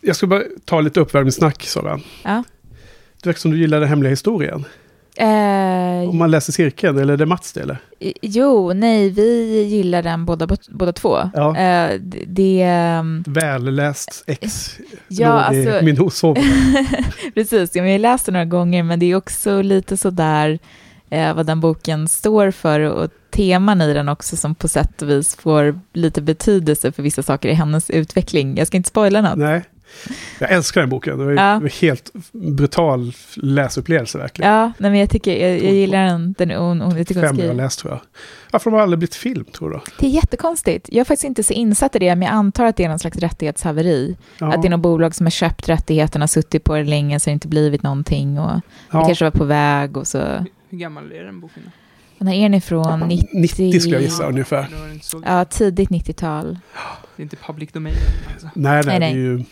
Jag ska bara ta lite uppvärmningssnack, Sara. Ja. Det verkar som du gillar den hemliga historien. Eh, Om man läser cirkeln, eller är det Mats det eller? jo, nej, vi gillar den båda, båda två. Ja. Eh, det, det, ehm, Välläst ex Ja, låg i alltså- min hosov. precis, ja, men jag har läst den några gånger, men det är också lite sådär eh, vad den boken står för och teman i den också som på sätt och vis får lite betydelse för vissa saker i hennes utveckling. Jag ska inte spoila något. Nej. Jag älskar den boken. Det var Ja. en helt brutal läsupplevelse verkligen. Ja, nej, men jag tycker, jag, jag gillar den, den hon, hon, jag tycker hon Fem jag har skriver. läst tror jag. Varför har de aldrig blivit film tror du? Det är jättekonstigt. Jag är faktiskt inte så insatt i det, men jag antar att det är någon slags rättighetshaveri. Ja. Att det är något bolag som har köpt rättigheterna, suttit på det länge, så det inte blivit någonting och det ja. kanske var på väg och så. Hur gammal är den boken? då? När är ni från? 90? 90 skulle jag gissa ungefär. Är det, Ja, tidigt 90-tal. det är inte public domain. Alltså. Nej, nej, Nej, det är ju...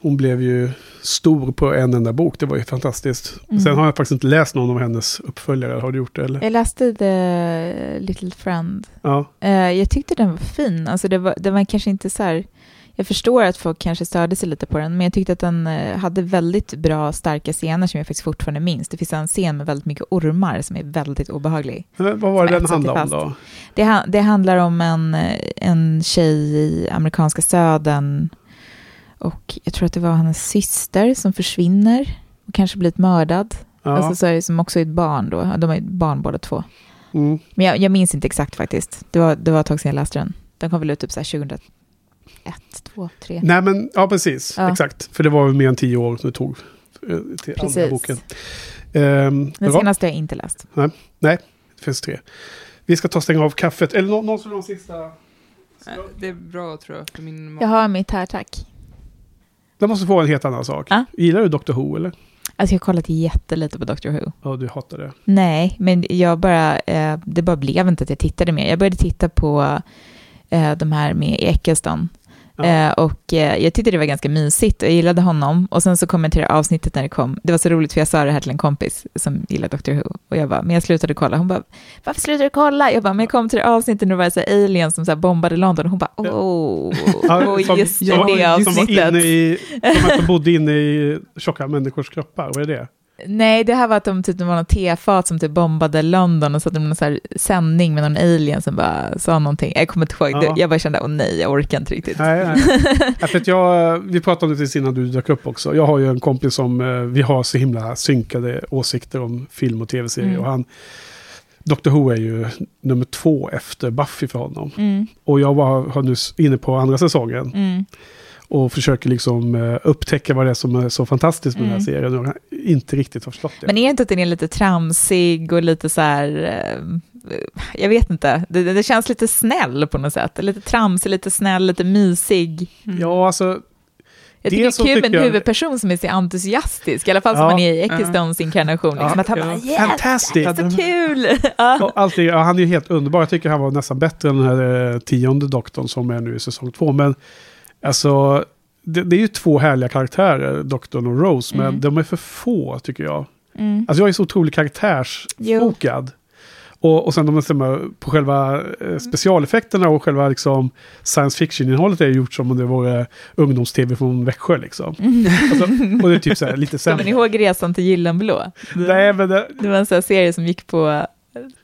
Hon blev ju stor på en enda bok. Det var ju fantastiskt. Mm. Sen har jag faktiskt inte läst någon av hennes uppföljare. Har du gjort det eller? Jag läste The Little Friend. Ja. Eh, jag tyckte den var fin. Alltså det var, det var kanske inte så här... Jag förstår att folk kanske störde sig lite på den, men jag tyckte att den eh, hade väldigt bra, starka scener som jag faktiskt fortfarande minns. Det finns en scen med väldigt mycket ormar som är väldigt obehaglig. Men vad var det den handlade om då? Det, det handlar om en, eh, en tjej i amerikanska södern och jag tror att det var hennes syster som försvinner och kanske blivit mördad. Ja. Alltså så är det som också är ett barn då. De är ett barn båda två. Mm. Men jag, jag minns inte exakt faktiskt. Det var, det var ett tag sedan jag läste den. Den kom väl ut typ så här 2001, 2, 3. Nej men, ja precis. Ja. Exakt. För det var väl mer än tio år som det tog eh, till andra Precis. boken. Ehm, Den senaste har jag inte läst. Det finns tre. Vi ska ta och stänga av kaffet. Eller nå- någon som har sista? Nej, Det är bra tror jag för min Jag har mitt här, tack. Jag måste få en helt annan sak. Ja. Gillar du Dr. Who eller? Alltså jag har kollat jättelite på Doctor Who. Ja, du hatar det. Nej, men jag bara, eh, det bara blev inte att jag tittade mer. Jag började titta på eh, de här med Eccleston. Ja. Eh, och eh, jag tyckte det var ganska mysigt och jag gillade honom. Och sen så kom jag till det här avsnittet när det kom. Det var så roligt för jag sa det här till en kompis som gillar Doctor Who. Och jag bara, men jag slutade kolla. Hon bara, varför slutade du kolla? Jag bara, men jag kom till det avsnittet när det var så här aliens som så bombade London. Hon bara, åh, Ja, oh, som- just som, det som var avsnittet. inne i, som bodde inne i tjocka människors kroppar. Vad är det? Nej, det här var att de typ, det var något tefat som typ bombade London och så hade de någon så här sändning med någon alien som bara sa någonting. Jag kommer inte ihåg, Ja. det. jag bara kände, åh nej, jag orkar inte riktigt. Nej, nej. Ja, för att jag, vi pratade om det innan du dök upp också. Jag har ju en kompis som, eh, vi har så himla synkade åsikter om film och tv-serier. Mm. Och han, Dr. Who är ju nummer två efter Buffy för honom. Mm, Och jag var har nu inne på andra säsongen. mm. Och försöker liksom eh, upptäcka vad det är som är så fantastiskt med den här Mm. serien. Och inte riktigt har förstått det. Men är det inte att den är lite tramsig och lite så här, eh, jag vet inte, det, det känns lite snäll på något sätt. Lite tramsig, lite snäll, lite mysig. Ja, alltså. Jag Det tycker som det är kul med en jag- huvudperson som är så entusiastisk, i alla fall som Ja. man är i Ecclestons inkarnation. Liksom, Ja, att han ja. bara, yes, Fantastic! så kul! Ja. Och allt det, ja, han är ju helt underbar. Jag tycker han var nästan bättre än den här eh, tionde doktorn som är nu i säsong två. Men alltså, det, det är ju två härliga karaktärer, doktorn och Rose. Men Mm. de är för få tycker jag. Mm. Alltså jag är så otroligt karaktärsfokad. Och, och sen de bestämmer på själva eh, specialeffekterna och själva liksom, science fiction-innehållet är gjort som om det vore ungdoms-tv från Växjö. Liksom. Alltså, och det är typ så här, lite Kommer sämre. ni ihåg Resan till Gyllenblå? Nej, men det, Det var en sån serie som gick på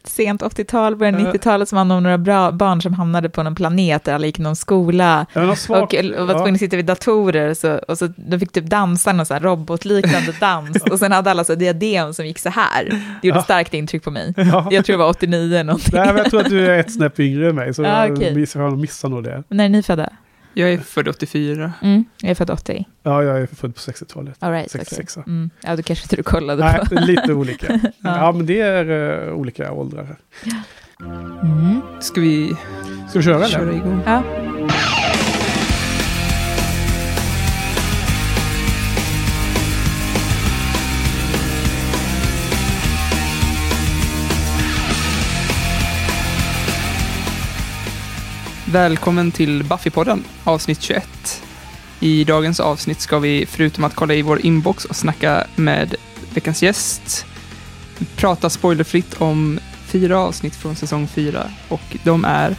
sent 80-tal, början Ja. 90-talet, som handlade om några bra barn som hamnade på någon planet där alla gick någon skola. jag svagt- Och, och var tvungna att sitta vid datorer, så, och så de fick typ dansa någon sån här robotliknande dans. Och sen hade alla så diadem som gick så här. Det gjorde Ja. starkt intryck på mig. ja. Jag tror det var 89 eller någonting. Nej, men jag tror att du är ett snäpp yngre än mig, så Ah, jag, okej. miss, jag missar nog det. När är ni födda? Jag är född 84. Mm, jag är född 80. Ja, jag är född på 60-talet. All right, 66. okej. Mm. Ja, då kanske inte du kollade Nej, på. lite olika. Ja. ja. men det är uh, olika åldrar. Mm. Ska vi Ska vi köra köra eller? igång? Ja. Välkommen till Buffy-podden, avsnitt 21. I dagens avsnitt ska vi, förutom att kolla i vår inbox och snacka med veckans gäst, prata spoilerfritt om fyra avsnitt från säsong 4. Och de är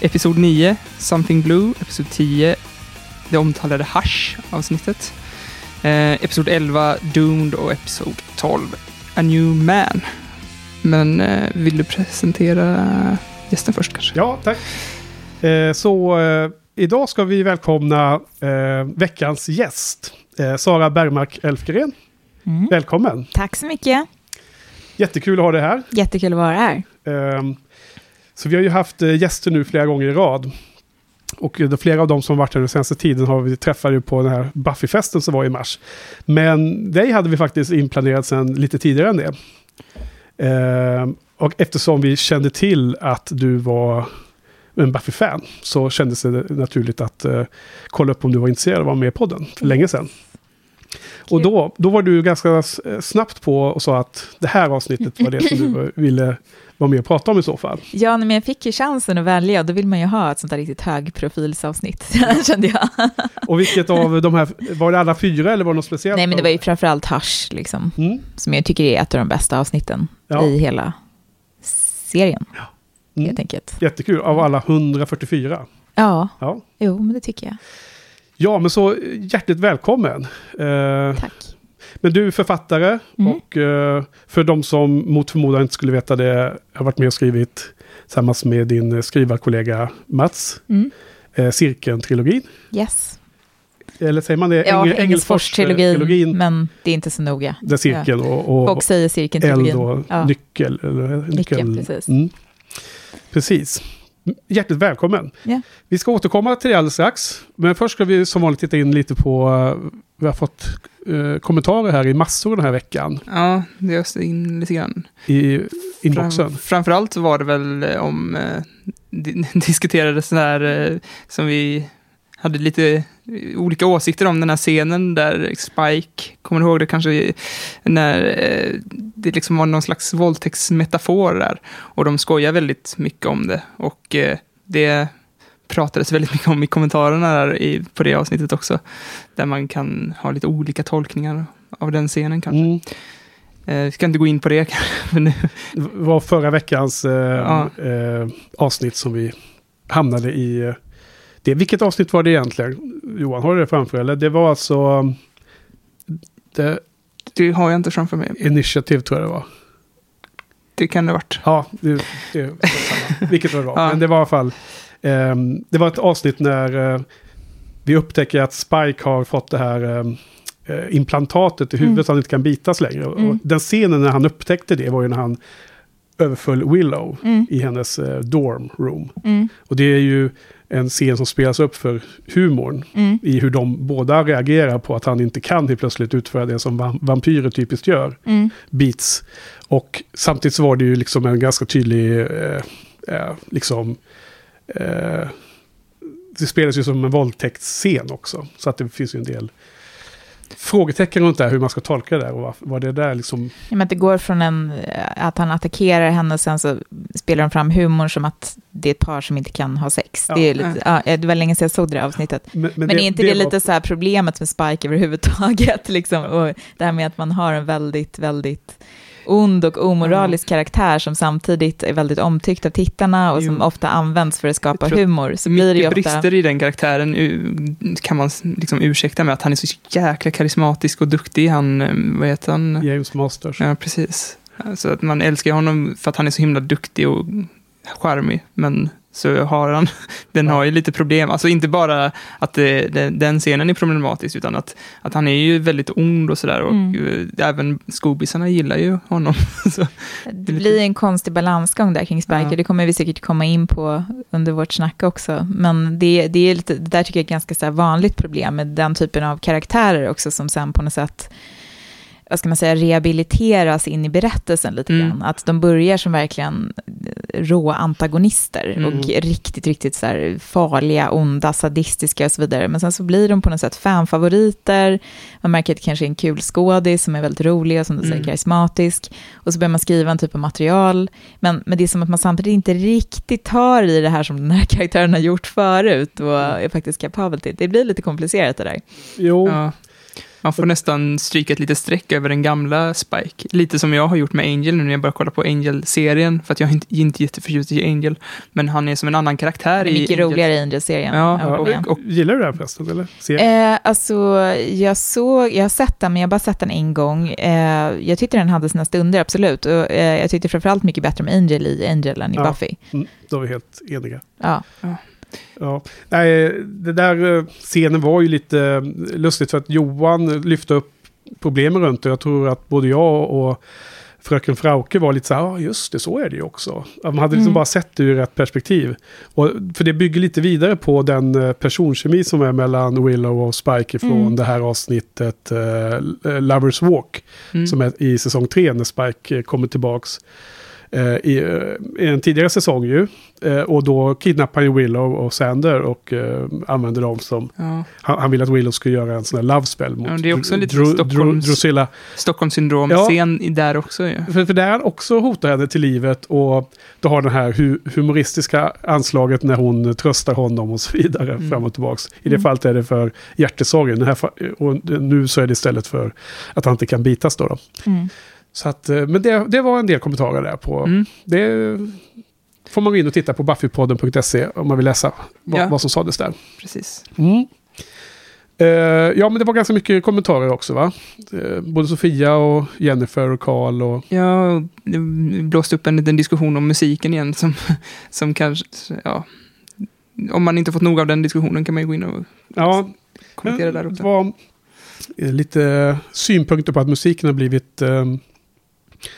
Episod 9, Something Blue, Episod 10, det omtalade Hush-avsnittet. Eh, episod 11, Doomed och episod 12, A New Man. Men eh, vill du presentera gästen först kanske? Ja, tack. Eh, så eh, idag ska vi välkomna eh, veckans gäst. Eh, Sara Bergmark Elfgren. Mm. Välkommen. Tack så mycket. Jättekul att ha dig här. Jättekul att vara här. Ehm, så vi har ju haft eh, gäster nu flera gånger i rad. Och eh, flera av dem som varit här den senaste tiden har vi träffat ju på den här Buffy-festen som var i mars. Men dig hade vi faktiskt inplanerat sedan lite tidigare än det. Ehm, och eftersom vi kände till att du var en Buffy-fan så kändes det naturligt att eh, kolla upp om du var intresserad av att vara med i podden för länge sedan. Och då, då var du ganska s- snabbt på och sa att det här avsnittet var det som du ville vara med och prata om i så fall. Ja, men jag fick ju chansen att välja och då vill man ju ha ett sånt där riktigt högprofilsavsnitt, kände jag. Och vilket av de här, var det alla fyra eller var det något speciellt? Nej, men det var ju framförallt Hush, liksom, Mm, som jag tycker är ett av de bästa avsnitten Ja. i hela serien, mm. helt enkelt. Jättekul, av alla 144. Ja, Ja. jo, men det tycker jag. ja, men så hjärtligt välkommen. Eh, Tack. men du är författare Mm. och eh, för de som mot förmodan inte skulle veta det, har varit med och skrivit tillsammans med din skrivarkollega Mats, Mm. eh, Cirkeln-trilogin. Engels. Eller säger man det? Ja, Engel- Engelsfors-trilogin, Engelfors-trilogin, men det är inte så noga. Där cirkeln och, och Folk säger eld cirkeln-trilogin. och Ja. nyckel. Eller, Nyckel, precis. Mm. Precis. Hjärtligt välkommen. Ja. Vi ska återkomma till det alldeles strax. Men först ska vi som vanligt titta in lite på... eh, Vi har fått eh, kommentarer här i massor den här veckan. Ja, det öste in lite grann. I inboxen. Fram, framförallt var det väl eh, om, eh, di diskuterades den här eh, som vi hade lite eh, olika åsikter om den här scenen där Spike, kommer du ihåg det kanske, när eh, det liksom var någon slags våldtäktsmetafor där. Och de skojar väldigt mycket om det. Och eh, det pratades väldigt mycket om i kommentarerna där i, på det avsnittet också. Där man kan ha lite olika tolkningar av den scenen kanske. Mm. Eh, vi ska inte gå in på det kanske. Nu, Det var förra veckans eh, Ja. eh, avsnitt som vi hamnade i. eh, Det. Vilket avsnitt var det egentligen? Johan, har du det framför Eller det var alltså... Det, det har jag inte framför mig. initiativ tror jag det var. Det kan det ha varit. Ja, det, det. Vilket var det var. Ja. Men det var i alla fall... ehm, det var ett avsnitt när eh, vi upptäcker att Spike har fått det här eh, implantatet i huvudet Mm. så han inte kan bitas längre. Och Mm. den scenen när han upptäckte det var ju när han överföll Willow Mm. i hennes eh, dorm room. Mm. Och det är ju en scen som spelas upp för humorn Mm. i hur de båda reagerar på att han inte kan helt plötsligt utföra det som va- vampyrer typiskt gör Mm. beats. Och samtidigt så var det ju liksom en ganska tydlig, eh, eh, liksom, eh, det spelas ju som en våldtäktsscen också. Så att det finns ju en del frågetecken runt det här, hur man ska tolka det där och vad, det där liksom... Ja, men det går från en, eh, att han attackerar henne och sen så spelar de fram humorn som att det är ett par som inte kan ha sex. Ja. det, är lite, ja, det var länge sedan jag såg det här avsnittet. Men, Men, är inte det, var- lite så här problemet med Spike överhuvudtaget? Liksom? Och det här med att man har en väldigt, väldigt ond och omoralisk karaktär som samtidigt är väldigt omtyckt av tittarna och som Jo. ofta används för att skapa humor. Så blir det ofta... brister i den karaktären kan man liksom ursäkta med att han är så jäkla karismatisk och duktig. Han, eh, vad heter han? James Masters. Ja, precis. Så att man älskar honom för att han är så himla duktig och charmig. Men så har han, den har ju lite problem. Alltså inte bara att det, det, den scenen är problematisk, utan att, att han är ju väldigt ond och sådär. Och Mm. eh, även skobisarna gillar ju honom. så, Det blir en konstig balansgång där kring Spike, Ja. det kommer vi säkert komma in på under vårt snack också. Men det, det, är lite, det där tycker jag är ett ganska så vanligt problem med den typen av karaktärer också, som sen på något sätt vad ska man säga, rehabiliteras in i berättelsen lite Mm. grann. Att de börjar som verkligen rå antagonister Mm. och riktigt, riktigt så här farliga, onda, sadistiska och så vidare. Men sen så blir de på något sätt fanfavoriter. Man märker att det kanske är en kul skådis som är väldigt rolig och som du säger Mm. karismatisk. Och så börjar man skriva en typ av material. Men, men det är som att man samtidigt inte riktigt tar i det här som den här karaktären har gjort förut och är faktiskt kapabel till. Det blir lite komplicerat det där. Jo, ja. Man får nästan stryka ett litet streck över den gamla Spike. Lite som jag har gjort med Angel nu när jag börjar kolla på Angel-serien. För att jag är inte, inte jätteförtjust i Angel. Men han är som en annan karaktär i Mycket Angel. roligare i Angel-serien. Ja, och- och- Gillar du det här förresten? Eller? Ser? Eh, alltså, jag, såg, jag har sett den, men jag har bara sett den en gång. Eh, jag tyckte den hade sina stunder, absolut. Och, eh, jag tyckte framförallt mycket bättre med Angel i Angel än i Ja. Buffy. Mm, då är vi helt eniga. Ja. Ja. Nej, det där eh, scenen var ju lite eh, lustigt för att Johan lyfte upp problemen runt det. Jag tror att både jag och fröken Frauke var lite så här, ja just det, så är det ju också. Ja, Man hade liksom Mm. bara sett det ur rätt perspektiv. Och, för det bygger lite vidare på den eh, personkemi som är mellan Willow och Spike från Mm. det här avsnittet eh, Lovers Walk. Mm. Som är i säsong tre när Spike kommer tillbaks. Eh, I, eh, I en tidigare säsong ju. Eh, och då kidnappar han ju Willow och Sander och använder dem som... Ja. Han, han vill att Willow ska göra en sån här love spell mot Ja, det är också lite Dru- Stockholms- Drusilla. Stockholmssyndrom-scen i där också ju. För, för där han också hotar henne till livet och då har den här hu humoristiska anslaget när hon tröstar honom och så vidare Mm. fram och tillbaks. I det Mm. fallet är det för hjärtesorgen. Den här, fa- och nu så är det istället för att han inte kan bitas då. då. Mm. Så att, eh, men det, det var en del kommentarer där på. Mm. Det får man gå in och titta på buffypodden.se om man vill läsa vad, Ja. vad som sades där. Precis. Mm. Eh, ja, men det var ganska mycket kommentarer också va? Eh, både Sofia och Jennifer och Karl och... Ja, det blåste upp en liten diskussion om musiken igen som, som kanske, ja. Om man inte fått nog av den diskussionen kan man ju gå in och Ja, kommentera där det också. var eh, lite synpunkter på att musiken har blivit... Eh,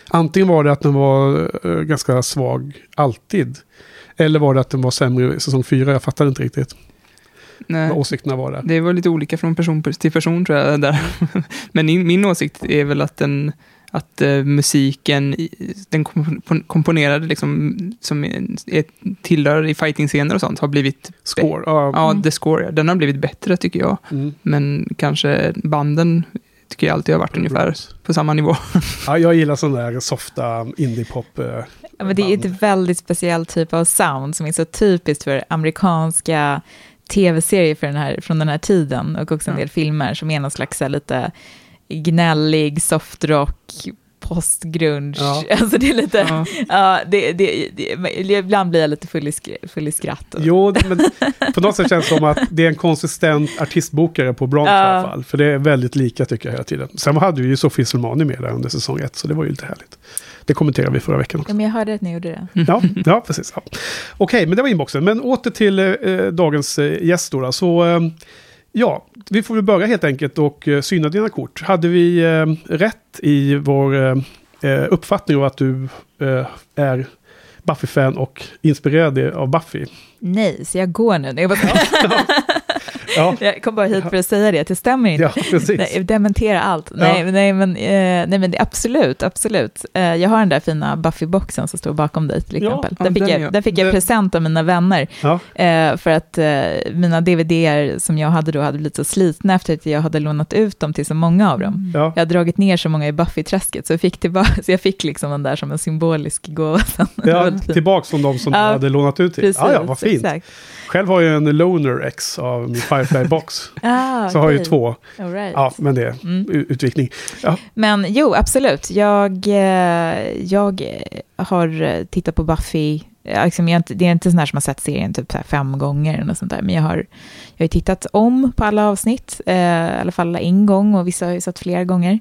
antingen var det att den var eh, ganska svag alltid. Eller var det att den var sämre i säsong fyra? Jag fattade inte riktigt Nej. vad åsikterna var där. Det var lite olika från person till person tror jag. Där. Men min, min åsikt är väl att den att eh, musiken, den kom- komponerade liksom, som är, tillhör i fighting-scener och sånt, har blivit, Score. Ja, ja, Mm. the score, den har blivit bättre tycker jag. mm. Men kanske banden tycker jag alltid har varit ungefär på samma nivå. ja, jag gillar sån där softa indie-pop. Eh, Ja, men det är ett väldigt speciell typ av sound som är så typiskt för amerikanska tv-serier för den här, från den här tiden och också en Ja. del filmer som är någon slags lite gnällig softrock postgrunge. Ja. Alltså det är lite, ja. Ja. det, det, det, ibland blir jag lite full i, full i skratt. Och, Jo, men på något sätt känns det som att det är en konsistent artistbokare på Bronx Ja. i alla fall. För det är väldigt lika tycker jag hela tiden. Sen hade vi ju Sofie Selmani med där under säsong ett, så det var ju lite härligt. Det kommenterade vi förra veckan också. Ja, men jag hörde att ni gjorde det. Ja, ja precis. Ja. Okej, men det var inboxen. Men åter till eh, dagens eh, gäst då. Så eh, ja, vi får väl börja helt enkelt och eh, syna dina kort. Hade vi eh, rätt i vår eh, eh, uppfattning av att du eh, är Buffy-fan och inspirerad av Buffy? Nej, så jag går nu. Jag, bara, Ja, jag kom bara hit för att säga det, att det stämmer inte. ja precis. Nej, dementera allt. Nej, nej, men, eh, nej, men det, absolut, absolut. Eh, jag har den där fina Buffy-boxen som står bakom dig till Ja, exempel. ja, den, fick den jag, ja. den fick jag Det- present av mina vänner. Ja, Eh, för att eh, mina DVD-er som jag hade då hade blivit så slitna efter att jag hade lånat ut dem till så många av dem. ja. Jag hade dragit ner så många i Buffy-träsket, så jag fick, tillbaka, så jag fick liksom den där som en symbolisk gåva. ja tillbaks från de som Ja, du hade lånat ut till. Precis, Ja, ja, vad fint. Exakt. Själv har jag en Loner X av min Firefly-box. Ah, så har jag ju två. Right. Ja, men det är Mm. u- utvikning. Ja, Men jo, absolut. Jag, eh, jag eh, har eh, tittat på Buffy. Liksom, jag, är inte- det är inte sån här som har sett serien typ fem gånger eller sånt där. Men jag har, jag har tittat om på alla avsnitt. Eh, I alla fall en gång och vissa har jag sett flera gånger.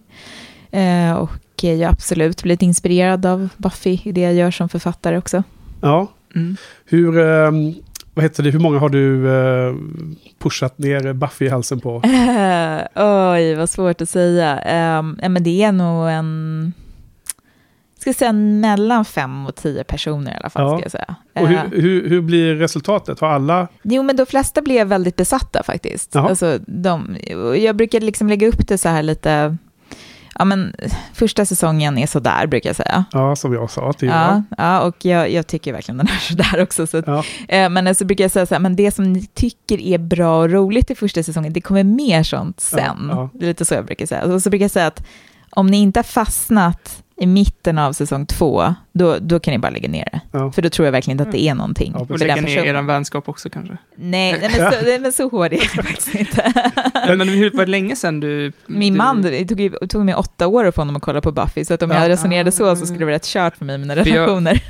Eh, och jag har absolut blivit inspirerad av Buffy i det jag gör som författare också. ja. Mm. Hur, ehm, vad heter det, hur många har du eh, pushat ner Buffy i halsen på? Eh, oj, vad svårt att säga. Um, ja, men det är nog en... Jag ska säga mellan fem och tio personer i alla fall. Ja. Ska jag säga. Och Eh, hur, hur, hur blir resultatet? Har alla... Jo, men de flesta blev väldigt besatta faktiskt. Jaha. Alltså, de, jag brukar liksom lägga upp det så här lite... Ja, men första säsongen är sådär, brukar jag säga. Ja, som jag sa till Ja, ja, och jag, jag tycker verkligen den är sådär också. Så att, Ja. eh, men så brukar jag säga så här, men det som ni tycker är bra och roligt i första säsongen, det kommer mer sånt sen. Ja, ja. Det är lite så jag brukar säga. Och så brukar jag säga att om ni inte har fastnat i mitten av säsong två, då, då kan ni bara lägga ner det. Ja. För då tror jag verkligen inte att det är någonting. Ja, Och lägga ner personen. er vänskap också kanske. Nej, nej, men så, men så hård är det faktiskt inte. Men hur var det länge sedan du... Min du, man, det tog, det tog mig åtta år att få honom att kolla på Buffy, så att om Ja. jag resonerade så så skulle det vara rätt kört för mig i mina För jag- relationer.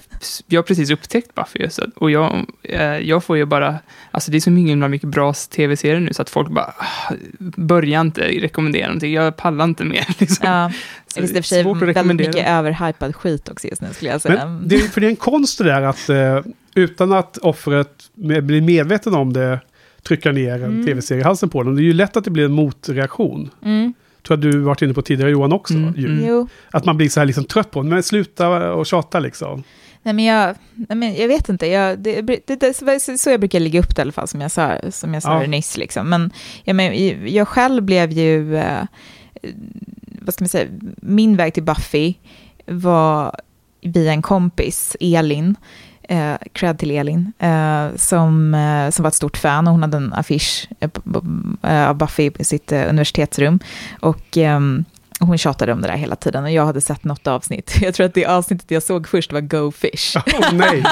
Jag har precis upptäckt Buffy, så, och jag, eh, jag får ju bara... Alltså det är så himla mycket bra tv-serier nu, så att folk bara... "Ah, Börja inte rekommendera någonting, jag pallar inte mer. Liksom. Ja, Så visst, i det är och för sig väldigt rekommendera. mycket överhypad skit också just nu skulle jag säga. Men det, är- för det är en konst det där att eh, utan att offret blir medveten om det trycka ner en Mm. tv-serie i halsen på dem. Det är ju lätt att det blir en motreaktion. Mm, Tror jag du varit inne på tidigare Johan också. Mm, ju. mm. jo. Att man blir så här liksom trött på det. Men sluta och tjata liksom. Nej, men jag, nej, men jag vet inte, jag, det, det, det, så- jag brukar lägga upp det i alla fall, som jag sa, som jag sa Ja. det nyss. Liksom. Men, ja, men jag själv blev ju, eh, vad ska man säga, min väg till Buffy var via en kompis, Elin, eh, cred till Elin, eh, som, eh, som var ett stort fan och hon hade en affisch eh, eh, av Buffy i sitt eh, universitetsrum. Och ehm, hon tjatade om det där hela tiden och jag hade sett något avsnitt. Jag tror att det avsnittet jag såg först var Go Fish. Åh nej!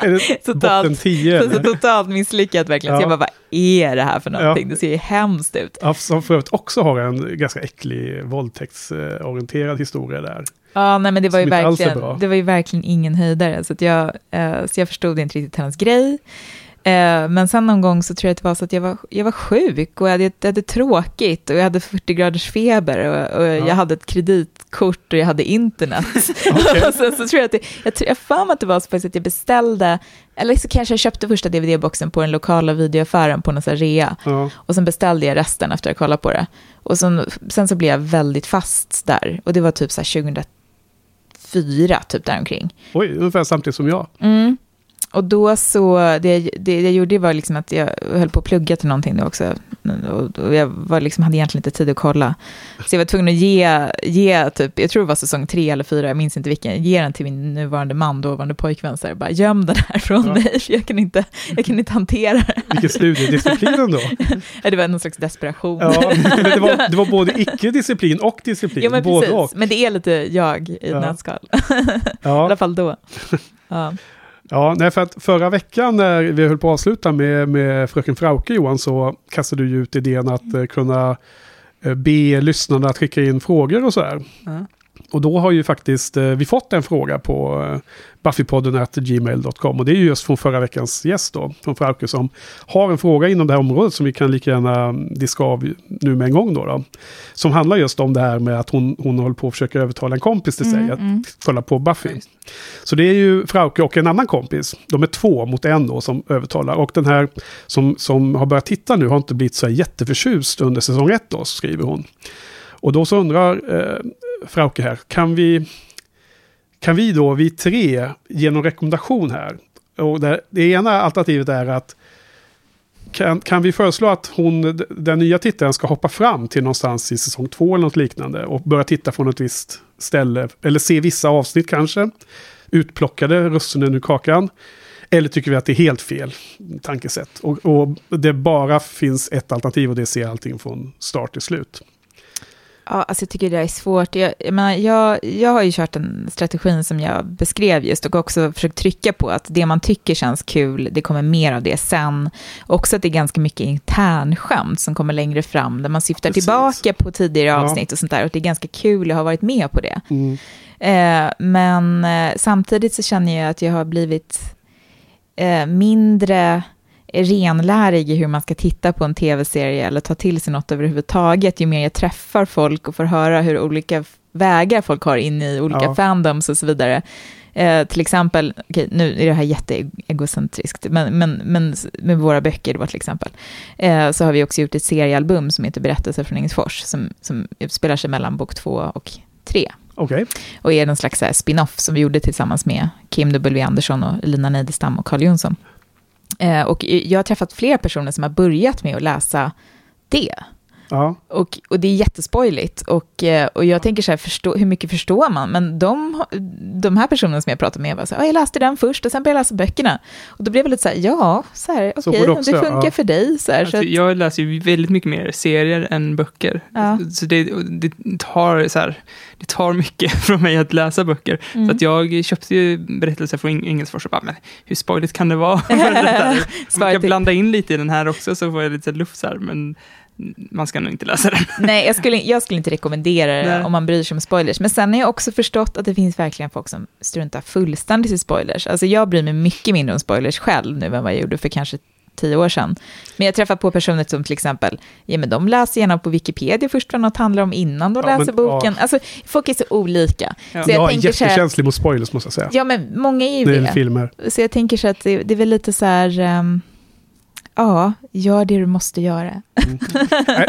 är det Totalt. botten 10 Så, så totalt misslyckat verkligen. Så Ja. jag bara, vad är det här för någonting? Ja. Det ser ju hemskt ut. Ja, Som för övrigt också har en ganska äcklig våldtäktsorienterad historia där. Ja, nej, men det var, ju Som verkligen, det var ju verkligen ingen höjdare. Så, att jag, eh, så jag förstod inte riktigt hennes grej. Eh, men sen någon gång så tror jag att det var så att jag var, jag var sjuk och jag hade, jag hade tråkigt och jag hade 40 graders feber och, och jag hade ett kreditkort och jag hade internet. Och sen så tror jag att det, jag tror jag mig att det var så faktiskt att jag beställde, eller så kanske jag köpte första DVD-boxen på den lokala videoaffären på någon sån rea. Ja. Och sen beställde jag resten efter att ha kollat på det. Och sen, sen så blev jag väldigt fast där. Och det var typ så här 2004, typ däromkring. Oj, ungefär samtidigt som jag. Mm. Och då så, det, det jag gjorde var liksom att jag höll på att plugga till någonting då också. Och, jag var liksom, hade egentligen inte tid att kolla. Så jag var tvungen att ge, ge typ, jag tror det var säsong tre eller fyra, jag minns inte vilken, ge den till min nuvarande man, dåvarande pojkvän, så här, bara göm den här från Ja. dig, för jag kan inte, jag kan inte hantera det. Vilken studiedisciplin ändå. Ja, Det var någon slags desperation. Ja, det var, det var både icke-disciplin och disciplin. Jo, men både precis. och. Men det är lite jag i Ja. nötskal. I Ja. alla fall då. Ja. Ja, nej, för att förra veckan när vi höll på att avsluta med, med Fröken Frauke Johan så kastade du ju ut idén att eh, kunna eh, be lyssnarna att skicka in frågor och så här. Mm. Och då har ju faktiskt eh, vi fått en fråga på eh, buffypodden gmail.com och det är ju just från förra veckans gäst då, från Frauke som har en fråga inom det här området som vi kan lika gärna diska av nu med en gång då. då som handlar just om det här med att hon, hon håller på att försöka övertala en kompis till sig Mm, att mm. kolla på Buffy. Just. Så det är ju Frauke och en annan kompis. De är två mot en då som övertalar. Och den här som, som har börjat titta nu har inte blivit så jätteförtjust under säsong ett då, skriver hon. Och då så undrar eh, Frauke här, kan vi, kan vi då, vi tre, ge någon rekommendation här? Och det, det ena alternativet är att kan, kan vi föreslå att hon, den nya tittaren ska hoppa fram till någonstans i säsong två eller något liknande och börja titta från ett visst ställe, eller se vissa avsnitt kanske, utplockade russinen ur kakan. Eller tycker vi att det är helt fel tankesätt? Och, och det bara finns ett alternativ och det är att se allting från start till slut. Ja, alltså jag tycker det där är svårt. Jag, jag, menar, jag, jag har ju kört en strategin som jag beskrev just och också försökt trycka på att det man tycker känns kul, det kommer mer av det sen. Också att det är ganska mycket internskämt som kommer längre fram, där man syftar Precis. tillbaka på tidigare Ja. avsnitt och sånt där. Och det är ganska kul att ha varit med på det. Mm. Eh, men eh, samtidigt så känner jag att jag har blivit eh, mindre renlärig i hur man ska titta på en tv-serie eller ta till sig något överhuvudtaget, ju mer jag träffar folk och får höra hur olika vägar folk har in i olika Ja. fandoms och så vidare. Eh, till exempel, okej, nu är det här jätteegocentriskt, men, men, men med våra böcker då till exempel, eh, så har vi också gjort ett seriealbum som heter Berättelser från Engelsfors, som, som utspelar sig mellan bok två och tre Okej, och är någon slags här spin-off som vi gjorde tillsammans med Kim W. Andersson och Lina Neidestam och Carl Jonsson. Eh, och jag har träffat fler personer som har börjat med att läsa det. Ja. Och, och det är jättespoiligt. Och, eh, och jag tänker så här, förstå, hur mycket förstår man? Men de, de här personerna som jag pratade med var så här, jag läste den först och sen började jag läsa böckerna. Och då blev jag lite så här, ja, så här, okej, okay, det, det funkar ja. för dig. Så här, alltså, så att, jag läser ju väldigt mycket mer serier än böcker. Ja. Så det, det, tar, så här, det tar mycket från mig att läsa böcker. Mm. Så att jag köpte ju berättelser från Engelsfors och bara, men hur spoiligt kan det vara? Man kan blanda in lite i den här också så får jag lite luft så här, men man ska nog inte läsa den. Nej, jag skulle, jag skulle inte rekommendera det Nej. om man bryr sig om spoilers. Men sen har jag också förstått att det finns verkligen folk som struntar fullständigt i spoilers. Alltså jag bryr mig mycket mindre om spoilers själv nu än vad jag gjorde för kanske tio år sedan. Men jag träffar på personer som till exempel, ja men de läser gärna på Wikipedia först vad något handlar om innan de ja, läser men, boken. Ja. Alltså folk är så olika. Ja. Så jag, jag är jättekänslig mot spoilers måste jag säga. Ja men många är ju det. Är filmer. Så jag tänker så att det, det är väl lite så här, um, Ja, gör det du måste göra. Mm.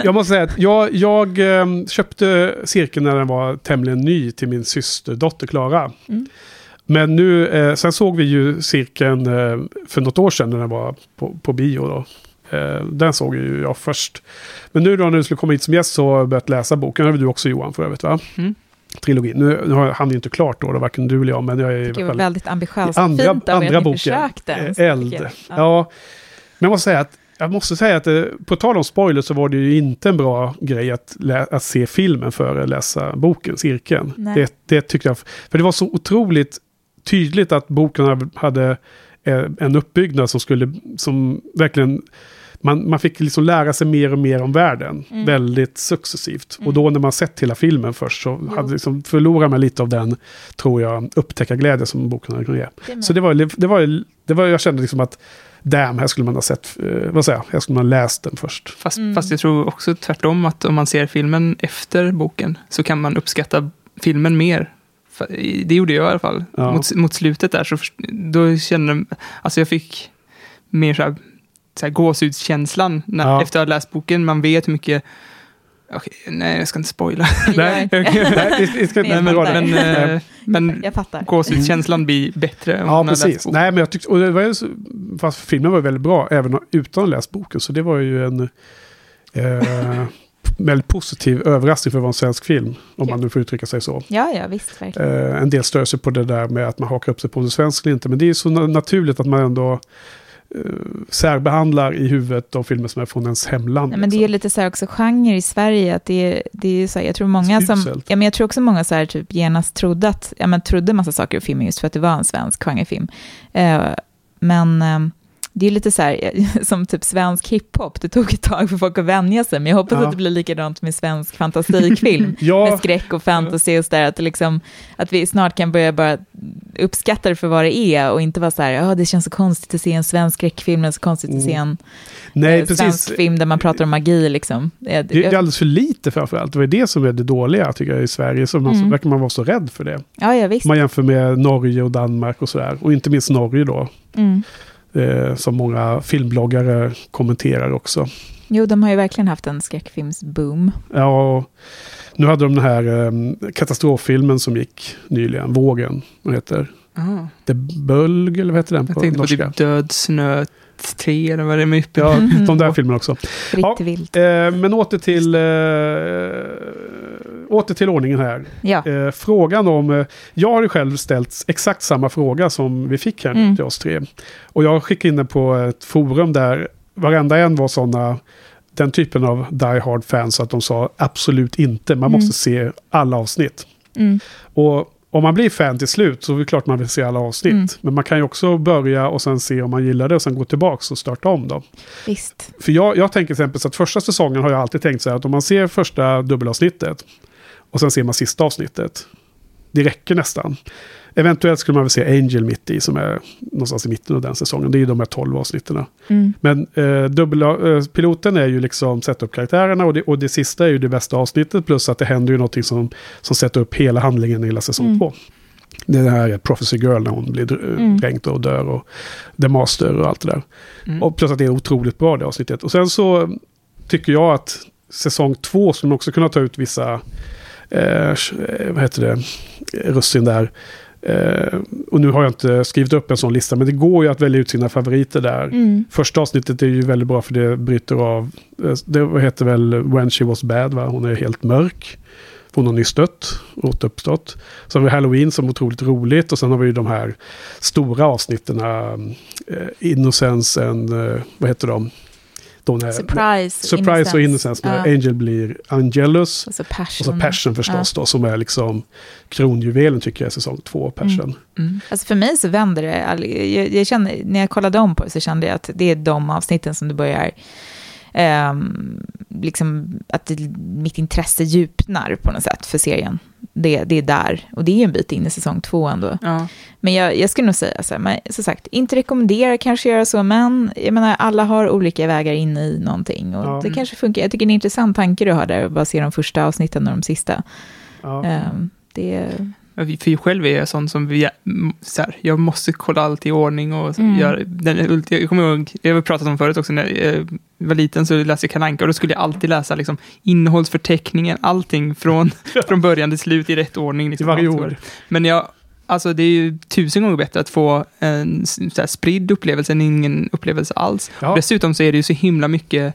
jag måste säga att jag, jag ehm, köpte cirkeln när den var tämligen ny till min systerdotter Klara. Mm. Men nu, eh, sen såg vi ju cirkeln eh, för något år sedan när den var på, på bio. Då. Eh, den såg ju jag först. Men nu då när du skulle komma hit som gäst så har jag börjat läsa boken. Det har du också Johan för övrigt va? Mm. Trilogin. Nu, nu har han inte klart då, då, varken du eller jag. Men jag är det var väldigt ambitiöst. Andra, Fint av andra boken. Försökte, Eld. Ja. ja. Men jag måste säga att jag måste säga att det, på tal om spoilers så var det ju inte en bra grej att, att se filmen före läsa boken, cirkeln. Det, det tyckte jag, för det var så otroligt tydligt att boken hade eh, en uppbyggnad som skulle, som verkligen man, man fick liksom lära sig mer och mer om världen. Mm. Väldigt successivt. Mm. Och då när man sett hela filmen först så hade liksom förlorar man lite av den, tror jag, upptäckarglädje som boken hade kunnat ge. Så det var, det var, det var, jag kände liksom att damn, här skulle man ha sett, eh, vad säger jag, här skulle man ha läst den först. Fast, mm. fast jag tror också tvärtom, att om man ser filmen efter boken så kan man uppskatta filmen mer. Det gjorde jag i alla fall. Ja. Mot, mot slutet där så då kände alltså jag fick mer så här, så här gåshudskänslan när, ja. efter att ha läst boken. Man vet hur mycket Okej, nej, jag ska inte spoila. nej, nej, ska inte, men, men, eh, men jag fattar. gåshudskänslan blir bättre. Ja, precis. Nej, men jag tyckte, och det var ju, fast filmen var väldigt bra, även utan att läst boken. Så det var ju en eh, väldigt positiv överraskning för att vara en svensk film. Om man nu får uttrycka sig så. Ja, ja, visst. Verkligen. Eh, en del stör sig på det där med att man hakar upp sig på en svensk eller inte. Men det är så naturligt att man ändå särbehandlar i huvudet de filmer som är från ens hemland. Ja, men det är liksom. lite så här också genre i Sverige, att det är, det är så här, jag tror många som, ja men jag tror också många så här typ genast trodde att, ja men trodde massa saker i filmen just för att det var en svensk genrefilm. Uh, men um, det är lite så här, som typ svensk hiphop, det tog ett tag för folk att vänja sig, men jag hoppas ja. att det blir likadant med svensk fantastikfilm, ja. med skräck och fantasy och sådär, att, liksom, att vi snart kan börja bara uppskatta det för vad det är och inte vara så här, ja det känns så konstigt att se en svensk skräckfilm, det är så konstigt att se en Nej, eh, svensk film där man pratar om magi liksom. Det, det är alldeles för lite framförallt, det är det som är det dåliga tycker jag i Sverige, så man, mm. verkar man vara så rädd för det. Ja, ja, visst. Man jämför med Norge och Danmark och sådär, och inte minst Norge då. Mm. Eh, som många filmbloggare kommenterar också. Jo, de har ju verkligen haft en skräckfilmsboom. Ja, nu hade de den här eh, katastroffilmen som gick nyligen, Vågen, vad heter? Aha. The Bölg, eller vad heter den på Jag tänkte på typ Död snö 3 eller vad det är med Ja, de där filmerna också. Ja, vilt. Eh, men åter till, eh, åter till ordningen här. Ja. Eh, frågan om, eh, jag har ju själv ställt exakt samma fråga som vi fick här mm. till oss tre. Och jag skickade in den på ett forum där varenda en var sådana den typen av die hard fans att de sa absolut inte, man mm. måste se alla avsnitt. Mm. Och om man blir fan till slut så är det klart man vill se alla avsnitt. Mm. Men man kan ju också börja och sen se om man gillar det och sen gå tillbaka och starta om då. Visst. För jag, jag tänker till exempel så att första säsongen har jag alltid tänkt så här att om man ser första dubbelavsnittet och sen ser man sista avsnittet. Det räcker nästan. Eventuellt skulle man väl se Angel mitt i, som är någonstans i mitten av den säsongen. Det är ju de här tolv avsnitten. Mm. Men eh, dubbel, eh, piloten är ju liksom sätta upp karaktärerna och det, och det sista är ju det bästa avsnittet. Plus att det händer ju någonting som, som sätter upp hela handlingen i hela säsong mm. två. Det är den här Prophecy Girl när hon blir mm. dränkt och dör och The Master och allt det där. Mm. Och plus att det är otroligt bra det avsnittet. Och sen så tycker jag att säsong två skulle man också kunna ta ut vissa, eh, vad heter det, russin där Eh, och nu har jag inte skrivit upp en sån lista, men det går ju att välja ut sina favoriter där. Mm. Första avsnittet är ju väldigt bra för det bryter av, eh, det heter väl When She Was Bad, va? hon är helt mörk. Hon har nyss dött, återuppstått. Sen har vi Halloween som är otroligt roligt och sen har vi ju de här stora avsnitten. Eh, Innocence and, eh, vad heter de? De när, surprise, surprise innocence. och Innocence när ja. Angel blir Angelus. Och så Passion, och så passion förstås ja. då, som är liksom kronjuvelen tycker jag, säsong två, Passion. Mm. Mm. Alltså för mig så vänder det, jag, jag känner, när jag kollade om på det så kände jag att det är de avsnitten som du börjar Um, liksom att mitt intresse djupnar på något sätt för serien. Det, det är där, och det är en bit in i säsong två ändå. Ja. Men jag, jag skulle nog säga så här, men som sagt, inte rekommendera kanske göra så, men jag menar, alla har olika vägar in i någonting. Och ja. det kanske funkar. Jag tycker det är en intressant tanke du har där, att bara se de första avsnitten och de sista. Ja. Um, det för själv är jag sån som vi, så här, jag måste kolla allt i ordning och mm. göra den, jag kommer ihåg, jag har pratat om förut också, när jag var liten så läste jag Kalanka och då skulle jag alltid läsa liksom, innehållsförteckningen, allting från, från början till slut i rätt ordning. Liksom, varje ord. Men jag, alltså det är ju tusen gånger bättre att få en så här, spridd upplevelse än ingen upplevelse alls. Ja. Dessutom så är det ju så himla mycket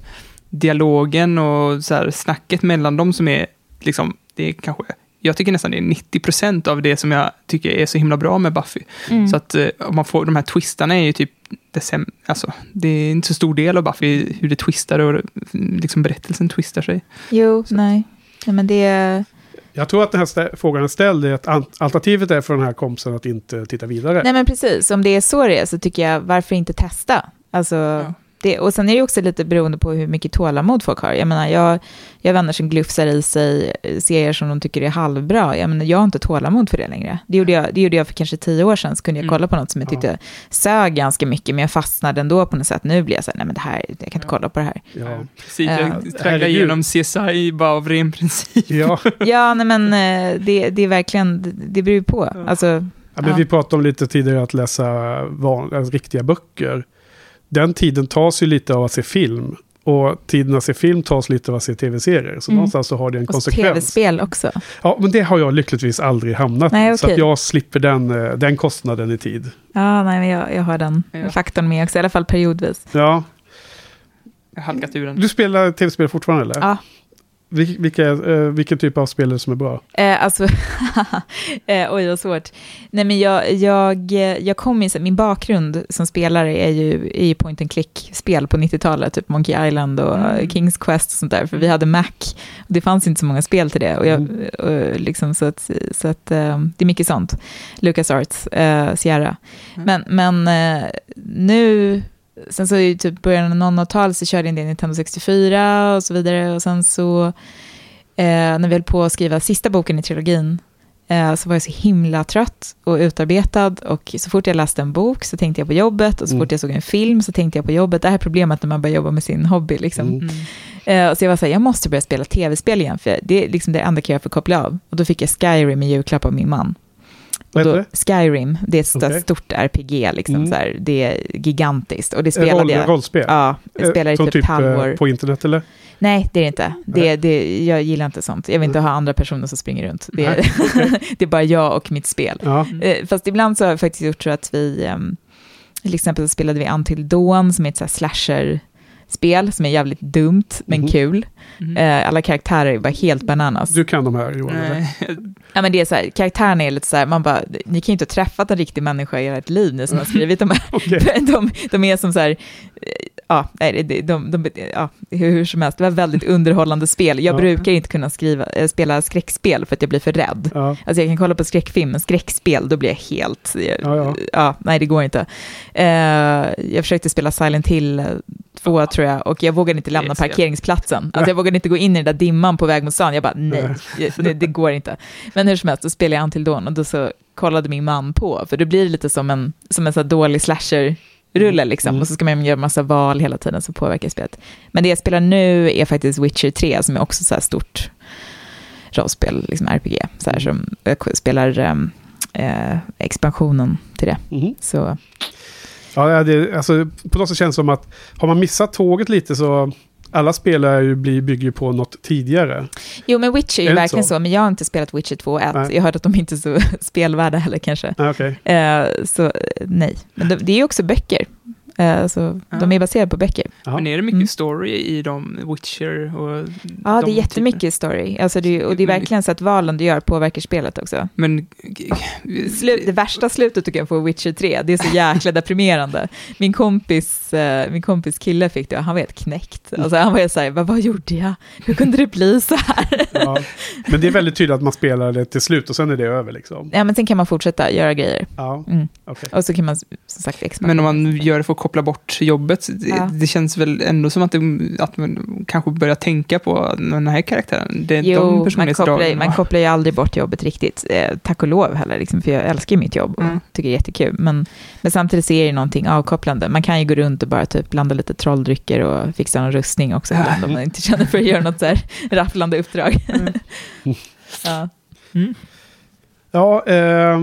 dialogen och så här, snacket mellan dem som är liksom, det är kanske jag tycker nästan det är 90% av det som jag tycker är så himla bra med Buffy. Mm. Så att eh, om man får, de här twistarna är ju typ det, sem, alltså, det är inte så stor del av Buffy hur det twistar och liksom berättelsen twistar sig. Jo, så. nej. Ja, men det... Jag tror att den här frågan är ställd, är att alternativet är för den här kompisen att inte titta vidare. Nej men precis, om det är så det är så tycker jag, varför inte testa? Alltså, ja det, och sen är det också lite beroende på hur mycket tålamod folk har. Jag menar, jag, jag har vänner som glufsar i sig serier som de tycker är halvbra. Jag, menar, jag har inte tålamod för det längre. Det gjorde jag, det gjorde jag för kanske tio år sedan, så kunde jag mm. kolla på något som jag tyckte ja. sög ganska mycket, men jag fastnade ändå på något sätt. Nu blir jag så här, nej men det här, jag kan inte kolla på det här. Ja, precis. Jag uh, tragglar igenom CSI bara av ren princip. Ja, ja nej men eh, det, det är verkligen, det, beror ju på. Alltså, ja, men Vi pratade om lite tidigare att läsa van, riktiga böcker den tiden tas ju lite av att se film. Och tiden att se film tas lite av att se tv-serier. Så mm. någonstans så har det en och konsekvens. tv-spel också. Ja, men det har jag lyckligtvis aldrig hamnat nej, i. Så att jag slipper den, eh, den kostnaden i tid. Ja, nej, men jag, jag har den ja. faktorn med också, i alla fall periodvis. Ja. Jag har halkat ur den. Du spelar tv-spel fortfarande eller? Ja, vilka, eh, vilken typ av spelare som är bra? Eh, alltså, eh, oj vad svårt. Nej men jag, jag, jag kom i, min bakgrund som spelare är ju, ju point and click-spel på 90-talet, typ Monkey Island och mm. Kings Quest och sånt där, för vi hade Mac, och det fanns inte så många spel till det, och jag, mm. och liksom, så att, så att eh, det är mycket sånt. Lucas Arts, eh, Sierra. Mm. Men, men eh, nu sen så i typ början av 00-talet så körde jag en del Nintendo 64 och så vidare. Och sen så, eh, när vi höll på att skriva sista boken i trilogin, eh, så var jag så himla trött och utarbetad. Och så fort jag läste en bok så tänkte jag på jobbet. Och så mm. fort jag såg en film så tänkte jag på jobbet. Det här är problemet när man börjar jobba med sin hobby. Liksom. Mm. Eh, så jag var så här, jag måste börja spela tv-spel igen, för det är liksom det enda jag gör för att koppla av. Och då fick jag Skyrim i julklapp av min man. Det? Skyrim, det är ett okay. stort RPG, liksom, mm. så här, det är gigantiskt. Och det spelade Roll, jag, rollspel? Ja, jag spelade i typ, typ ett halvår. på internet eller? Nej, det är det inte. Det, det, jag gillar inte sånt. Jag vill inte ha andra personer som springer runt. Det, är, det är bara jag och mitt spel. Ja. Eh, fast ibland så har jag faktiskt gjort så att vi, ehm, till exempel så spelade vi Until Dawn, som är ett så slasher spel som är jävligt dumt men mm. kul. Mm. alla karaktärer är bara helt bananas. Du kan de här Johan? ja men det är så här, karaktärerna är lite så här, man bara, ni kan ju inte ha träffat en riktig människa i ert liv ni som har skrivit de här. okay. de, de är som så här, ja, nej, de, de, de, ja, hur som helst, det var väldigt underhållande spel. Jag ja. brukar inte kunna skriva, äh, spela skräckspel för att jag blir för rädd. Ja. Alltså jag kan kolla på skräckfilm, men skräckspel, då blir jag helt, ja, ja. ja nej det går inte. Uh, jag försökte spela Silent Hill två tror jag, och jag vågade inte lämna parkeringsplatsen. Alltså jag vågade inte gå in i den där dimman på väg mot stan. Jag bara, nej, det, det går inte. Men hur som helst, då spelade jag Until Dawn och då så kollade min man på, för det blir lite som en, som en så dålig slasher rulle liksom. Mm. Och så ska man göra massa val hela tiden som påverkar spelet. Men det jag spelar nu är faktiskt Witcher 3 som är också så här stort rollspel, liksom RPG. Så här, som jag spelar um, eh, expansionen till det. Mm. Så. Ja, det, alltså, på något sätt känns det som att har man missat tåget lite så alla spel ju, bygger ju på något tidigare. Jo, men Witcher är ju verkligen så? så? men jag har inte spelat Witcher 2 och 1. Nej. Jag hörde att de inte är så spelvärda heller kanske. Ah, okej. Eh, så nej, men det, det är ju också böcker. Eh, så Ja. de är baserade på böcker. Men är det mycket Mm. story i de Witcher och Ja, de det är jättemycket story. Alltså det, och det är verkligen så att valen du gör påverkar spelet också. Men... Slut, det värsta slutet du kan få i Witcher 3, det är så jäkla deprimerande. Min kompis, eh, min kompis kille fick det och han var helt knäckt. Alltså han var ju så här, vad, gjorde jag? Hur kunde det bli så här? Ja. Men det är väldigt tydligt att man spelar det till slut och sen är det över liksom. Ja, men sen kan man fortsätta göra grejer. Ja, Mm. okej. Och så kan man som sagt expandera. Men om man gör det för koppla bort jobbet, det, Ja. det känns väl ändå som att, det, att man kanske börjar tänka på den här karaktären. Det, de Jo, man personlighetsdragen kopplar, man kopplar ju aldrig bort jobbet riktigt. Eh, tack och lov heller, liksom, för jag älskar mitt jobb och Mm. tycker det är jättekul. Men, men samtidigt så är det ju någonting avkopplande. Man kan ju gå runt och bara typ blanda lite trolldrycker och fixa någon rustning också, ibland, om man inte känner för att göra något så här rafflande uppdrag. Mm. ja. Ja, eh,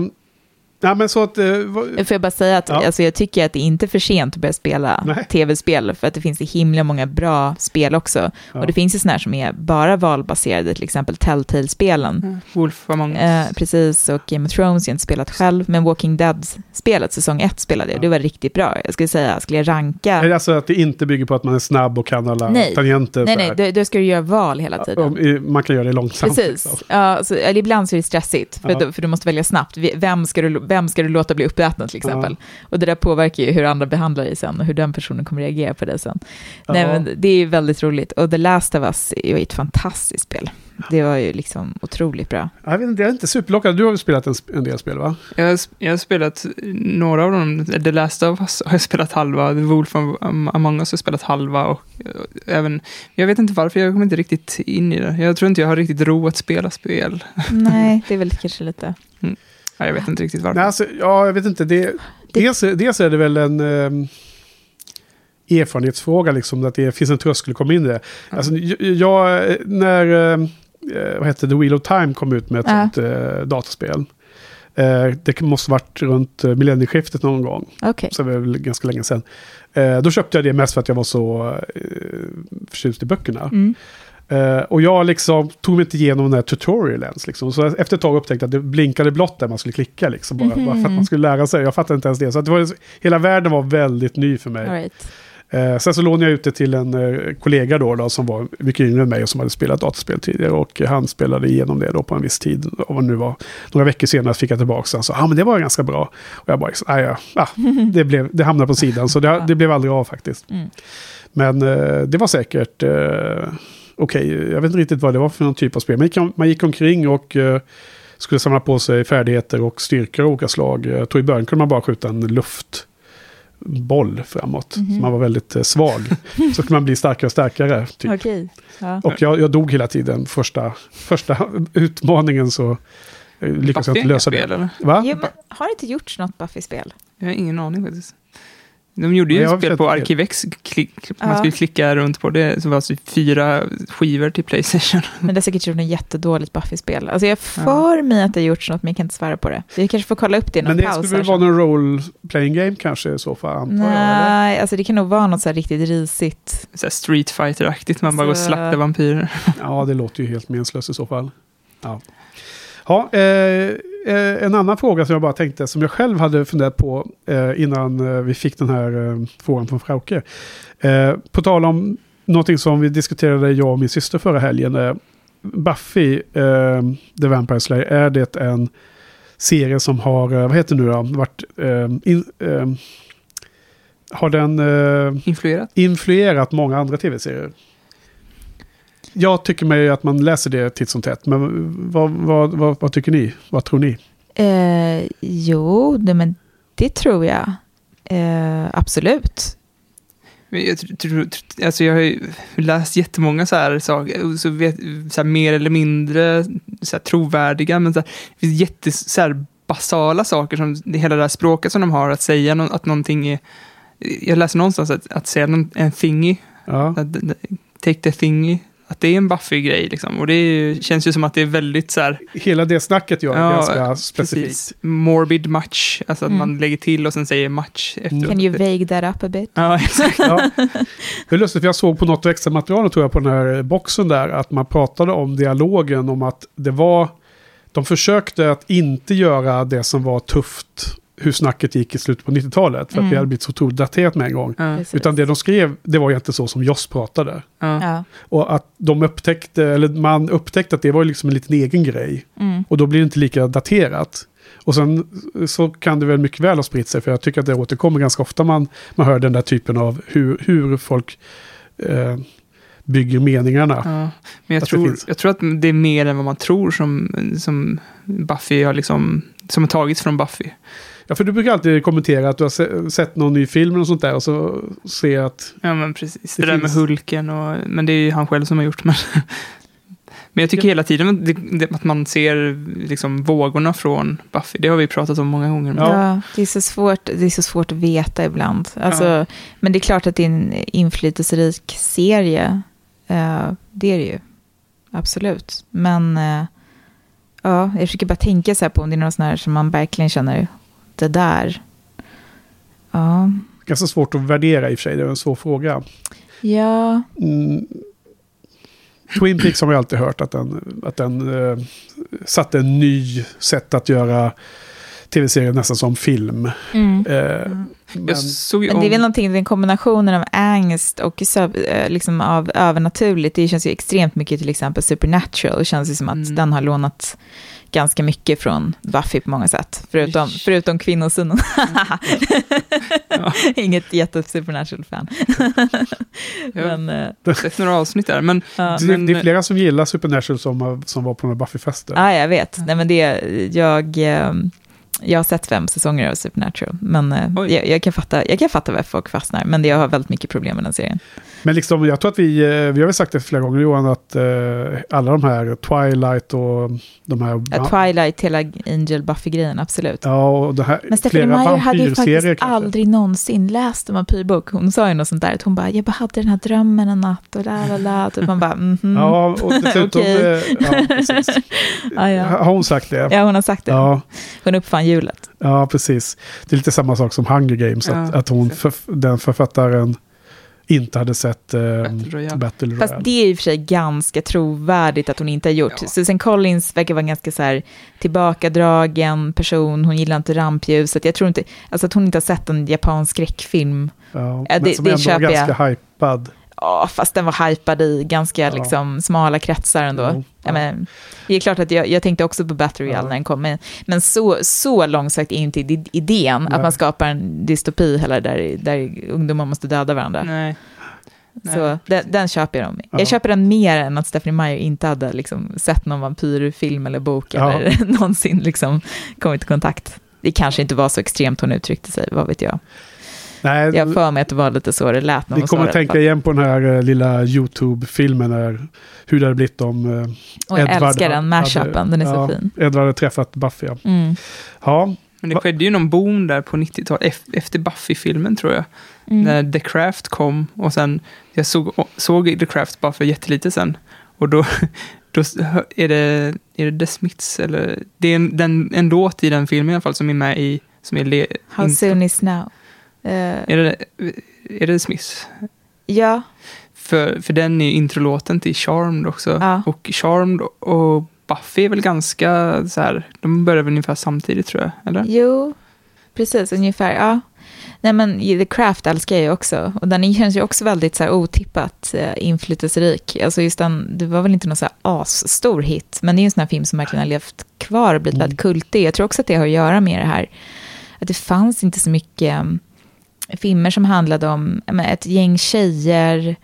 ja, men så att... Eh, vad- Får jag bara säga att Ja. alltså, jag tycker att det är inte för sent att börja spela Nej. tv-spel, för att det finns så himla många bra spel också. Ja. Och det finns ju sådana här som är bara valbaserade, till exempel Telltale-spelen. Mm. Wolf Among Us. Eh, precis, och Game of Thrones, jag har inte spelat själv, men Walking Dead-spelet, säsong 1 spelade jag, Ja. det var riktigt bra. Jag skulle säga, skulle jag ranka... Är det alltså att det inte bygger på att man är snabb och kan alla Nej. tangenter? nej, nej, då, då ska du göra val hela tiden. Man kan göra det långsamt. Precis. liksom. Ja, så, eller ibland så är det stressigt, för, Ja. då, för du måste välja snabbt. Vem ska, du, vem ska du låta bli uppäten till exempel? Och det där påverkar ju hur andra behandlar dig sen och hur den personen kommer reagera på dig sen. Nej, Ja. men det är ju väldigt roligt. Och The Last of Us är ju ett fantastiskt spel. Det var ju liksom otroligt bra. Jag vet inte, jag är inte superlockad. Du har ju spelat en, en del spel va? Jag, har, jag har spelat några av dem. The Last of Us har jag spelat halva. The Wolf Am- Among Us har jag spelat halva. Och eh, även, jag vet inte varför, jag kommer inte riktigt in i det. Jag tror inte jag har riktigt ro att spela spel. Nej, det är väl kanske lite... Ja, jag vet inte riktigt varför. Nej, alltså, ja, jag vet inte. Det, dels, dels är det väl en ehm, erfarenhetsfråga, liksom, att det finns en tröskel att komma in i det. Ja. Alltså, jag, när ehm, eh, vad hette The Wheel of Time kom ut med ett Ja. sånt eh, dataspel. Eh, det måste varit runt eh, millennieskiftet någon gång. Okej. Så det var väl ganska länge sedan. Eh, då köpte jag det mest för att jag var så eh, förtjust i böckerna. Mm. Eh, och jag liksom tog mig inte igenom den här tutorialen. Liksom. Så efter ett tag upptäckte jag att det blinkade blått där man skulle klicka. Liksom, bara, Mhm. bara för att man skulle lära sig. Jag fattade inte ens det. Så det var, hela världen var väldigt ny för mig. Right. Eh, sen så lånade jag ut det till en eh, kollega då, då som var mycket yngre än mig och som hade spelat dataspel tidigare. Och han spelade igenom det då på en viss tid. Och vad nu var några veckor senare fick jag tillbaka. Så ja, ah, men det var ganska bra. Och jag bara, ah, ja, ah, det, blev, det hamnade på sidan. Så det, det blev aldrig av faktiskt. Mm. Men det var säkert okej. Jag vet inte riktigt vad det var för någon typ av spel. Man gick, om- man gick omkring och eh, skulle samla på sig färdigheter och styrkor av olika slag. Jag tror i början kunde man bara skjuta en luftboll framåt. Mhm. Så man var väldigt eh, svag. så kunde man bli starkare och starkare. Typ. Okej. Ja. Och jag, jag dog hela tiden. Första, första utmaningen så eh, lyckades jag inte lösa spel, det. eller? Va? Jo, men har det inte gjorts något Buffy-spel? Jag har ingen aning faktiskt. De gjorde ju jag ett spel på. Arkivex. Klick, man Ja. skulle klicka runt på det. Så var det alltså fyra skivor till Playstation. Men det är säkert gjort något jättedåligt Buffy-spel. Alltså jag för mig att det har gjorts något, men jag kan inte svära på det. Vi kanske får kolla upp det i någon Men det paus. skulle väl vara någon role-playing game kanske i så fall, antar jag? eller? Nej, alltså det kan nog vara något så här riktigt risigt. Så här Street Fighter-aktigt. Man bara går och Så- slaktar vampyrer. Ja, det låter ju helt meningslöst i så fall. Ja. Ja, eh, en annan fråga som jag bara tänkte, som jag själv hade funderat på eh, innan eh, vi fick den här eh, frågan från Frauke. Eh, på tal om någonting som vi diskuterade, jag och min syster förra helgen. Eh, Buffy, eh, The Vampire Slayer, är det en serie som har, eh, vad heter det nu då, varit, eh, in, eh, har den eh, Influerat. influerat många andra tv-serier. Jag tycker mig att man läser det titt som tätt, men vad, vad, vad, vad tycker ni? Vad tror ni? Eh, jo, det, men det tror jag. Eh, absolut. Jag, tror- alltså jag har ju läst jättemånga så här saker, så vet, så här mer eller mindre så här trovärdiga, men så här, det finns jätte så här basala saker som det, hela det här språket som de har, att säga nå- att någonting är, jag läser någonstans att, att säga någon, en thingy, Ja, att, take the thingy, att det är en Buffy-grej. Liksom. Och det är, känns ju som att det är väldigt så här... Hela det snacket gör Ja, ganska specifikt. Precis. Morbid match, alltså att Mm. man lägger till och sen säger match efteråt. Can you vague that up a bit? Ja, exakt. Ja. Det är lustigt, för jag såg på något extra material tror jag på den här boxen där att man pratade om dialogen om att det var... De försökte att inte göra det som var tufft hur snacket gick i slutet på 90-talet. För att Mm. det hade blivit så otroligt daterat med en gång. Ja. Utan det de skrev, det var egentligen så som Joss pratade. ja. Och att de upptäckte, eller man upptäckte att det var liksom en liten egen grej. Mm. Och då blir det inte lika daterat. Och sen så kan det väl mycket väl ha spritt sig, för jag tycker att det återkommer ganska ofta man, man hör den där typen av hur, hur folk eh, bygger meningarna. Ja, men jag Att tror, jag tror att det är mer än vad man tror som, som Buffy har liksom, som har tagits från Buffy. Ja, för du brukar alltid kommentera att du har se, sett någon ny film och sånt där och så ser att... Ja, men precis. Det Det, där finns- med Hulken och, men det är ju han själv som har gjort. Men, men jag tycker hela tiden att, man ser liksom vågorna från Buffy. Det har vi pratat om många gånger. Men, Ja. Ja, det, är så svårt, det är så svårt att veta ibland. Alltså, Ja. Men det är klart att det är en inflytelserik serie. Eh, det är det ju. Absolut. Men eh, ja, jag försöker bara tänka så här på om det är något sånt här som man verkligen känner, det där. Ja, Ganska svårt att värdera i och för sig, det är en svår fråga. ja, Mm. Twin Peaks har man ju alltid hört att den, att den eh, satte en ny sätt att göra tv-serier nästan som film. mm. Eh, Mm. men, ju Men det är väl om, någonting, den kombinationen av angst och eh, liksom av övernaturligt, det känns ju extremt mycket till exempel Supernatural, det känns ju som att Mm. den har lånat ganska mycket från Buffy på många sätt, förutom, förutom kvinnosynen. Ja. Inget jätte-Supernatural-fan. Men, eh, jag har sett några avsnitt där. Men ja. det, men- det är flera som gillar Supernatural som, som var på den här Buffy-festen. ja, jag vet. Nej, men det, jag, eh, jag har sett fem säsonger av Supernatural, men eh, jag, jag, kan fatta, jag kan fatta varför folk fastnar, men det- jag har väldigt mycket problem med den serien. Men liksom, jag tror att vi, eh, vi har väl sagt det flera gånger Johan, att eh, alla de här Twilight och de här... Ja, Twilight, hela Angel Buffy-grejen, absolut. Ja, och det här, Men Stephanie flera Meyer hade ju faktiskt kanske. aldrig någonsin läst en vampyrbok. Hon sa ju något sånt där, att hon bara, jag bara hade den här drömmen en natt och la la la. Typ man bara, mhm. Ja, och dessutom... Eh, ja, precis. ja, ja. Har hon sagt det? ja, hon har sagt det. Ja, Hon uppfann hjulet. ja, precis. Det är lite samma sak som Hunger Games, att, Ja, att hon, förf- den författaren inte hade sett eh, Battle Royale. Battle Royale. Fast det är i och för sig ganska trovärdigt att hon inte har gjort. Ja. Susan Collins verkar vara en ganska så här tillbakadragen person, hon gillar inte rampljuset. Jag tror inte, alltså att hon inte har sett en japansk skräckfilm. ja, men det- som det ändå var köper jag. ganska hypad. Ja, fast den var hypad i ganska Ja. liksom, smala kretsar ändå. Jo, Ja, men, det är klart att jag, jag tänkte också på Battery Ja. när den kom, men, men så, så långsökt är inte id- idén Nej. att man skapar en dystopi heller där, där ungdomar måste döda varandra. nej. Nej, så den, den köper jag. Dem. Ja. Jag köper den mer än att Stephanie Meyer inte hade liksom, sett någon vampyrfilm eller bok Ja. eller någonsin liksom, kommit i kontakt. Det kanske inte var så extremt hon uttryckte sig, vad vet jag. Nej, Jag för mig att det var lite så det lät när vi kommer att tänka igen på den här eh, lilla YouTube-filmen, där, hur det hade blivit om eh, Och jag Edward älskar den mashupen, den är ja, så fin. Edward hade träffat Buffy. Ja, Mm. ja Men det skedde ju någon boom där på 90-talet, ef- efter Buffy-filmen tror jag. Mm. När The Craft kom och sen, jag såg, såg The Craft bara för jättelite sen. Och då, då är det, är det The Smiths eller, det är en, den, en låt i den filmen i alla fall som är med i, som är le, How soon is now? Eh, Är det, är det Smiths? ja, För, för den är introlåten till Charmed också. Ja. Och Charmed och Buffy är väl ganska så här, de börjar väl ungefär samtidigt tror jag, eller? jo, precis, ungefär, ja. Nej men The Craft älskar jag ju också. Och den känns ju också väldigt så här otippat eh, inflytelserik. Alltså just den, det var väl inte någon så här asstor hit, men det är ju en sån här film som verkligen har levt kvar och blivit Mm. väldigt kultig. Jag tror också att det har att göra med det här, att det fanns inte så mycket um, filmer som handlade om ett gäng tjejer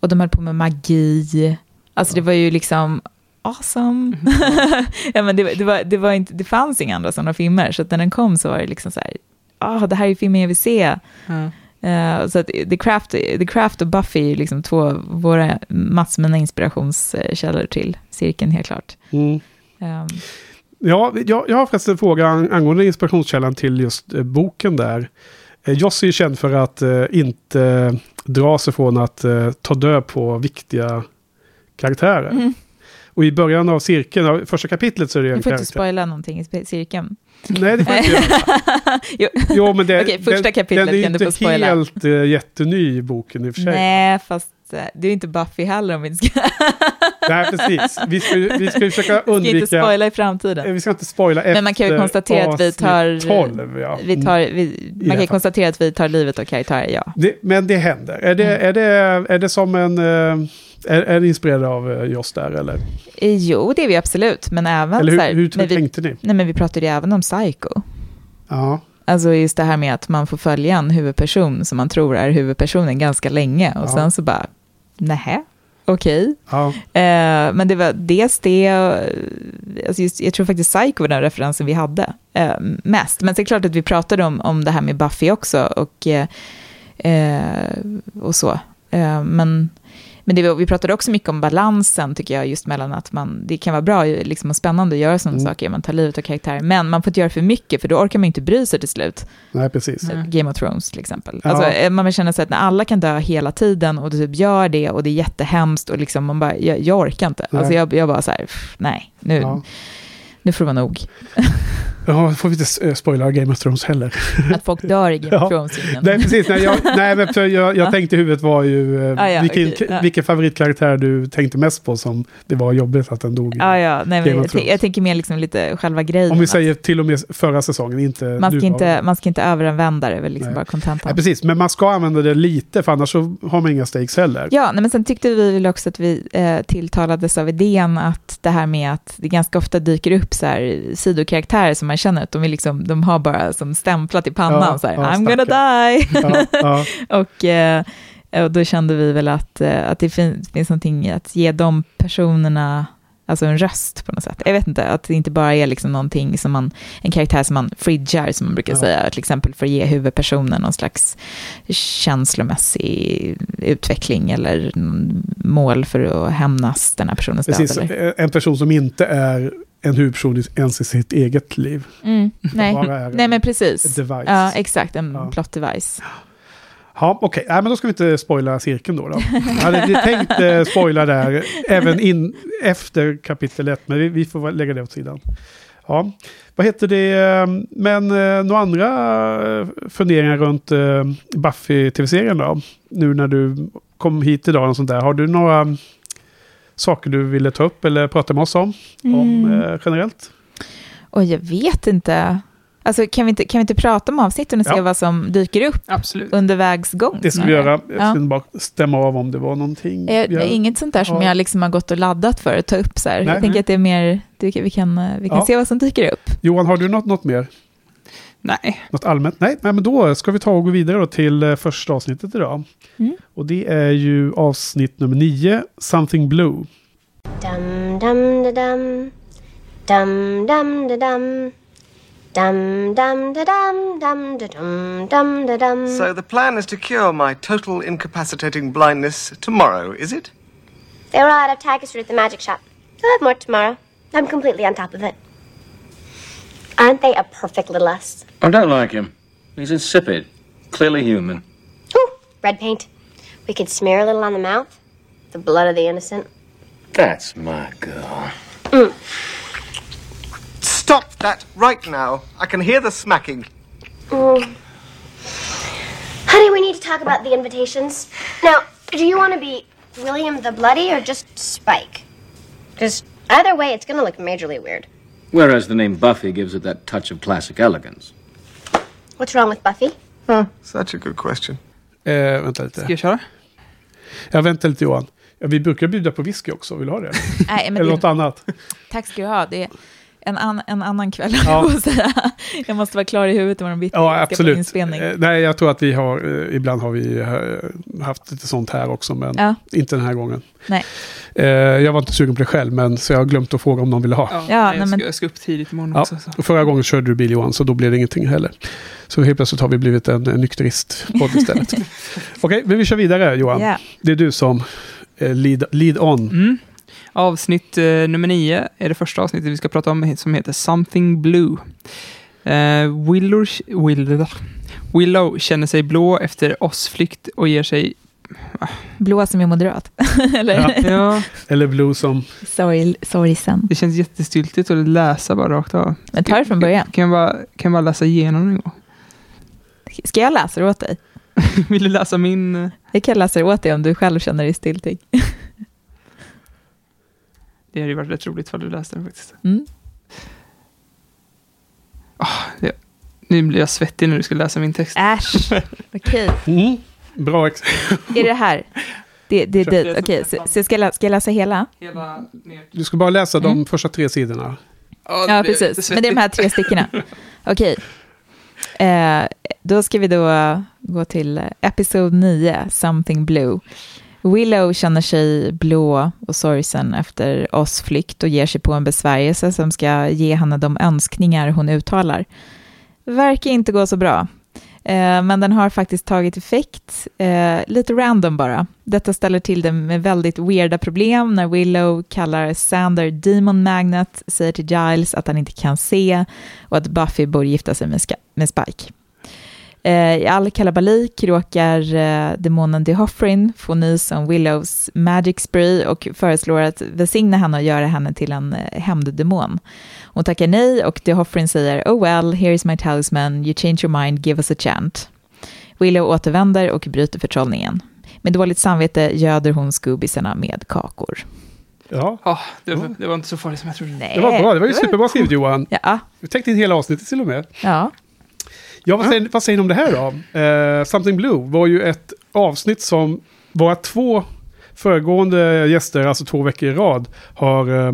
och de höll på med magi. Alltså det var ju liksom awesome. ja, men det, det, var, det, var inte, det fanns inga andra sådana filmer, så att när den kom så var det liksom så här, ah, det här är filmen jag vill se. Ja. Eh, så att The Craft, The Craft och Buffy är liksom två av våra massor med inspirationskällor till cirkeln, helt klart. Mm. Ehm, Ja, jag, jag har faktiskt en fråga ang- angående inspirationskällan till just eh, boken där. Eh, Joss är ju känd för att eh, inte dra sig från att eh, ta död på viktiga karaktärer. Mm. Och i början av cirkeln, av första kapitlet så är det Du en får inte karaktär. spoila någonting i cirkeln. Nej, det får jag inte göra. jo. Jo, men det, Okej, första den, kapitlet den är kan du inte helt uh, jätteny i boken i och för sig. Nej, fast eh, det är inte Buffy heller om vi inte ska, Nej, precis. Vi ska, vi ska försöka ska inte undvika... spoila i Eh, framtiden. Vi ska inte spoila efter Men man kan ju konstatera att vi tar- avsnitt 12. Ja. Vi tar, vi, man kan ju konstatera att vi tar livet av karaktärer, ja. Det, men det händer. Är det, Mm. är det, är det som en... eh, Är, är det inspirerad av eh, Joss där eller? Eh, Jo, det är vi absolut, men även Eller så hur, här, hur men vi, tänkte ni? nej, men vi pratade ju även om Psycho. Ja, Alltså just det här med att man får följa en huvudperson som man tror är huvudpersonen ganska länge och Ja. sen så bara, nähä, okej. ja, Eh, men det var dels det, alltså just, jag tror faktiskt Psycho var den referensen vi hade eh, mest. Men det är klart att vi pratade om, om det här med Buffy också och, eh, eh, och så. Eh, men men det, vi pratade också mycket om balansen, tycker jag, just mellan att man, det kan vara bra liksom, och spännande att göra sådana Mm. saker, man tar livet av karaktärer, men man får inte göra för mycket, för då orkar man inte bry sig till slut. nej precis. Mm. Game of Thrones till exempel. Ja. Alltså, eh, man vill känna sig att när alla kan dö hela tiden och du typ gör det och det är jättehemskt och liksom man bara, jag, jag orkar inte. Nej. Alltså jag, jag bara så här, pff, nej, nu, Ja. nu får det vara nog. Ja, får vi inte eh, spoila Game of Thrones heller. Att folk dör i Game of Thrones. ingen- nej, precis. Nej, jag, nej men jag, jag Ja. tänkte i huvudet var ju eh, Ah, ja, vilken, ja. vilken favoritkaraktär du tänkte mest på som det var jobbigt att den dog. i. Ja, ja, nej, Game of jag, Thrones. jag tänker mer liksom lite själva grejen. Om vi säger till och med förra säsongen, inte man, ska inte, man ska inte överanvända det, väl liksom Nej. bara kontentan. Precis. Men man ska använda det lite, för annars så har man inga stakes heller. Ja, nej, men sen tyckte vi väl också att vi eh, tilltalades av idén att det här med att det ganska ofta dyker upp så här sidokaraktärer som man känner att de, är liksom, de har bara som stämplat i pannan Ja, så här, ja, I'm gonna die. Ja, och, eh, och då kände vi väl att, eh, att det fin- finns någonting att ge de personerna Alltså en röst på något sätt. Jag vet inte, att det inte bara är liksom någonting som man, en karaktär som man fridgar, som man brukar Ja. säga, till exempel för att ge huvudpersonen någon slags känslomässig utveckling eller mål för att hämnas den här personens precis. död. Eller? En person som inte är en huvudperson ens i sitt eget liv. Mm, nej. Nej, men precis. device. Ja, exakt, en Ja. plot device. Ja, okej. Nej, men då ska vi inte spoila cirkeln då. då. Jag hade vi tänkt eh, spoila där, även in, efter kapitel 1, men vi, vi får lägga det åt sidan. Ja, vad heter det, eh, men eh, några andra eh, funderingar runt eh, Buffy-tv-serien då? Nu när du kom hit idag och sånt där. Har du några saker du ville ta upp eller prata med oss om, om Mm. eh, generellt? Och jag vet inte. Alltså, kan, vi inte, kan vi inte prata om avsnitten och se Ja. vad som dyker upp Absolut. under vägs gång? Det ska vi göra. Jag Ja. ska bara stämma av om det var någonting. Eh, Det är jag- inget sånt där som Ja. jag liksom har gått och laddat för att ta upp. Så här. Nej. Jag tänker att det är mer, vi kan, eh, vi kan Ja. se vad som dyker upp. Johan, har du något, något mer? Nej, Något allmänt? Nej, nej, men då ska vi ta och gå vidare då till eh, första avsnittet idag. Mm. Och det är ju avsnitt nummer nio, Something Blue. Dum dum da dum. Dum dum da dum. Dum dum da dum dum da dum dum da dum. So the plan is to cure my total incapacitating blindness tomorrow, is it? they were out of tapestry at the magic shop. They'll have more tomorrow. I'm completely on top of it. Aren't they a perfect little us? I don't like him. He's insipid. Clearly human. Ooh, red paint. We could smear a little on the mouth. The blood of the innocent. That's my girl. Stop that right now. I can hear the smacking. Mm. Honey, we need to talk about the invitations. Now, do you want to be William the Bloody or just Spike? Because either way, it's going to look majorly weird. Whereas the name Buffy gives it that touch of classic elegance. What's wrong with Buffy? Huh, such a good question. Eh, vänta lite. ska jag köra? Ja, vänta lite Johan. Ja, vi brukar bjuda på whisky också, vill du ha det? Nej, men Eller det, något annat? tack ska du ha. Det är en, an, en annan kväll, Ja. ja. jag, säga. jag måste vara klar i huvudet imorgon bitti. Ja, absolut. Inspelning. Eh, nej, jag tror att vi har, eh, ibland har vi eh, haft lite sånt här också, men Ja. inte den här gången. Nej. Jag var inte sugen på det själv, men så jag har glömt att fråga om någon ville ha. Ja, Ja, nej, jag, ska, jag ska upp tidigt imorgon Ja, också. Så. och förra gången körde du bil Johan, så då blev det ingenting heller. Så helt plötsligt har vi blivit en, en nykterist-podd istället. Okej, men vi kör vidare Johan. Ja. Det är du som lead, lead on. Mm. Avsnitt eh, nummer nio är det första avsnittet vi ska prata om som heter Something Blue. Eh, Willow, Willow, Willow känner sig blå efter oss flykt och ger sig Blå som är moderat. Eller Ja. Ja, Eller Blue som... sorg, sorgsen. det känns jättestyltigt att läsa bara rakt av. Men ta det från början. Kan jag bara, kan jag bara läsa igenom en gång? Ska jag läsa det åt dig? Vill du läsa min... eh, Jag kan läsa det åt dig om du själv känner dig stiltig. Det hade ju varit rätt roligt för du läste den faktiskt. Mm. Nu blir jag svettig när du ska läsa min text. Äsch, okej. Mm. Bra Är det här? Det, det, det. läsa Okej, nästan. så, så ska, jag läsa, ska jag läsa hela? Hela ner. Du ska bara läsa de Mm. första tre sidorna. Ja, precis. Men det är de här tre styckena. Okej. Eh, då ska vi då gå till episod 9, Something Blue. Willow känner sig blå och sorgsen efter oss flykt och ger sig på en besvärjelse som ska ge henne de önskningar hon uttalar. Verkar inte gå så bra. Eh, men den har faktiskt tagit effekt, eh, lite random bara. Detta ställer till det med väldigt weirda problem när Willow kallar Sander Demon Magnet, säger till Giles att han inte kan se och att Buffy borde gifta sig med, med Spike. Eh, I all kalabalik råkar eh, demonen Dehoffrin få nys om Willows magic spree och föreslår att välsigna henne och göra henne till en eh, hämnddemon. Hon tackar nej och Dehoffrin säger Oh well, here is my talisman, you change your mind, give us a chant. Willow återvänder och bryter förtrollningen. Med dåligt samvete göder hon Scoobisarna med kakor. Ja, Ja, det, var- det var inte så farligt som jag trodde. Nej. det var bra. Det var ju superbra skrivet Johan. Ja, Du täckte in hela avsnittet till och med. ja. Ja, vad säger, vad säger ni om det här då? Eh, Something Blue var ju ett avsnitt som våra två föregående gäster, alltså två veckor i rad, har eh,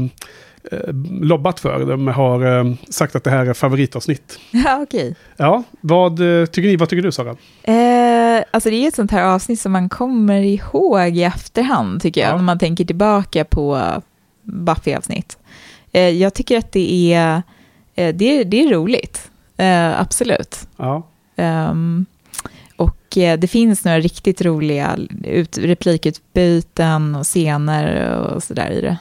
lobbat för. De har sagt att det här är favoritavsnitt. ja okej. Ja, vad tycker ni? Vad tycker du Sara? Eh, alltså det är ett sånt här avsnitt som man kommer ihåg i efterhand, tycker jag, Ja. när man tänker tillbaka på Buffy-avsnitt. Eh, jag tycker att det är, eh, det är, det är roligt, eh, absolut. Ja, Ehm, och eh, det finns några riktigt roliga ut, replikutbyten och scener och sådär i det.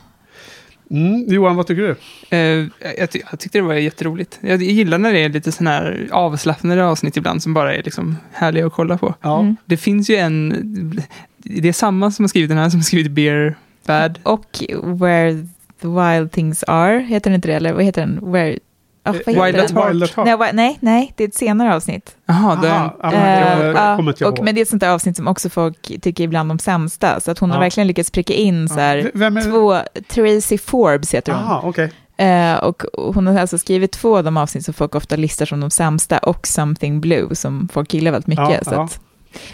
mm, Johan, vad tycker du? Eh, jag, ty- jag tyckte det var jätteroligt. Jag gillar när det är lite sån här avslappnade avsnitt ibland som bara är liksom härliga att kolla på. Ja, Mm. Det finns ju en... Det är samma som har skrivit den här som har skrivit Beer Bad. Och Where the Wild Things Are, heter den inte det? Eller vad heter den? Where, ah, heter Wild Heart. Nej, nej, nej, det är ett senare avsnitt. Jaha, ja, jag kommer inte och, men det är ett sånt där avsnitt som också folk tycker är bland de sämsta. Så att hon har Ja. verkligen lyckats pricka in så här, är två, Tracy Forbes heter hon. Aha, okej. Eh, och hon har alltså skrivit två av de avsnitt som folk ofta listar som de sämsta och Something Blue som folk gillar väldigt mycket. Ja, så ja. Att,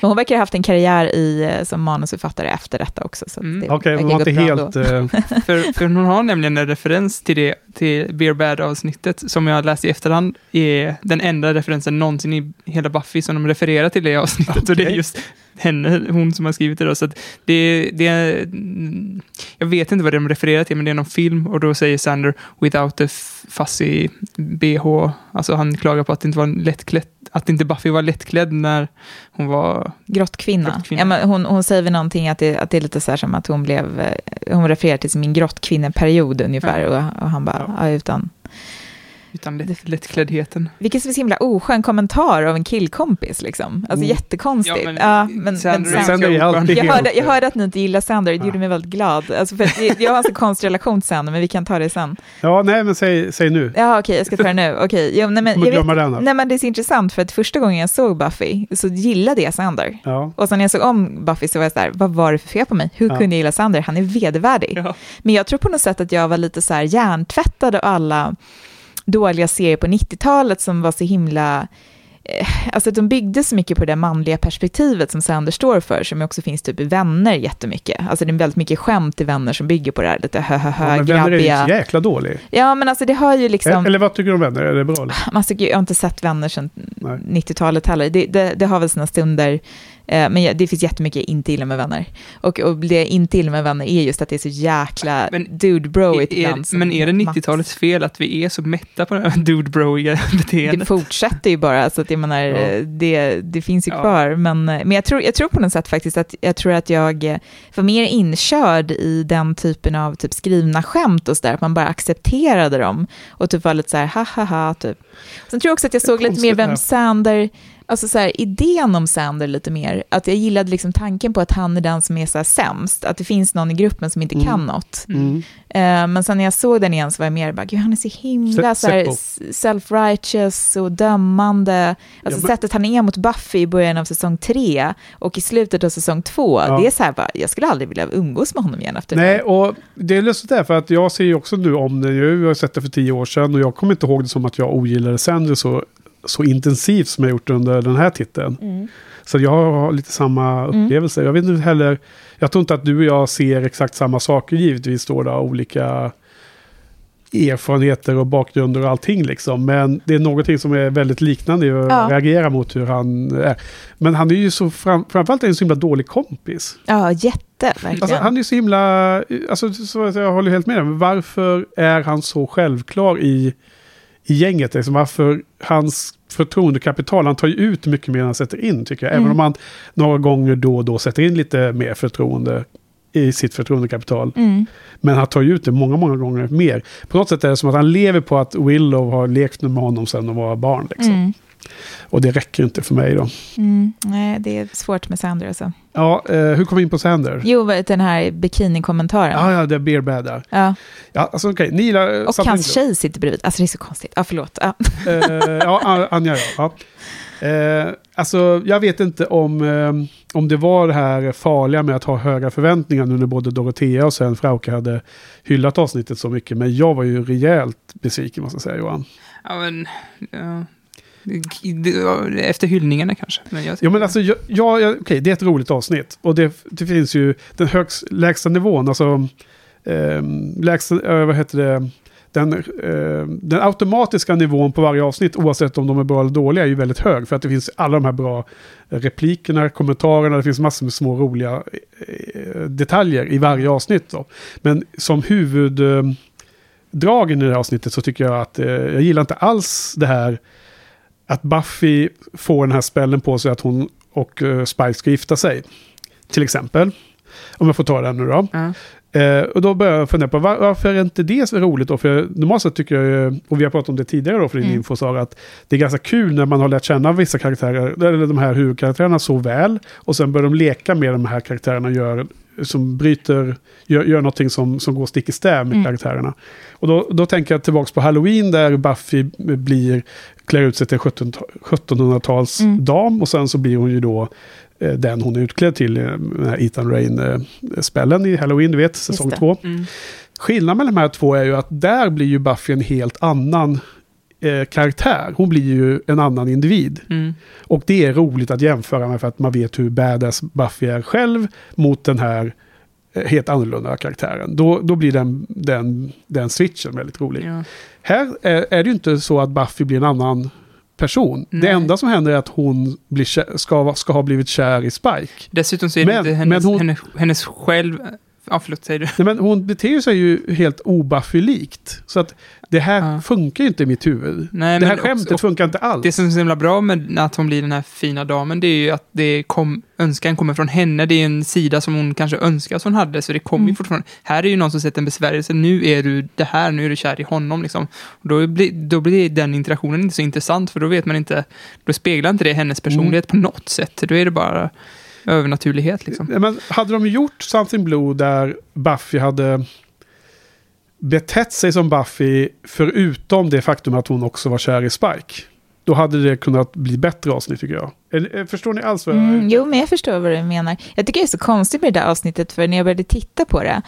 men hon verkar ha haft en karriär i, eh, som manusförfattare efter detta också. Så Mm. det Okej, verkar hon var inte helt... eh, För, för hon har nämligen en referens till det, till Beer Bad-avsnittet, som jag har läst i efterhand, är den enda referensen någonsin i hela Buffy som de refererar till det avsnittet. Och det är just henne, hon som har skrivit det då. Så att det, det jag vet inte vad de refererar till, men det är någon film och då säger Sander without a f- fuzzy bh. Alltså han klagar på att det inte var lättklädd, att inte Buffy var lättklädd när hon var... Grottkvinna. Grottkvinna. Ja, men hon, hon säger väl någonting att det, att det är lite så här som att hon blev, eh, hon refererar till sin grottkvinneperiod ungefär. Och, och han bara, Ja. ja. utan, Utan lätt, lättkläddheten. vilken så himla oskön kommentar av en killkompis liksom. Alltså Mm. jättekonstigt. Ja, Ja, men men, men, Sander är alltid jag, hörde, jag hörde att ni inte gillar Sander, det Ja. gjorde mig väldigt glad. Alltså för jag har en så konstig relation till Sander, men vi kan ta det sen. Ja, nej, men säg, säg nu. Ja, okej, jag ska ta det nu. Okej, jo, nej, men, jag vet, nej, men det är så intressant, för att första gången jag såg Buffy så gillade jag Sander. Ja. Och sen när jag såg om Buffy så var jag så här, vad var det för fel på mig? Hur Ja. kunde jag gilla Sander? Han är vedervärdig. Ja. Men jag tror på något sätt att jag var lite så här hjärntvättad av alla dåliga serier på 90-talet som var så himla... eh, Alltså de byggde så mycket på det manliga perspektivet som Sander står för, som också finns typ i Vänner jättemycket. Alltså det är väldigt mycket skämt i Vänner som bygger på det här lite hö hö Ja, hö men vänner är ju grabbiga... jäkla dålig. Ja, men alltså det har ju liksom... Eller vad tycker du om vänner? Är det bra? Eller? Jag har inte sett Vänner sedan Nej. 90-talet heller. Det, det, det har väl sina stunder, eh, men jag- det finns jättemycket inte gillar med Vänner. Och, och det inte gillar med Vänner är just att det är så jäkla Men dude-broigt ibland. men är det Mats. 90-talets fel att vi är så mätta på det här dude-broiga Det beteendet? fortsätter ju bara, så att jag menar, Ja. eh, det, det finns ju Ja. kvar. Men, eh, men jag, tror, jag tror på något sätt faktiskt att jag tror att jag eh, var mer inkörd i den typen av typ skrivna skämt och sådär, att man bara accepterade dem och typ var lite så här ha ha ha typ. Sen tror jag också att jag såg lite mer det vem Sander alltså så här, idén om Sander lite mer. Att jag gillade liksom tanken på att han är den som är så här sämst. Att det finns någon i gruppen som inte Mm. kan något. Mm. Eh, men sen när jag såg den igen så var jag mer bara, gud han är så himla Se- så här, self-righteous och dömande. Alltså Ja, men- sättet han är mot Buffy i början av säsong tre och i slutet av säsong två. Ja. Det är så här bara, jag skulle aldrig vilja umgås med honom igen efter Nej, det. och det är lustigt därför att jag ser ju också nu om ju. Jag har sett det för tio år sedan och jag kommer inte ihåg det som att jag ogillade Sandra så, så intensivt som jag gjort under den här titeln. Mm. Så jag har lite samma upplevelse. Jag vet inte heller, jag tror inte att du och jag ser exakt samma saker givetvis då, då olika erfarenheter och bakgrunder och allting liksom. Men det är någonting som är väldigt liknande. Jag Ja. reagerar mot hur han är. Men han är ju så, fram, framförallt är han en så himla dålig kompis. Ja, jätte, verkligen. Alltså, han är så himla, alltså, så, att jag håller helt med. Men varför är han så självklar i, i gänget? Liksom, varför hans förtroendekapital, han tar ju ut mycket mer än han sätter in tycker jag. Även Mm. om han några gånger då och då sätter in lite mer förtroende i sitt förtroendekapital. Mm. Men han tar ju ut det många, många gånger mer. På något sätt är det som att han lever på att Willow har lekt med honom sedan de var barn. Liksom. Mm. Och det räcker inte för mig då. Mm. Nej, det är svårt med Sander alltså. Ja, eh, hur kom vi in på Sander? Jo, den här bikini-kommentaren. Ja, ja, det är Beer Bad där. Ja. Ja, alltså okej, ni gillar... Och hans tjej sitter bredvid. Alltså det är så konstigt. Ja, förlåt. Ja. Eh, ja, Anja ja. ja. Eh, alltså, jag vet inte om, eh, om det var det här farliga med att ha höga förväntningar nu när både Dorotea och sen Frauke hade hyllat avsnittet så mycket. Men jag var ju rejält besviken måste jag säga Johan. Ja, men... Ja. Efter hyllningarna kanske. Men jag, Jo men alltså, ja, ja, okej, det är ett roligt avsnitt. Och det, det finns ju den högst, lägsta nivån, alltså eh, lägsta, eh, vad heter det, den, eh, den automatiska nivån på varje avsnitt, oavsett om de är bra eller dåliga, är ju väldigt hög. För att det finns alla de här bra eh, replikerna, kommentarerna, det finns massor med små roliga eh, detaljer i varje avsnitt. Då. Men som huvuddragen eh, i det här avsnittet så tycker jag att eh, jag gillar inte alls det här att Buffy får den här spällen på sig att hon och uh, Spike ska gifta sig. Till exempel. Om jag får ta den nu då. Ja. Eh, och då börjar jag fundera på var, varför är inte det så roligt då? För normalt sett tycker jag, och vi har pratat om det tidigare då för din Mm. info Sara, att det är ganska kul när man har lärt känna vissa karaktärer, eller de här huvudkaraktärerna så väl. Och sen börjar de leka med de här karaktärerna och gör, som bryter, gör, gör någonting som, som går stick i stäv med Mm. karaktärerna. Och då, då tänker jag tillbaka på Halloween där Buffy blir, klär ut sig till 17 1700-tals Mm. dam och sen så blir hon ju då eh, den hon är utklädd till, eh, den här Ethan Rain-spällen i Halloween, du vet, säsong två. Mm. Skillnaden mellan de här två är ju att där blir ju Buffy en helt annan eh, karaktär. Hon blir ju en annan individ. Mm. Och det är roligt att jämföra med för att man vet hur badass Buffy är själv mot den här eh, helt annorlunda karaktären. Då, då blir den, den, den switchen väldigt rolig. Ja. Här är, är det ju inte så att Buffy blir en annan person. Det Nej. enda som händer är att hon blir ska, ska ha blivit kär i Spike. Dessutom så är det Men- inte hennes, hon- hennes, hennes själv... Ja, förlåt, säger du? Nej, men hon beter sig ju helt obuffy-likt. Så att det här Ja. funkar ju inte i mitt huvud. Nej, det här skämtet också- funkar inte alls. Det som är så himla bra med att hon blir den här fina damen, det är ju att det kom, önskan kommer från henne. Det är en sida som hon kanske önskar att hon hade, så det kommer ju Mm. fortfarande. Här är ju någon som sett en besvärjelse. Nu är du det här, nu är du kär i honom liksom. Och då, blir, då blir den interaktionen inte så intressant, för då vet man inte, då speglar inte det hennes personlighet på något sätt. Då är det bara övernaturlighet liksom. Men hade de gjort Something Blue där Buffy hade betett sig som Buffy förutom det faktum att hon också var kär i Spike. Då hade det kunnat bli bättre avsnitt tycker jag. Eller, Förstår ni alls vad jag... Mm, jo, men jag förstår vad du menar. Jag tycker det är så konstigt med det där avsnittet, för när jag började titta på det,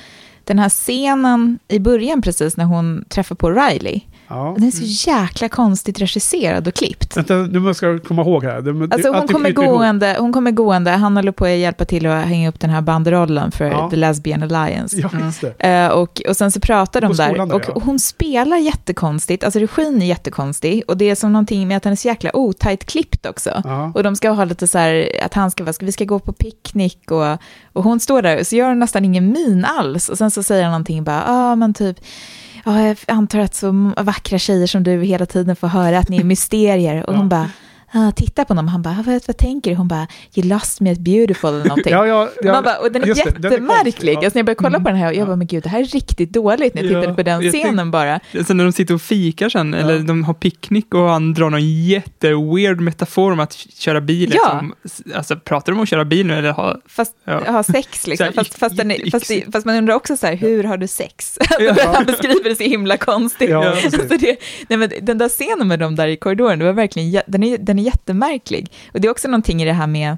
den här scenen i början precis när hon träffar på Riley, Ja. den är så jäkla konstigt regisserad och klippt. Vänta, nu måste jag komma ihåg här. Det, Alltså hon kommer, gående, hon kommer gående, han håller på att hjälpa till att hänga upp den här banderollen för Ja. The Lesbian Alliance. Ja. Eh, och, och sen så pratar de där där, och ja. hon spelar jättekonstigt, alltså regin är jättekonstig och det är som någonting med att den är så jäkla otajt klippt också. Ja. Och de ska ha lite så här, att han ska vara, vi ska gå på picknick och, och hon står där och så gör hon nästan ingen min alls. Och sen så säger han någonting bara, ja ah, men typ, ja jag antar att så vackra tjejer som du hela tiden får höra att ni är mysterier. Och hon bara, ah, tittar på honom. Han bara, vad, vad tänker du? Hon bara, you lost me at beautiful eller någonting. Ja, ja, ja, Man bara, och den är det, den är jättemärklig. alltså, när jag började kolla på den här, jag bara, men gud, det här är riktigt dåligt när jag tittade på den scenen tänkte- bara. Sen när de sitter och fikar sen, eller de har picknick och han drar någon jätteweird metafor om att köra bil. Ja. Liksom. Alltså, pratar de om att köra bil nu eller ha... Fast ha sex liksom. Här, Fast, fast, den fast, fast man undrar också så här, hur har du sex? Han beskriver det så himla konstigt. Så det, nej, men den där scenen med dem där i korridoren, det var verkligen, den är, den är jättemärklig. Och det är också någonting i det här med,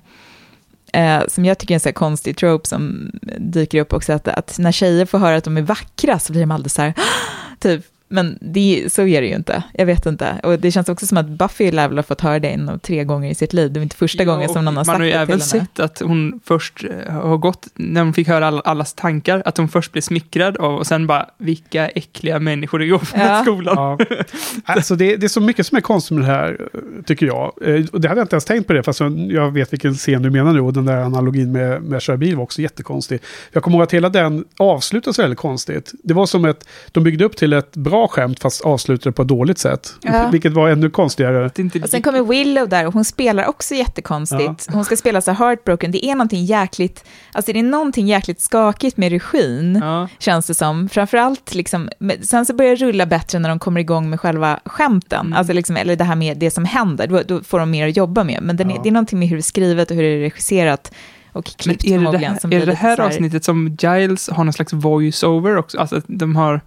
eh, som jag tycker är en så här konstig trope som dyker upp också, att, att när tjejer får höra att de är vackra så blir de alldeles så här, typ, men det, så är det ju inte. Jag vet inte. Och det känns också som att Buffy lär väl ha fått höra det en tre gånger i sitt liv. Det är inte första gången som någon har Man sagt har ju det även till henne. sett att hon först eh, har gått, när hon fick höra alla, allas tankar, att hon först blev smickrad av och sen bara, vilka äckliga människor det går på Ja. skolan. Ja. Alltså det, det är så mycket som är konstigt med det här, eh, tycker jag. Eh, Och det hade jag inte ens tänkt på det, fast jag- jag vet vilken scen du menar nu. Och den där analogin med, med att köra bil var också jättekonstig. Jag kommer ihåg att hela den avslutades väldigt konstigt. Det var som ett, de byggde upp till ett bra skämt, fast avslutade på ett dåligt sätt. Ja. Vilket var ännu konstigare. Och sen kommer Willow där och hon spelar också jättekonstigt. Hon ska spela så heartbroken. Det är någonting jäkligt, alltså det är någonting jäkligt skakigt med regin, Ja. känns det som. Framförallt liksom, sen så börjar det rulla bättre när de kommer igång med själva skämten, alltså liksom, eller det här med det som händer, då, då får de mer att jobba med. Men den är, Ja. det är någonting med hur det är skrivet och hur det är regisserat och Men klippt är det det här, som är det, här här- avsnittet som Giles har någon slags voice-over också? Alltså de har,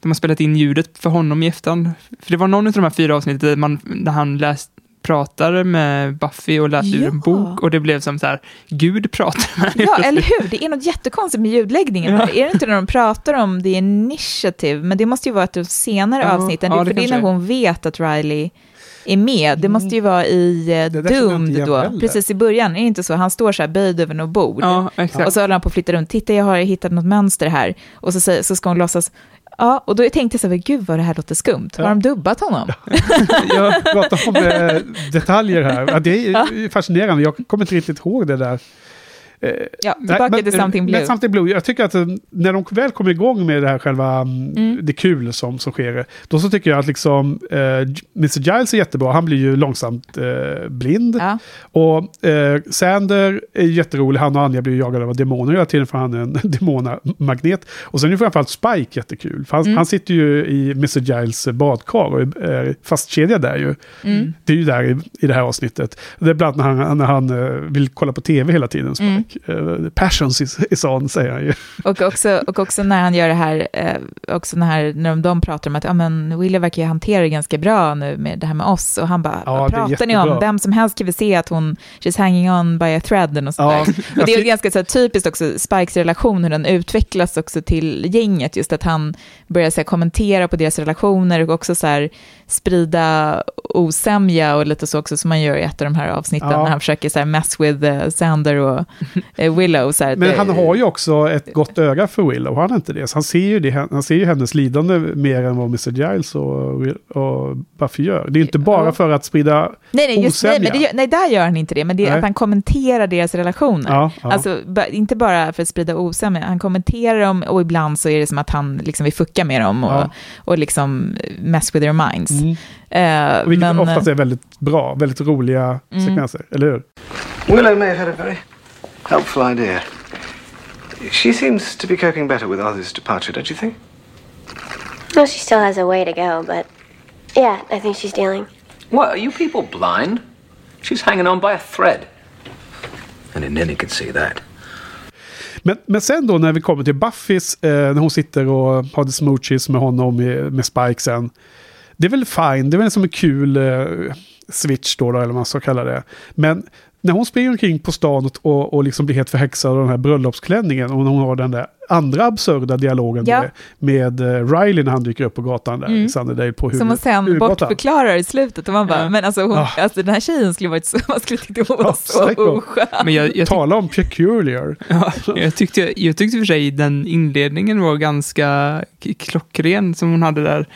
de har spelat in ljudet för honom i efterhand. För det var någon av de här fyra avsnitten där, man, där han läst, pratade med Buffy och läste ur en Ja. bok och det blev som så här, Gud pratar med Ja, eller hur? Det är något jättekonstigt med ljudläggningen. Ja. Är det inte när de pratar om the initiative? Men det måste ju vara ett senare Ja, avsnitten. ja, det, det för det är när är. hon vet att Riley är med. Det måste ju vara i eh, inte Doomed då, heller. precis i början. Är det inte så? Han står så här böjd över något bord. Ja. Och så håller han på att flytta runt. Titta, jag har hittat något mönster här. Och så, så ska hon låtsas. Ja, och då tänkte jag så här, gud vad det här låter skumt. Har Ja. de dubbat honom? ja, Prata om eh, detaljer här. Ja, det är fascinerande. Jag kommer inte riktigt ihåg det där. Eh, Ja, Nej, tillbaka men, till eh, Something Blue. Men Something Blue, jag tycker att eh, när de väl kommer igång med det här själva, mm. Mm. det kul som, som sker, då så tycker jag att liksom, eh, Mr. Giles är jättebra, han blir ju långsamt eh, blind. Ja. Och eh, Sander är jätterolig, han och Anja blir ju jagade av demoner hela tiden för han är en demonmagnet. Och sen är framförallt Spike jättekul, för han, Mm. han sitter ju i Mr. Giles badkar och är fastkedjad där ju. Mm. Det är ju där i, i det här avsnittet. Det är bland annat när han, när han eh, vill kolla på tv hela tiden, Mm. Spike. Eh, passions is, is on, säger han ju. Och också, och också när han gör det här, eh, också när, när de, de pratar om att ja, men Willy verkar ju hantera det ganska bra nu med det här med oss. Och han bara, Ja, vad pratar ni om? Vem som helst kan väl se att hon, she's hanging on by a thread och sånt Ja. Och det är jag- ganska så här, typiskt också, Spikes relation, hur den utvecklas också till gänget, just att han börjar så här, kommentera på deras relationer och också så här, sprida osämja och lite så också som man gör i ett av de här avsnitten, Ja. när han försöker så här, mess with uh, Sander och eh, Willow. Så här, Men det- han har ju också ett gott öga för Willow, har han inte det? Så han ser ju, det, han ser ju hennes lidande mer än vad Mr. Giles och, och Buffy gör. Det är inte bara för att sprida... Nej, nej, just, nej, osämja. men det, nej, där gör han inte det, men det är Nej. att han kommenterar deras relationer. Ja, ja. Alltså, inte bara för att sprida osämja, han kommenterar dem och ibland så är det som att han liksom vill fucka med dem och, och liksom mess with their minds. Mm. Eh, Och Vilket men, oftast är väldigt bra, väldigt roliga Mm. sekvenser, eller hur? Willow may have had a very helpful idea. She seems to be coping better with Arthur's departure, don't you think? Well, she still has a way to go, but yeah, I think she's dealing. What, are you people blind? She's hanging on by a thread. And Ninny could see that. Men, men sen då när vi kommer till Buffys, eh, när hon sitter och har the smoochies med honom med, med Spike sen. Det är väl fine, det är väl som en kul eh, switch då, då, eller vad man ska kalla det. Men när hon springer omkring på stan och, och, och liksom blir helt förhäxad av den här bröllopsklänningen och när hon har den där andra absurda dialogen Ja. med, med eh, Riley när han dyker upp på gatan där i Sunnydale på huvud, som hon sen huvudgatan. bortförklarar i slutet och man bara, Ja. men alltså, hon, Ah. alltså den här tjejen skulle varit så, man skulle tycka hon var Ja, så oskön. men jag, jag, tyck, Tala om peculiar. ja, jag, tyckte, jag tyckte för sig den inledningen var ganska klockren som hon hade där.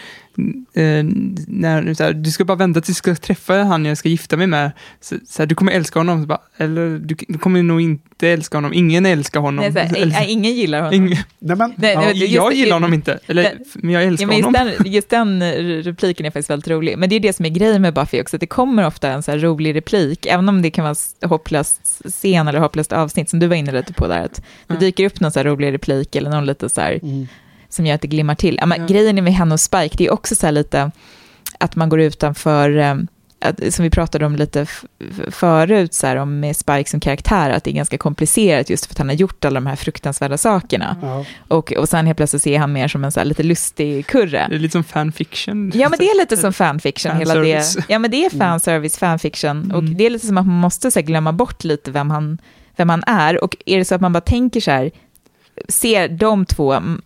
Eh, när, så här, du ska bara vänta tills du ska träffa han jag ska gifta mig med. Så, så här, du kommer älska honom. Så bara, eller du, du kommer nog inte älska honom. Ingen älskar honom. Nej, så här, nej, ingen gillar honom. Ing... Nej, men, Nej, ja. just- jag gillar honom inte, eller, Den- men jag älskar Ja, men just, honom. den, just den eh, repliken är faktiskt väldigt rolig. Men det är det som är grejen med Buffy också, att det kommer ofta en så här rolig replik, även om det kan vara hopplöst scen eller hopplöst avsnitt, som du var inne lite på där, att det Ja. dyker upp någon så här rolig replik eller någon lite så här, Mm. som gör att det glimmar till. Ja, men. Grejen med henne och Spike, det är också så här lite att man går utanför, eh, att, som vi pratade om lite förut, så här, om med Spike som karaktär, att det är ganska komplicerat just för att han har gjort alla de här fruktansvärda sakerna. Ja. Och, och sen helt plötsligt ser han mer som en så här lite lustig kurre. Det är lite som fanfiction. Ja, men det är lite som fanfiction. Hela det, ja, men det är fanservice, fanfiction. Och Mm. det är lite som att man måste så här, glömma bort lite vem han, vem han är. Och är det så att man bara tänker så här, ser de två mm,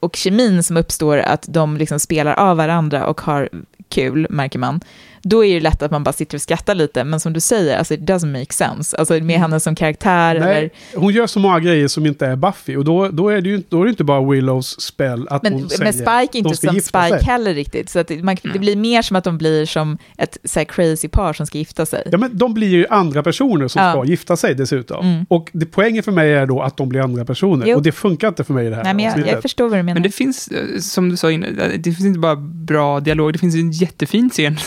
och kemin som uppstår, att de liksom spelar av varandra och har kul, märker man, då är det lätt att man bara sitter och skrattar lite. Men som du säger, alltså, it doesn't make sense. Alltså med henne som karaktär, eller, Nej, hon gör så många grejer som inte är Buffy. Och då, då, är, det ju, då är det inte bara Willows spel att Men, hon men säger Spike är inte som Spike sig. heller riktigt. Så att det, man, det blir mer som att de blir som ett så här, crazy par som ska gifta sig. Ja, men de blir ju andra personer som Ja. ska gifta sig dessutom. Mm. Och det, poängen för mig är då att de blir andra personer. Jo. Och det funkar inte för mig i det här Nej, men jag, jag förstår vad du menar. Men det finns, eh, som du sa innan, det finns inte bara bra dialog, det finns en jättefin scen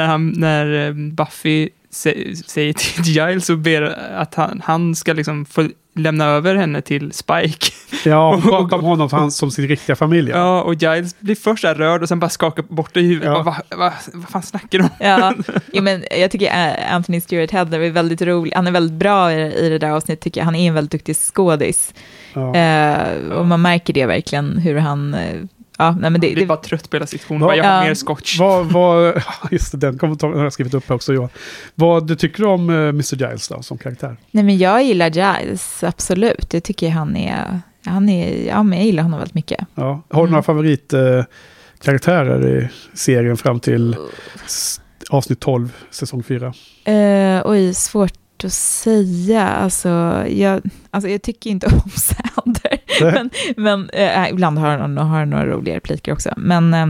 när, han, när eh, Buffy sä- säger till Giles och ber att han, han ska liksom få lämna över henne till Spike. Ja, hon pratar om honom för han, som sin riktiga familj. Ja, och Giles blir först rörd och sen bara skakar bort det i huvudet. Ja. Vad va, va, vad fan snackar du om? Ja, jo, men jag tycker eh, Anthony Stewart Head är väldigt rolig. Han är väldigt bra i, i det där avsnittet, tycker jag. Han är en väldigt duktig skådis. Ja. Eh, och man märker det verkligen, hur han... eh, ja, nej, men det, blir det, bara trött på hela situationen. Bara, Jag har mer scotch. Vad, vad, just det, den kommentaren har jag skrivit upp också Johan. Vad du tycker du om eh, Mr. Giles då, som karaktär? nej, men jag gillar Giles, absolut. Jag tycker han är... Han är ja, men jag gillar honom väldigt mycket. Ja. Har du Mm. några favoritkaraktärer eh, karaktärer i serien fram till avsnitt 12, säsong 4? Uh, oj, svårt att säga. Alltså jag, alltså, jag tycker inte om Sander. Men men eh, ibland har han, har några roliga repliker också. Men, eh,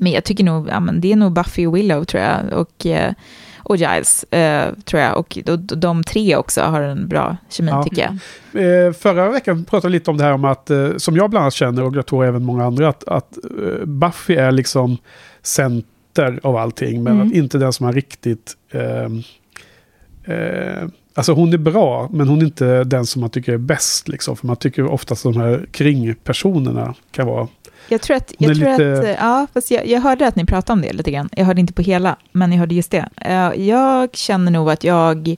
men jag tycker nog, ja, men det är nog Buffy och Willow tror jag. Och, eh, och Giles, eh, tror jag. Och de, de tre också har en bra kemi, Ja. tycker jag. Eh, förra veckan pratade vi lite om det här om att, eh, som jag bland annat känner och jag tror även många andra, att, att eh, Buffy är liksom center av allting, men Mm. att inte den som har riktigt... ehm, eh, alltså hon är bra, men hon är inte den som man tycker är bäst. Liksom, för man tycker oftast de här kringpersonerna kan vara... Jag tror att, jag, tror lite- att ja, fast jag, jag hörde att ni pratade om det lite grann. Jag hörde inte på hela, men jag hörde just det. Eh, Jag känner nog att jag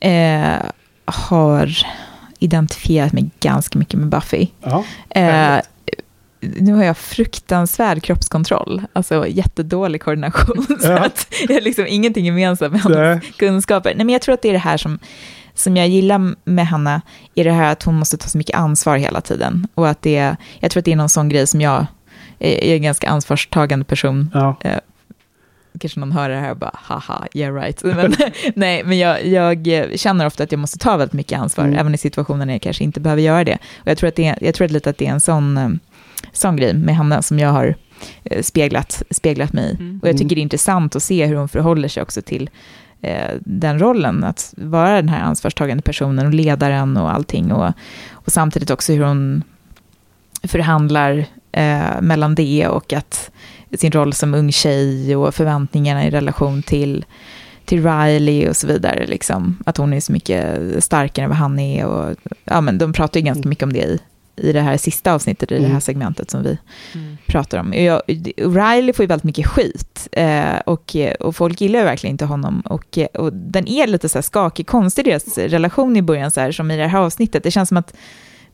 eh, har identifierat mig ganska mycket med Buffy. Ja, Eh. Nu har jag fruktansvärd kroppskontroll, alltså jättedålig koordination. så Ja. att jag har liksom ingenting gemensamt med hennes kunskaper. Nej, men jag tror att det är det här som, som jag gillar med henne, är det här att hon måste ta så mycket ansvar hela tiden. Och att det, jag tror att det är någon sån grej som jag är, är en ganska ansvarstagande person. ja. Kanske någon hör det här och bara, haha, yeah right. Men, nej, men jag, jag känner ofta att jag måste ta väldigt mycket ansvar, Mm. även i situationer när jag kanske inte behöver göra det. Och jag tror att det jag tror att lite att det är en sån, eh, sån grej med henne som jag har eh, speglat, speglat mig i. Mm. Och jag tycker det är intressant att se hur hon förhåller sig också till eh, den rollen, att vara den här ansvarstagande personen och ledaren och allting. Och, och samtidigt också hur hon förhandlar eh, mellan det och att sin roll som ung tjej och förväntningarna i relation till, till Riley och så vidare. Liksom. Att hon är så mycket starkare än vad han är. Och, ja, men de pratar ju ganska mycket om det i, i det här sista avsnittet, i det här Mm. segmentet som vi Mm. pratar om. Jag, Riley får ju väldigt mycket skit eh, och, och folk gillar ju verkligen inte honom. Och, och den är lite så här skakig, konstig deras relation i början, så här, som i det här avsnittet. Det känns som att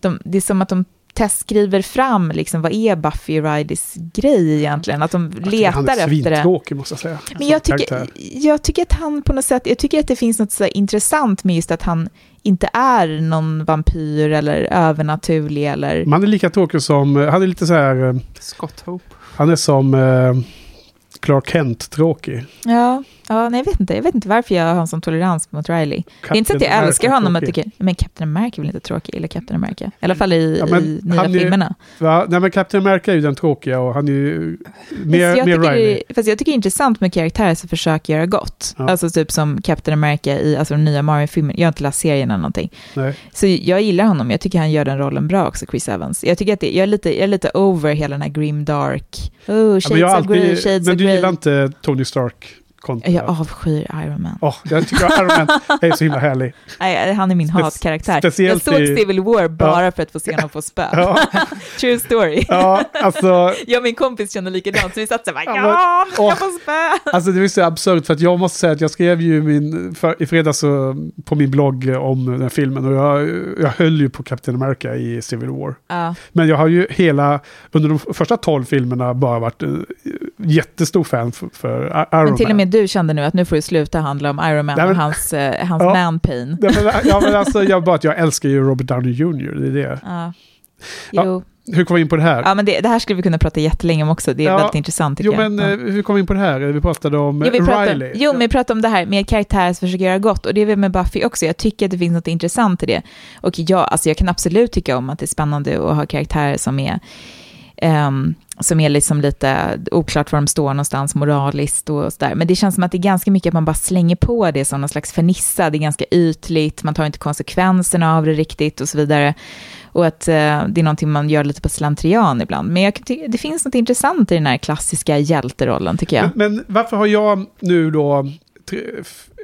de, det är som att de testskriver fram, liksom, vad är Buffy Rileys grej egentligen? Att de Jag tycker letar han är efter det. svintråkig måste jag säga. Men som jag tycker, jag tycker att han på något sätt, jag tycker att det finns något så intressant med just att han inte är någon vampyr eller övernaturlig eller... Man är lika tråkig som, han är lite så här, eh, Scott Hope. han är som, eh, Clark Kent-tråkig. Ja, ja nej, jag vet inte. Jag vet inte varför jag har en sån tolerans mot Riley. det är inte så att jag älskar honom och tycker, men Captain America är väl inte tråkig, eller Captain America. I alla fall i, Ja, men i nya är- filmerna. Va? Nej men Captain America är ju den tråkiga och han är ju mer, fast, mer Riley. det, fast jag tycker det är intressant med karaktärer som försöker göra gott. Ja. Alltså typ som Captain America i alltså, de nya Marvel-filmerna. Jag har inte läst serien eller någonting. Nej. Så jag gillar honom. Jag tycker han gör den rollen bra också, Chris Evans. Jag tycker att det, jag, är lite, jag är lite over hela den här grim dark. Oh, shades Ja, men, har of grey, alltid, shades men of grey. Gillar inte Tony Stark? kontra... Jag avskyr Iron Man. Åh, jag tycker Iron Man är så himla härlig. Nej, han är min hatkaraktär. speciellt jag såg i- Civil War bara Ja. för att få se honom få spö. Ja, True story. ja alltså, Jag och min kompis kände likadant, så vi satt så här, bara, Ja, åh. jag får spö. alltså det är så absurt för att jag måste säga att jag skrev ju min, för, i fredags på min blogg om den här filmen och jag, jag höll ju på Captain America i Civil War. Ja, Men jag har ju hela, under de första tolv filmerna bara varit eh, jättestor fan för, för Iron men till Man. och med du kände nu att nu får det sluta handla om Iron Man Nej, men- och hans, eh, hans Ja. man pain. Nej, men, ja, men alltså, jag, bara att jag älskar ju Robert Downey Jr. Det är det. Ja. Ja, Jo, Hur kom vi in på det här? ja, men det, det här skulle vi kunna prata jättelänge om också. Det är Ja, väldigt intressant tycker jo, jag. men Ja. eh, hur kom vi in på det här? Vi pratade om Jo, vi eh, pratar, Riley. jo, men vi pratar om det här med karaktärer som försöker göra gott. Och det är väl med Buffy också. Jag tycker att det finns något intressant i det. Och ja, alltså jag kan absolut tycka om att det är spännande att ha karaktärer som är, ehm, som är liksom lite oklart var de står någonstans moraliskt och sådär. Men det känns som att det är ganska mycket att man bara slänger på det som någon slags fernissa. Det är ganska ytligt, man tar inte konsekvenserna av det riktigt och så vidare. Och att eh, det är någonting man gör lite på slentrian ibland. Men jag det finns något intressant i den här klassiska hjälterollen tycker jag. Men, men varför har jag nu då,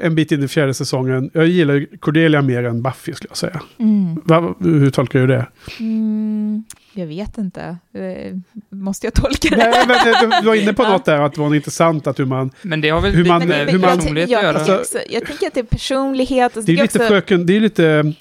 en bit in i fjärde säsongen, jag gillar Cordelia mer än Buffy skulle jag säga. Mm. Va, hur tolkar du det? Mm, jag vet inte. Eh, Måste jag tolka det? Nej, men du, du var inne på Ja. något där, att det var intressant att hur man... Men det har väl Hur man- med hur man- personlighet jag, att göra. tycker Alltså- också, jag tänker att det är personlighet. Och så Det är lite också, fröken, det är lite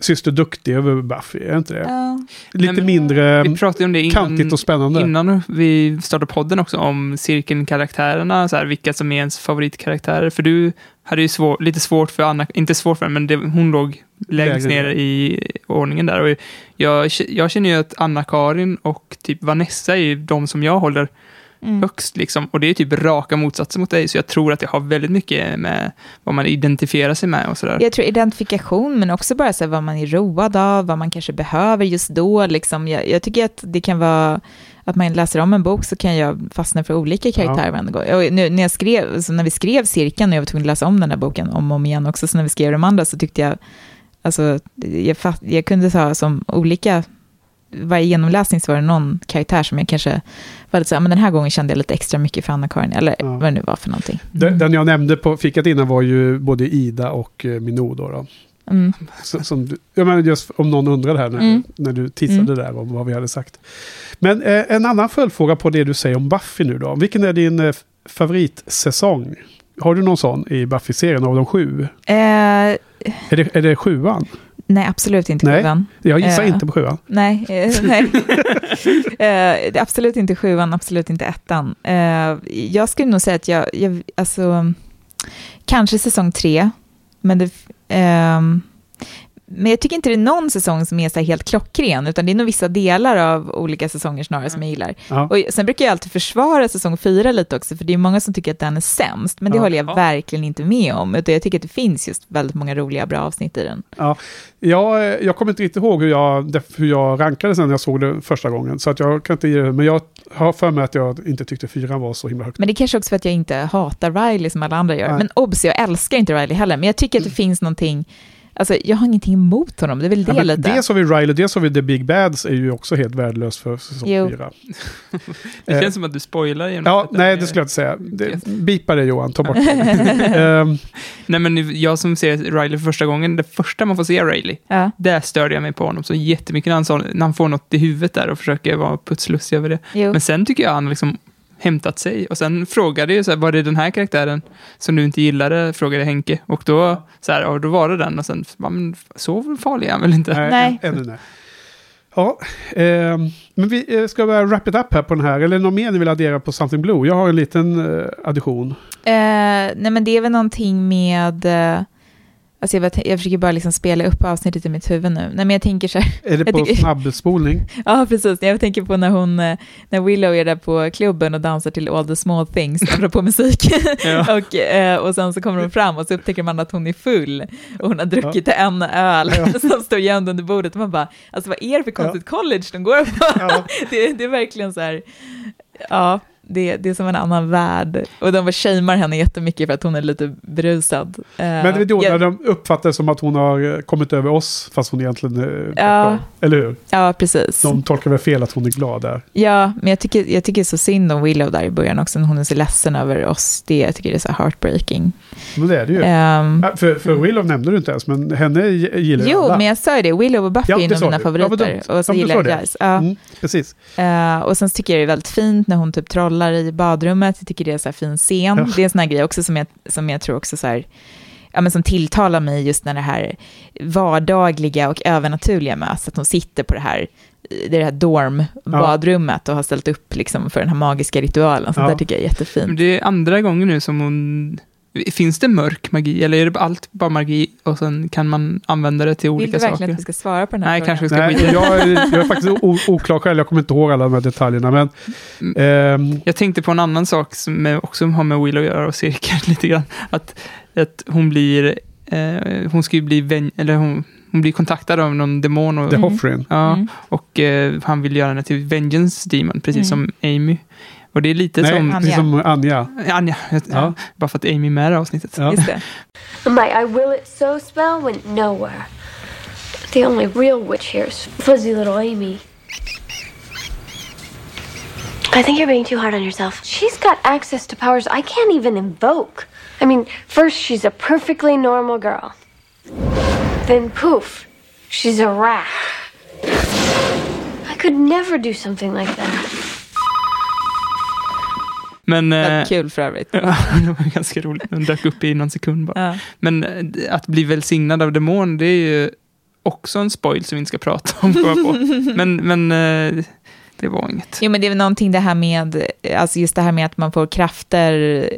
syster duktig över Buffy, är inte det? Ja. Lite Nej, men mindre Vi pratade om det innan, kantigt och spännande. innan vi startade podden också, om cirkelkaraktärerna, så här, vilka som är ens favoritkaraktärer. För du hade ju svår, lite svårt för Anna, inte svårt för men det, hon låg längst ner. i ordningen där. Och jag, jag känner ju att Anna-Karin och typ Vanessa är ju de som jag håller Mm. högst liksom. Och det är typ raka motsatser mot dig, så jag tror att det har väldigt mycket med vad man identifierar sig med och sådär. Jag tror identifikation, men också bara så här, vad man är road av, vad man kanske behöver just då. Liksom. Jag, jag tycker att det kan vara, att man läser om en bok så kan jag fastna för olika karaktärer varenda gång. Och nu, när, jag skrev, så när vi skrev cirkeln och jag var tvungen att läsa om den här boken om och om igen också, så när vi skrev de andra så tyckte jag, alltså, jag, jag kunde ta som olika, varje genomläsning så var det någon karaktär som jag kanske var lite så här, men den här gången kände jag lite extra mycket för Anna-Karin, eller Ja. vad det nu var för någonting. Den, den jag nämnde på fikat innan var ju både Ida och eh, Minou då. då. Mm. Så, som, jag menar just om någon undrade här när, Mm. när du teasade där om vad vi hade sagt. Men eh, en annan följdfråga på det du säger om Buffy nu då. Vilken är din eh, favoritsäsong? Har du någon sån i Buffy-serien av de sju? Eh, Är det, är det sjuan? Nej, absolut inte Nej. sjuan. Jag gissar Eh. inte på sjuan. Nej, eh, nej. är absolut inte sjuan, absolut inte ettan. Jag skulle nog säga att jag, jag alltså, kanske säsong tre, men det, ehm, men jag tycker inte det är någon säsong som är så helt klockren, utan det är nog vissa delar av olika säsonger snarare som jag gillar. Ja. Och sen brukar jag alltid försvara säsong fyra lite också, för det är många som tycker att den är sämst, men det Ja. håller jag Ja. verkligen inte med om, utan jag tycker att det finns just väldigt många roliga, bra avsnitt i den. Ja, jag, jag kommer inte riktigt ihåg hur jag, hur jag rankade sen när jag såg det första gången. Så att jag kan inte ge det, men jag har för mig att jag inte tyckte fyran var så himla högt. Men det är kanske också för att jag inte hatar Riley som alla andra gör. Nej. Men obs, jag älskar inte Riley heller. Men jag tycker att det finns någonting, alltså jag har ingenting emot honom, det är väl det Ja, lite. dels har vi Riley, dels har vi The Big Bads är ju också helt värdelös för säsong Jo. fyra. Det Eh, känns som att du spoilar genom Ja, att- nej det skulle jag inte säga. Det, bipa det Johan, ta bort det. Ehm, Nej, men jag som ser Riley för första gången, det första man får se Riley, Ja, där störde jag mig på honom så jättemycket när han, sa, när han får något i huvudet där och försöker vara putslustig över det. jo. Men sen tycker jag han liksom hämtat sig. Och sen frågade jag så här, var det den här karaktären som du inte gillade? Frågade Henke. Och då, så här, ja, då var det den. Och sen, men så farlig är han väl inte? nej, ännu nej. Ja, ehm, men vi eh, ska börja wrap it up här på den här. Eller något mer ni vill addera på Something Blue? Jag har en liten eh, addition. Eh, nej men det är väl någonting med, eh, Alltså jag, jag försöker bara liksom spela upp avsnittet i mitt huvud nu. Nej, men jag tänker så här. Är det på tycker- snabbspolning? Ja, precis. Jag tänker på när hon, eh, när Willow är där på klubben och dansar till All the small things, apropå musik. Ja. och, eh, och sen så kommer hon fram och så upptäcker man att hon är full och hon har druckit en öl som står gömd under bordet. Och man bara, alltså vad är det för konstigt college de går på? Ja. det, det är verkligen så här, ja, det, det är som en annan värld. Och de shamear henne jättemycket för att hon är lite berusad. Eh, Men det är då jag- när de uppfattar det som att hon har eh, kommit över oss, fast hon egentligen är Ja. borta. Eller hur? Ja, precis. De tolkar väl fel att hon är glad där. Ja, men jag tycker, jag tycker så synd om Willow där i början också, när hon är så ledsen över oss. Det, jag tycker det är så heartbreaking. Men det är det ju. Ja, för, för Willow nämnde du inte ens, men henne gi- gillar ju jo, alla. men jag sa ju det, Willow och Buffy Ja, är sa mina. Ja, favoriter. dumt. och så Ja, gillar jag. Giles. Ja. Mm, precis. Eh, och sen tycker jag det är väldigt fint när hon typ trollar i badrummet. Jag tycker det är så här fin scen. Ja. Det är en sån här grej också som jag, som jag tror också så här, ja, men som tilltalar mig just när det här vardagliga och övernaturliga möts. Att hon sitter på det här, det här dorm-badrummet och har ställt upp liksom för den här magiska ritualen. Så Ja. där tycker jag är jättefint. Men det är andra gången nu som hon... Finns det mörk magi eller är det allt bara magi och sen kan man använda det till Vill olika du verkligen saker? att vi ska svara på den här Nej, frågan? kanske vi ska Nej, jag, är, jag är faktiskt oklar själv, jag kommer inte ihåg alla de här detaljerna. Men, ehm, Jag tänkte på en annan sak som också har med Willow att göra och cirkeln lite grann. Att, att hon blir, eh, hon ska ju bli, vän, eller hon, hon blir kontaktad av någon demon. Och, The Mm. Hoffrin. ja, Mm. och eh, han vill göra henne till Vengeance Demon, precis Mm. som Amy. Och det är lite Nej, som... precis som Anja. Anja, Ja. bara för att Amy är med i det avsnittet. Ja. Just det. My I will it so spell went nowhere. The only real witch here is fuzzy little Amy. I think you're being too hard on yourself. She's got access to powers I can't even invoke. I mean, first she's a perfectly normal girl. Then poof, she's a rat. I could never do something like that. Men... eh, Väldigt kul för övrigt. Ja, det var ganska roligt. Den dök upp i någon sekund bara. Ja. Men eh, att bli välsignad av demon, det är ju också en spoil som vi inte ska prata om. på. Men, men eh, det var inget. Jo, men det är väl någonting det här med, alltså just det här med att man får krafter,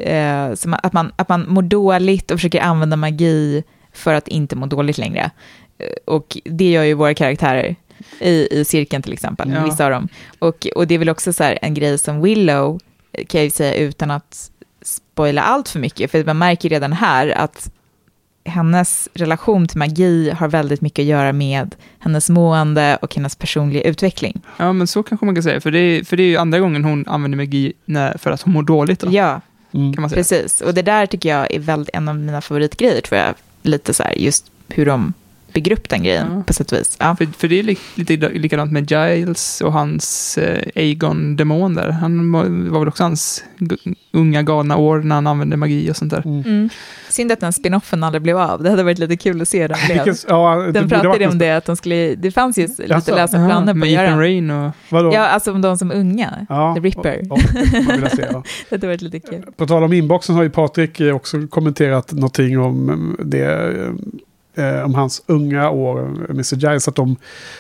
eh, som att, man, att man mår dåligt och försöker använda magi för att inte må dåligt längre. Eh, Och det gör ju våra karaktärer i, i cirkeln till exempel, Ja. vissa av dem. Och, och det är väl också så här en grej som Willow, eh, kan jag ju säga utan att spoila allt för mycket, för man märker redan här att hennes relation till magi har väldigt mycket att göra med hennes mående och hennes personliga utveckling. Ja, men så kanske man kan säga. För det är, för det är ju andra gången hon använder magi när, för att hon mår dåligt. Då, Ja, Mm. kan man säga. precis. Och det där tycker jag är väldigt, en av mina favoritgrejer, tror jag. Lite så här, just hur de bygger upp den grejen Ja. på sätt och vis. Ja. För, för det är li, lite likadant med Giles och hans eh, Aegon-demon där. Han var, väl också hans unga galna år när han använde magi och sånt där. Mm. Synd att den spinoffen aldrig blev av. Det hade varit lite kul att se hur den blev. Ja, Den pratade om det, att de skulle, det fanns ju lite Jaså? lösa planer på med att göra den. Rain och... Vadå? Ja, alltså om de som unga. Ja, The Ripper. Ja, det skulle man vilja se, ja. Det hade varit lite kul. På tal om inboxen har ju Patrik eh, också kommenterat någonting om eh, det eh, Om hans unga år, Mr. Giles, att de,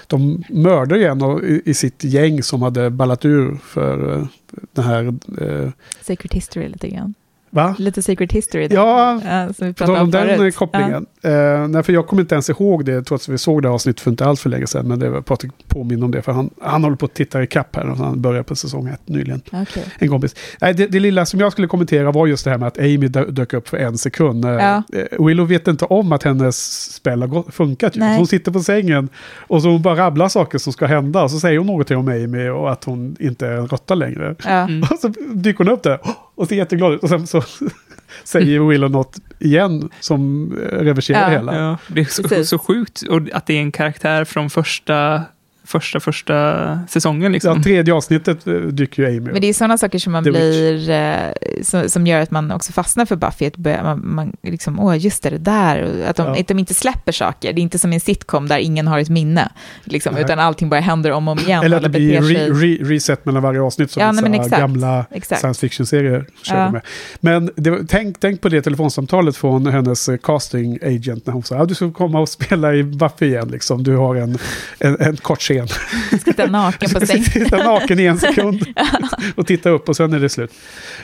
de mördade en i, i sitt gäng som hade ballat ur för eh, den här... Eh, Secret History lite grann va? Lite Secret History. där. Ja, Ja, som vi pratade om den förut. kopplingen. Eh, nej, för jag kommer inte ens ihåg det, trots att vi såg det avsnittet för inte allt för länge sedan. Men det var Patrik påminner om det, för han, han håller på att titta i kapp här. Och han börjar på säsong ett nyligen. Ja, okej. En kompis. Nej, det, det lilla som jag skulle kommentera var just det här med att Amy dö- dök upp för en sekund. Eh, Ja. eh, Willow vet inte om att hennes spel har funkat. Ju. Hon sitter på sängen och så hon bara rabblar saker som ska hända. Och så säger hon någonting om Amy och att hon inte är en råtta längre. Ja. Mm. Och så dyker hon upp där och ser jätteglad ut. Och sen så säger Willow något igen som eh, reverserar Ja. hela. Ja, det är så, så sjukt. Och att det är en karaktär från första, första, första säsongen. Liksom. Ja, tredje avsnittet eh, dyker ju Amy Men det är sådana saker som man The blir, eh, som, som gör att man också fastnar för Buffy. Att börja, man, man liksom, åh just det, det där. Att de, Ja. att de inte släpper saker. Det är inte som en sitcom där ingen har ett minne. Liksom, Nej. utan allting bara händer om och om igen. Eller att det blir re, re, reset mellan varje avsnitt som Ja, nej, exakt. gamla Exakt. science fiction-serier körde Ja. med. Men det, tänk, tänk på det telefonsamtalet från hennes eh, casting agent när hon sa att du ska komma och spela i Buffy igen. Liksom. Du har en, en, en kort scen. Sitta naken på sängen. sitta naken i en sekund och titta upp och sen är det slut.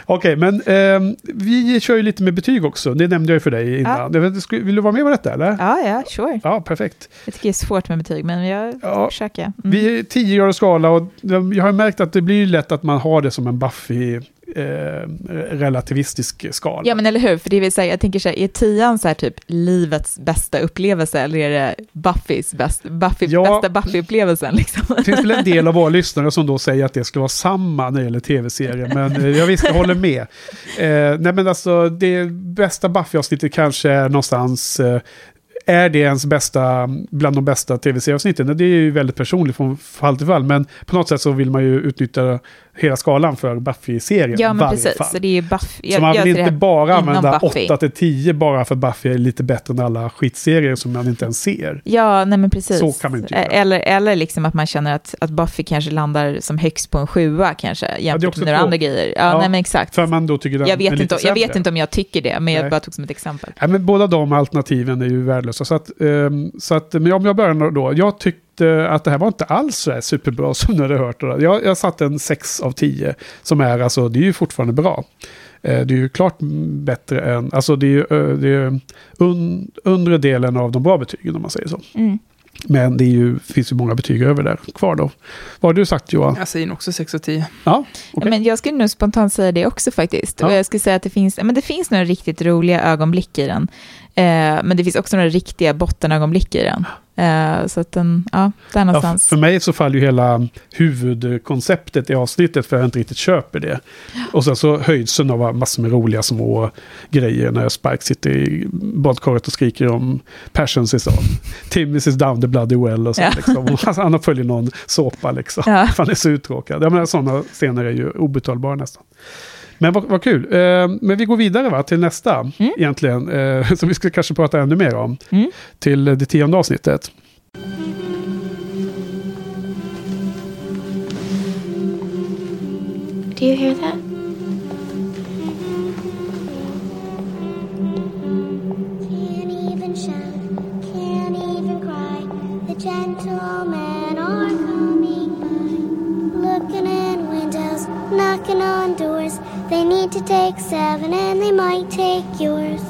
Okej, Men eh, vi kör ju lite med betyg också. Det nämnde jag ju för dig innan. Ja. Vill du vara med på detta eller? Ja, ja, sure. Ja, perfekt. Jag tycker det är svårt med betyg, men jag ja. försöker. Mm. Vi är 10 grader skala och jag har märkt att det blir lätt att man har det som en Buffy eh, relativistisk skala. Ja, men eller hur? För det vill säga, jag tänker så här, är tian så här typ livets bästa upplevelse eller är det Buffys bäst, Buffy, ja, bästa Buffy-upplevelsen? Liksom? Det finns väl en del av våra lyssnare som då säger att det ska vara samma när det gäller tv-serier, men eh, jag visst, jag håller med. Eh, nej, men alltså det bästa Buffy-avsnittet kanske är någonstans eh, är det ens bästa, bland de bästa tv-serieavsnitten? Det är ju väldigt personligt från fall till fall, men på något sätt så vill man ju utnyttja hela skalan för Buffy-serien. Ja, men precis. Fall. Så, det är Buffy, så man vill inte bara använda 8-10 bara för Buffy är lite bättre än alla skitserier som man inte ens ser. Ja, nej men precis. Så kan man inte göra. Eller, eller liksom att man känner att, att Buffy kanske landar som högst på en sjua kanske, jämfört med några andra grejer. Ja, ja, nej men exakt. För man då tycker jag vet, inte, jag vet inte om jag tycker det, men nej. jag bara tog som ett exempel. Nej, men båda de alternativen är ju värdelösa. Så att, um, så att, men om jag börjar då, jag tycker att det här var inte alls så superbra som ni hade hört. Jag, jag satte en 6 av 10. Som är alltså, det är ju fortfarande bra. Eh, det är ju klart bättre än, alltså det är ju det är un, undre delen av de bra betygen om man säger så. Mm. Men det är ju, finns ju många betyg över där kvar då. Vad har du sagt Johan? Jag säger också 6 av 10. Ja, okay. men jag skulle nog spontant säga det också faktiskt. Ja. Och jag skulle säga att det finns, men det finns några riktigt roliga ögonblick i den. Eh, men det finns också några riktiga bottenögonblick i den. Eh, så att den, ja, där någonstans. Ja, för mig så faller ju hela huvudkonceptet i avsnittet för jag inte riktigt köper det. Och sen så höjs den av massor med roliga små grejer när Spike sitter i badkaret och skriker om passions is on. Tim is down the bloody well och så. Ja. Liksom. han följer någon såpa liksom. Ja. Han är så uttråkad. Jag menar, sådana scener är ju obetalbara nästan. Men vad, vad kul. Eh, men vi går vidare va, till nästa mm. egentligen. Eh, som vi ska kanske prata ännu mer om. Mm. Till det tionde avsnittet. Do you hear that? Gentlemen are coming by. Looking in windows, knocking on doors. They need to take seven and they might take yours.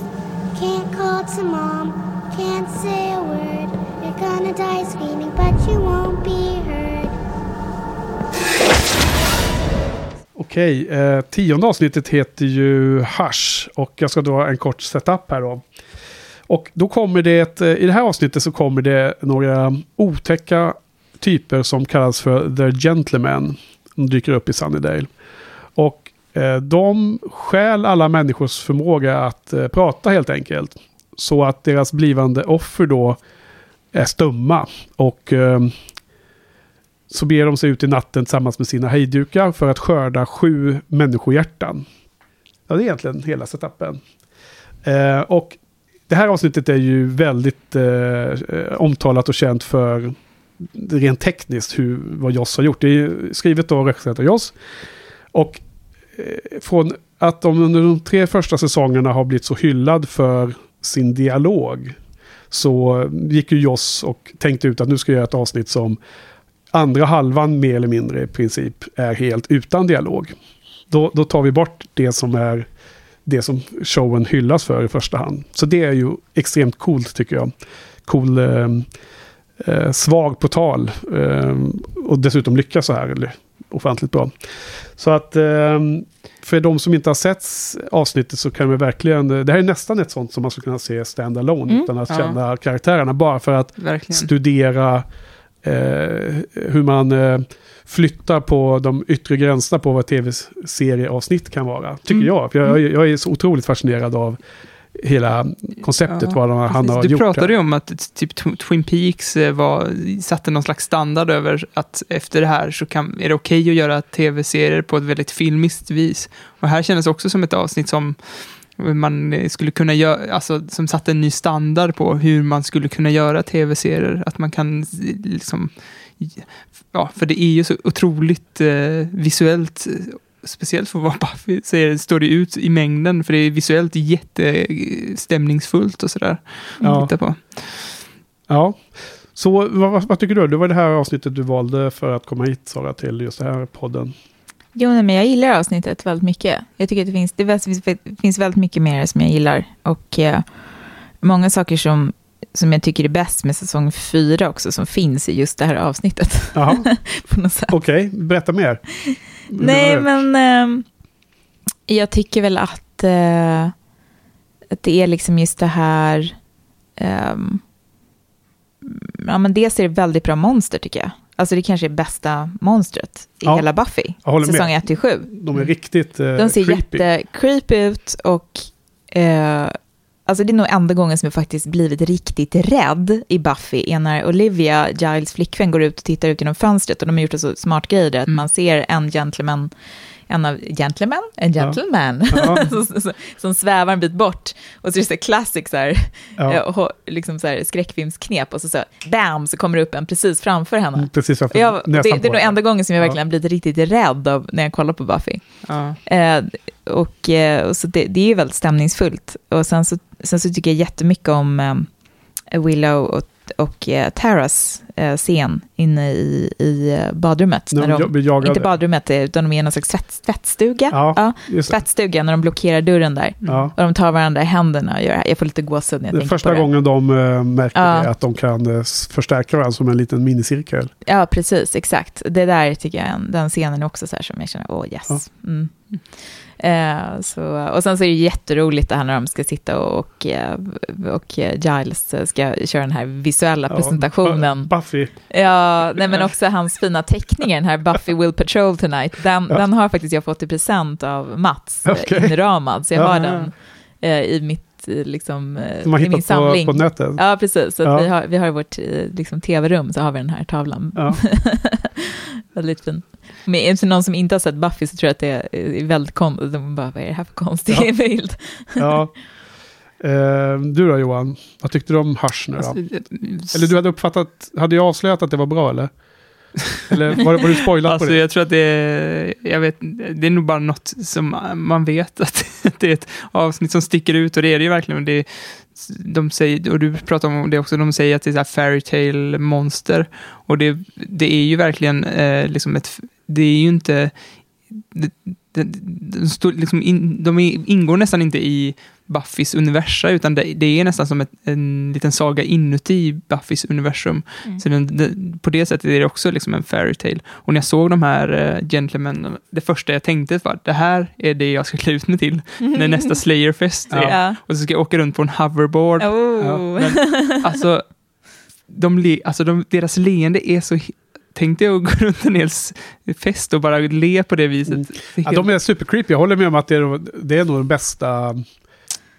Can't call to mom, can't say a word. You're gonna die screaming, but you won't be heard. Okej, eh, tionde avsnittet heter ju Hush och jag ska dra en kort setup här då. Och då kommer det, eh, i det här avsnittet så kommer det några otäcka typer som kallas för The Gentlemen. De dyker upp i Sunnydale. Och Eh, de skäl alla människors förmåga att eh, prata helt enkelt. Så att deras blivande offer då är stumma. Och eh, så ber de sig ut i natten tillsammans med sina hejdukar för att skörda sju människohjärtan. Ja, det är egentligen hela setupen. och det här avsnittet är ju väldigt omtalat och känt för rent tekniskt hur, vad Joss har gjort. Det är skrivet och regisserat av Joss. Och Eh, från att de under de tre första säsongerna har blivit så hyllad för sin dialog. Så gick ju Joss och tänkte ut att nu ska jag göra ett avsnitt som andra halvan mer eller mindre i princip är helt utan dialog. Då, då tar vi bort det som är det som showen hyllas för i första hand. Så det är ju extremt coolt tycker jag. Cool, eh, eh, svag på tal eh, och dessutom lyckas så här ofantligt bra. Så att ehm, för de som inte har sett avsnittet så kan vi verkligen, det här är nästan ett sånt som man skulle kunna se stand-alone mm. utan att ja. känna karaktärerna. Bara för att verkligen. studera eh, hur man eh, flyttar på de yttre gränserna på vad tv-serieavsnitt kan vara. Tycker mm. jag. jag. Jag är så otroligt fascinerad av hela konceptet ja, vad han har du gjort. Du pratade ju om att typ Twin Peaks eh, var, satte någon slags standard över att efter det här så kan, är det okej okay att göra tv-serier på ett väldigt filmiskt vis. Och här kändes också som ett avsnitt som man skulle kunna göra, alltså som satte en ny standard på hur man skulle kunna göra tv-serier. Att man kan liksom, ja, för det är ju så otroligt eh, visuellt speciellt för att vara Buffy, så står det ut i mängden, för det är visuellt jättestämningsfullt och sådär. Ja. på. Ja. Så vad, vad, tycker du? Det var det här avsnittet du valde för att komma hit, Sara, till just den här podden. Jo, nej, men jag gillar avsnittet väldigt mycket. Jag tycker att det finns, det finns, det finns väldigt mycket mer som jag gillar. Och eh, många saker som, som jag tycker är bäst med säsong fyra också, som finns i just det här avsnittet. Okej. Berätta mer. Nej, men eh, jag tycker väl att, eh, att det är liksom just det här... ehm, ja, men dels är det väldigt bra monster tycker jag. Alltså det kanske är bästa monstret i Ja, hela Buffy. Säsong 1 till 7. De är riktigt eh, De ser creepy. jätte-creepy ut och eh, alltså det är nog enda gången som jag faktiskt blivit riktigt rädd i Buffy är när Olivia, Giles flickvän, går ut och tittar ut genom fönstret och de har gjort en så smart grej där att Mm. man ser en gentleman, en av gentleman, en gentleman, Ja. som, som, som svävar en bit bort och så är det så classic så här, Ja. eh, liksom så här skräckfilmsknep och så, så bam så kommer det upp en precis framför henne. Mm, Precis framför Jag, det, det är nog enda gången som jag Ja. verkligen blivit riktigt rädd av när jag kollar på Buffy. Ja. Eh, och, eh, och så det, det är ju väldigt stämningsfullt. Och sen så, sen så tycker jag jättemycket om eh, Willow och, och eh, Taras eh, scen inne i, i eh, badrummet. När När de de, jagade. inte badrummet, utan de är i någon slags tvätt, tvättstuga. Ja, det. tvättstuga, när de blockerar dörren där. Ja. Och de tar varandra i händerna och gör det här. Jag får lite gåshud när jag Det tänker första på det. gången de uh, märker Ja. att de kan s- förstärka varandra som en liten minicirkel. Ja, precis, exakt. Det där tycker jag, den scenen är också så här som jag känner, åh yes. Ja. Mm. Eh, så, och sen så är det jätteroligt det här när de ska sitta och, eh, och eh, Giles ska köra den här visuella Ja, presentationen. Bu- Buffy. Ja, nej men också hans fina teckningar, den här Buffy Will Patrol Tonight, den, Ja. den har faktiskt jag fått i present av Mats, okay. inramad, så jag Ja. har den eh, i mitt, eh, liksom, eh, Som man i min hittat på, samling. på nätet. Ja, precis. Så Ja. vi, har, vi har vårt eh, liksom, tv-rum så har vi den här tavlan. Ja. väldigt fin. Men för någon som inte har sett Buffy så tror jag att det är väldigt konstigt. De bara, vad är det här för konstig Ja. bild? Ja. Eh, du då Johan, vad tyckte du om Hush nu då? Alltså, Eller du hade uppfattat, hade jag avslöjat att det var bra eller? Eller var, var du spoilad Alltså på det? jag tror att det är, jag vet, det är nog bara något som man vet att det är ett avsnitt som sticker ut och det är det ju verkligen. Det, de säger, och du pratar om det också, de säger att det är så här fairy tale monster. Och det, det är ju verkligen eh, liksom ett, det är ju inte, det, det, de, liksom in, de ingår nästan inte i Buffys universum, utan det, det är nästan som ett, en liten saga inuti Buffys universum. Mm. Så den, det, på det sättet är det också liksom en fairy tale. Och när jag såg de här uh, gentlemen, det första jag tänkte var det här är det jag ska klä ut mig till när nästa Slayerfest är. Ja. Och så ska jag åka runt på en hoverboard. Oh. Men, alltså, de le, alltså de, deras leende är så... Tänkte jag gå runt en hel fest och bara le på det viset. Mm. Ja, de är supercreepy, jag håller med om att det är, det är nog de bästa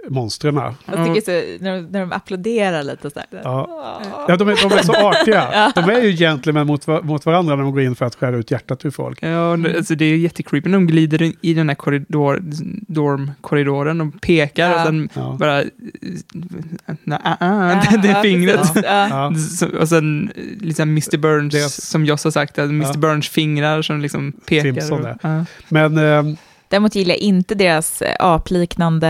monstren. Jag tycker så, när, de, när de applåderar lite så här. Ja. Ja, de, är, de är så artiga. De är ju gentlemän mot, mot varandra när de går in för att skära ut hjärtat ur folk. Ja, och det- alltså det är jättecreepy när de glider in i den här korridor, dormkorridoren och pekar och Ja. sen Ja. bara... Nej, ah, ah, Ja, det, ja, fingret. Ja. Och sen liksom Mr. Burns, som Joss har sagt, att Mr. Ja. Burns fingrar som liksom pekar. Simpson och. Men eh, Däremot gillar jag inte deras eh, apliknande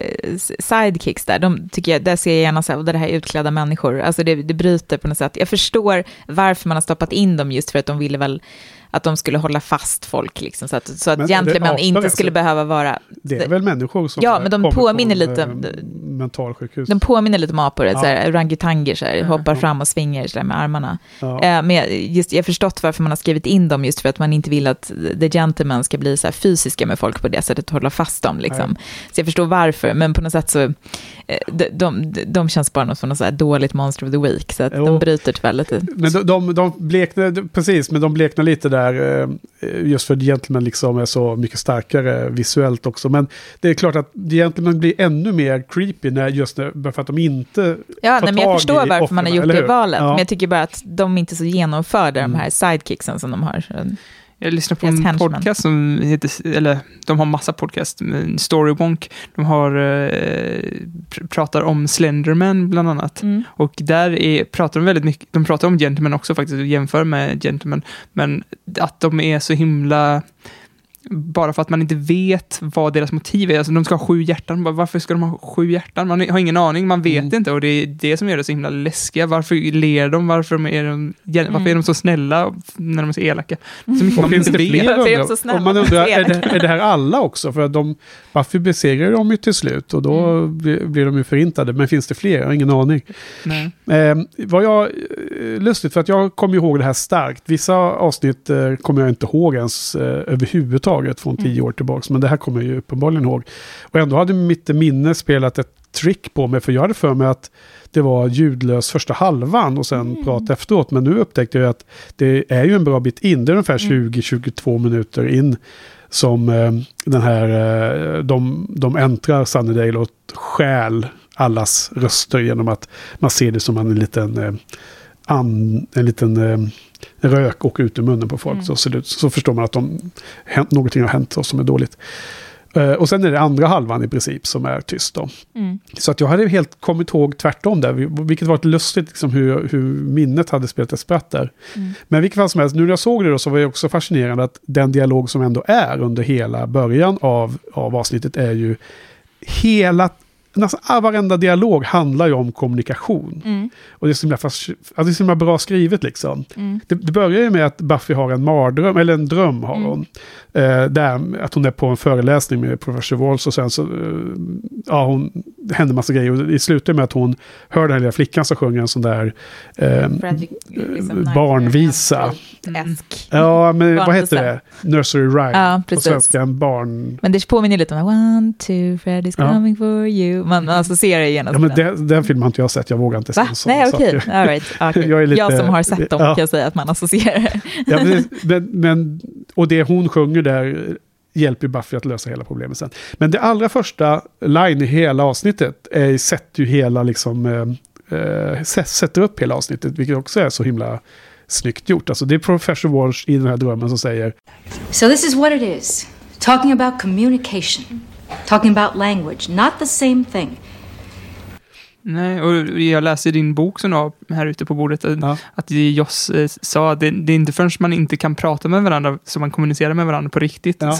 eh, sidekicks där. De tycker jag, där ser jag gärna så här, "Och det här är utklädda människor. Alltså det, det bryter på något sätt. Jag förstår varför man har stoppat in dem just för att de ville väl att de skulle hålla fast folk, liksom, så att, så att gentlemän inte alltså? skulle behöva vara... det är väl människor som Ja, men de påminner från, lite- eh, mentalsjukhus. De påminner lite om apor, Ja. så här, orangutanger, så här, hoppar Ja. fram och svingar med armarna. Ja. Eh, men just, jag har förstått varför man har skrivit in dem, just för att man inte vill att the gentlemen ska bli så här fysiska med folk på det sättet, hålla fast dem. Liksom. Så jag förstår varför, men på något sätt så, eh, de, de, de känns bara något som något dåligt monster of the week, så att Jo. de bryter tyvärr lite. Men de, de, de bleknar, precis, men de bleknar lite där, eh, just för att Gentleman liksom är så mycket starkare visuellt också. Men det är klart att Gentleman blir ännu mer creepy när just när, för att de inte Ja, tar nej, men jag förstår varför man har offren, gjort det valet, Ja. men jag tycker bara att de inte är så genomförda, Mm. de här sidekicksen som de har. Jag lyssnar på Deras en podcast som heter, eller de har massa podcast, Storywonk, de har, eh, pr- pratar om Slenderman bland annat. Mm. Och där är, pratar de väldigt mycket, de pratar om Gentleman också faktiskt, och jämför med Gentleman, men att de är så himla bara för att man inte vet vad deras motiv är. Alltså, de ska ha sju hjärtan. Varför ska de ha sju hjärtan? Man har ingen aning, man vet Mm. inte. Och det är det som gör det så himla läskiga. Varför ler de? Varför, de är, de, varför är de så snälla när de är så elaka? Så mycket Och man finns inte det vet. fler de? Och man undrar, är det, är det här alla också? För att de, Buffy besegrar dem ju till slut och då Mm. blir, de ju förintade. Men finns det fler? Jag har ingen aning. Nej. Eh, vad jag, eh, lustigt, för att jag kommer ihåg det här starkt. Vissa avsnitt eh, kommer jag inte ihåg ens eh, överhuvudtaget från tio år tillbaka. Men det här kommer jag ju uppenbarligen ihåg. Och ändå hade mitt minne spelat ett trick på mig. För jag hade för mig att det var ljudlös första halvan och sen prat efteråt. Men nu upptäckte jag att det är ju en bra bit in. Det är ungefär 20-22 minuter in som eh, den här, eh, de, de äntrar Sunnydale och stjäl allas röster genom att man ser det som en liten, eh, an, en liten rök åker ut ur munnen på folk. Så, ser ut, så förstår man att de, hänt, någonting har hänt som är dåligt. Eh, och sen är det andra halvan i princip som är tyst. Då. Mm. Så att jag hade helt kommit ihåg tvärtom där, vilket var ett lustigt liksom, hur, hur minnet hade spelat ett spratt där. Mm. Men vilket fall som helst, nu när jag såg det då så var det också fascinerande att den dialog som ändå är under hela början av, av avsnittet är ju hela, nästan all- varenda dialog handlar ju om kommunikation. Mm. Och det är så himla, alltså det är så himla bra skrivet liksom. Mm. Det, det börjar ju med att Buffy har en mardröm, eller en dröm har Mm. hon. Eh, där, att hon är på en föreläsning med Professor Walls och sen så, eh, ja hon, det händer massa grejer. Och det slutar med att hon hör den här lilla flickan som sjunger en sån där, eh, Bradley, liksom, barnvisa. Esk. ja men vad heter det? Nursery rhyme. Ja, På svenska, en barn... Men det påminner lite om One, two, Freddy's Ja. coming for you. Man associerar genast Ja, men den. den, filmen har inte jag sett, jag vågar inte se Nej, okej. sak. All right. okej. Jag är lite- jag som har sett dem ja. kan säga att man associerar. Ja, men, men, och det hon sjunger där hjälper Buffy att lösa hela problemet sen. Men det allra första line i hela avsnittet är, sätter ju hela liksom, eh, eh, sä- sätter upp hela avsnittet, vilket också är så himla snyggt gjort. Alltså det är Professor Walsh i den här drömmen som säger So, this is what it is talking about communication, talking about language, not the same thing. Nej, och jag läser din bok som du har här ute på bordet, att, Ja. att Joss eh, sa att det, det är inte förrän man inte kan prata med varandra som man kommunicerar med varandra på riktigt. Ja.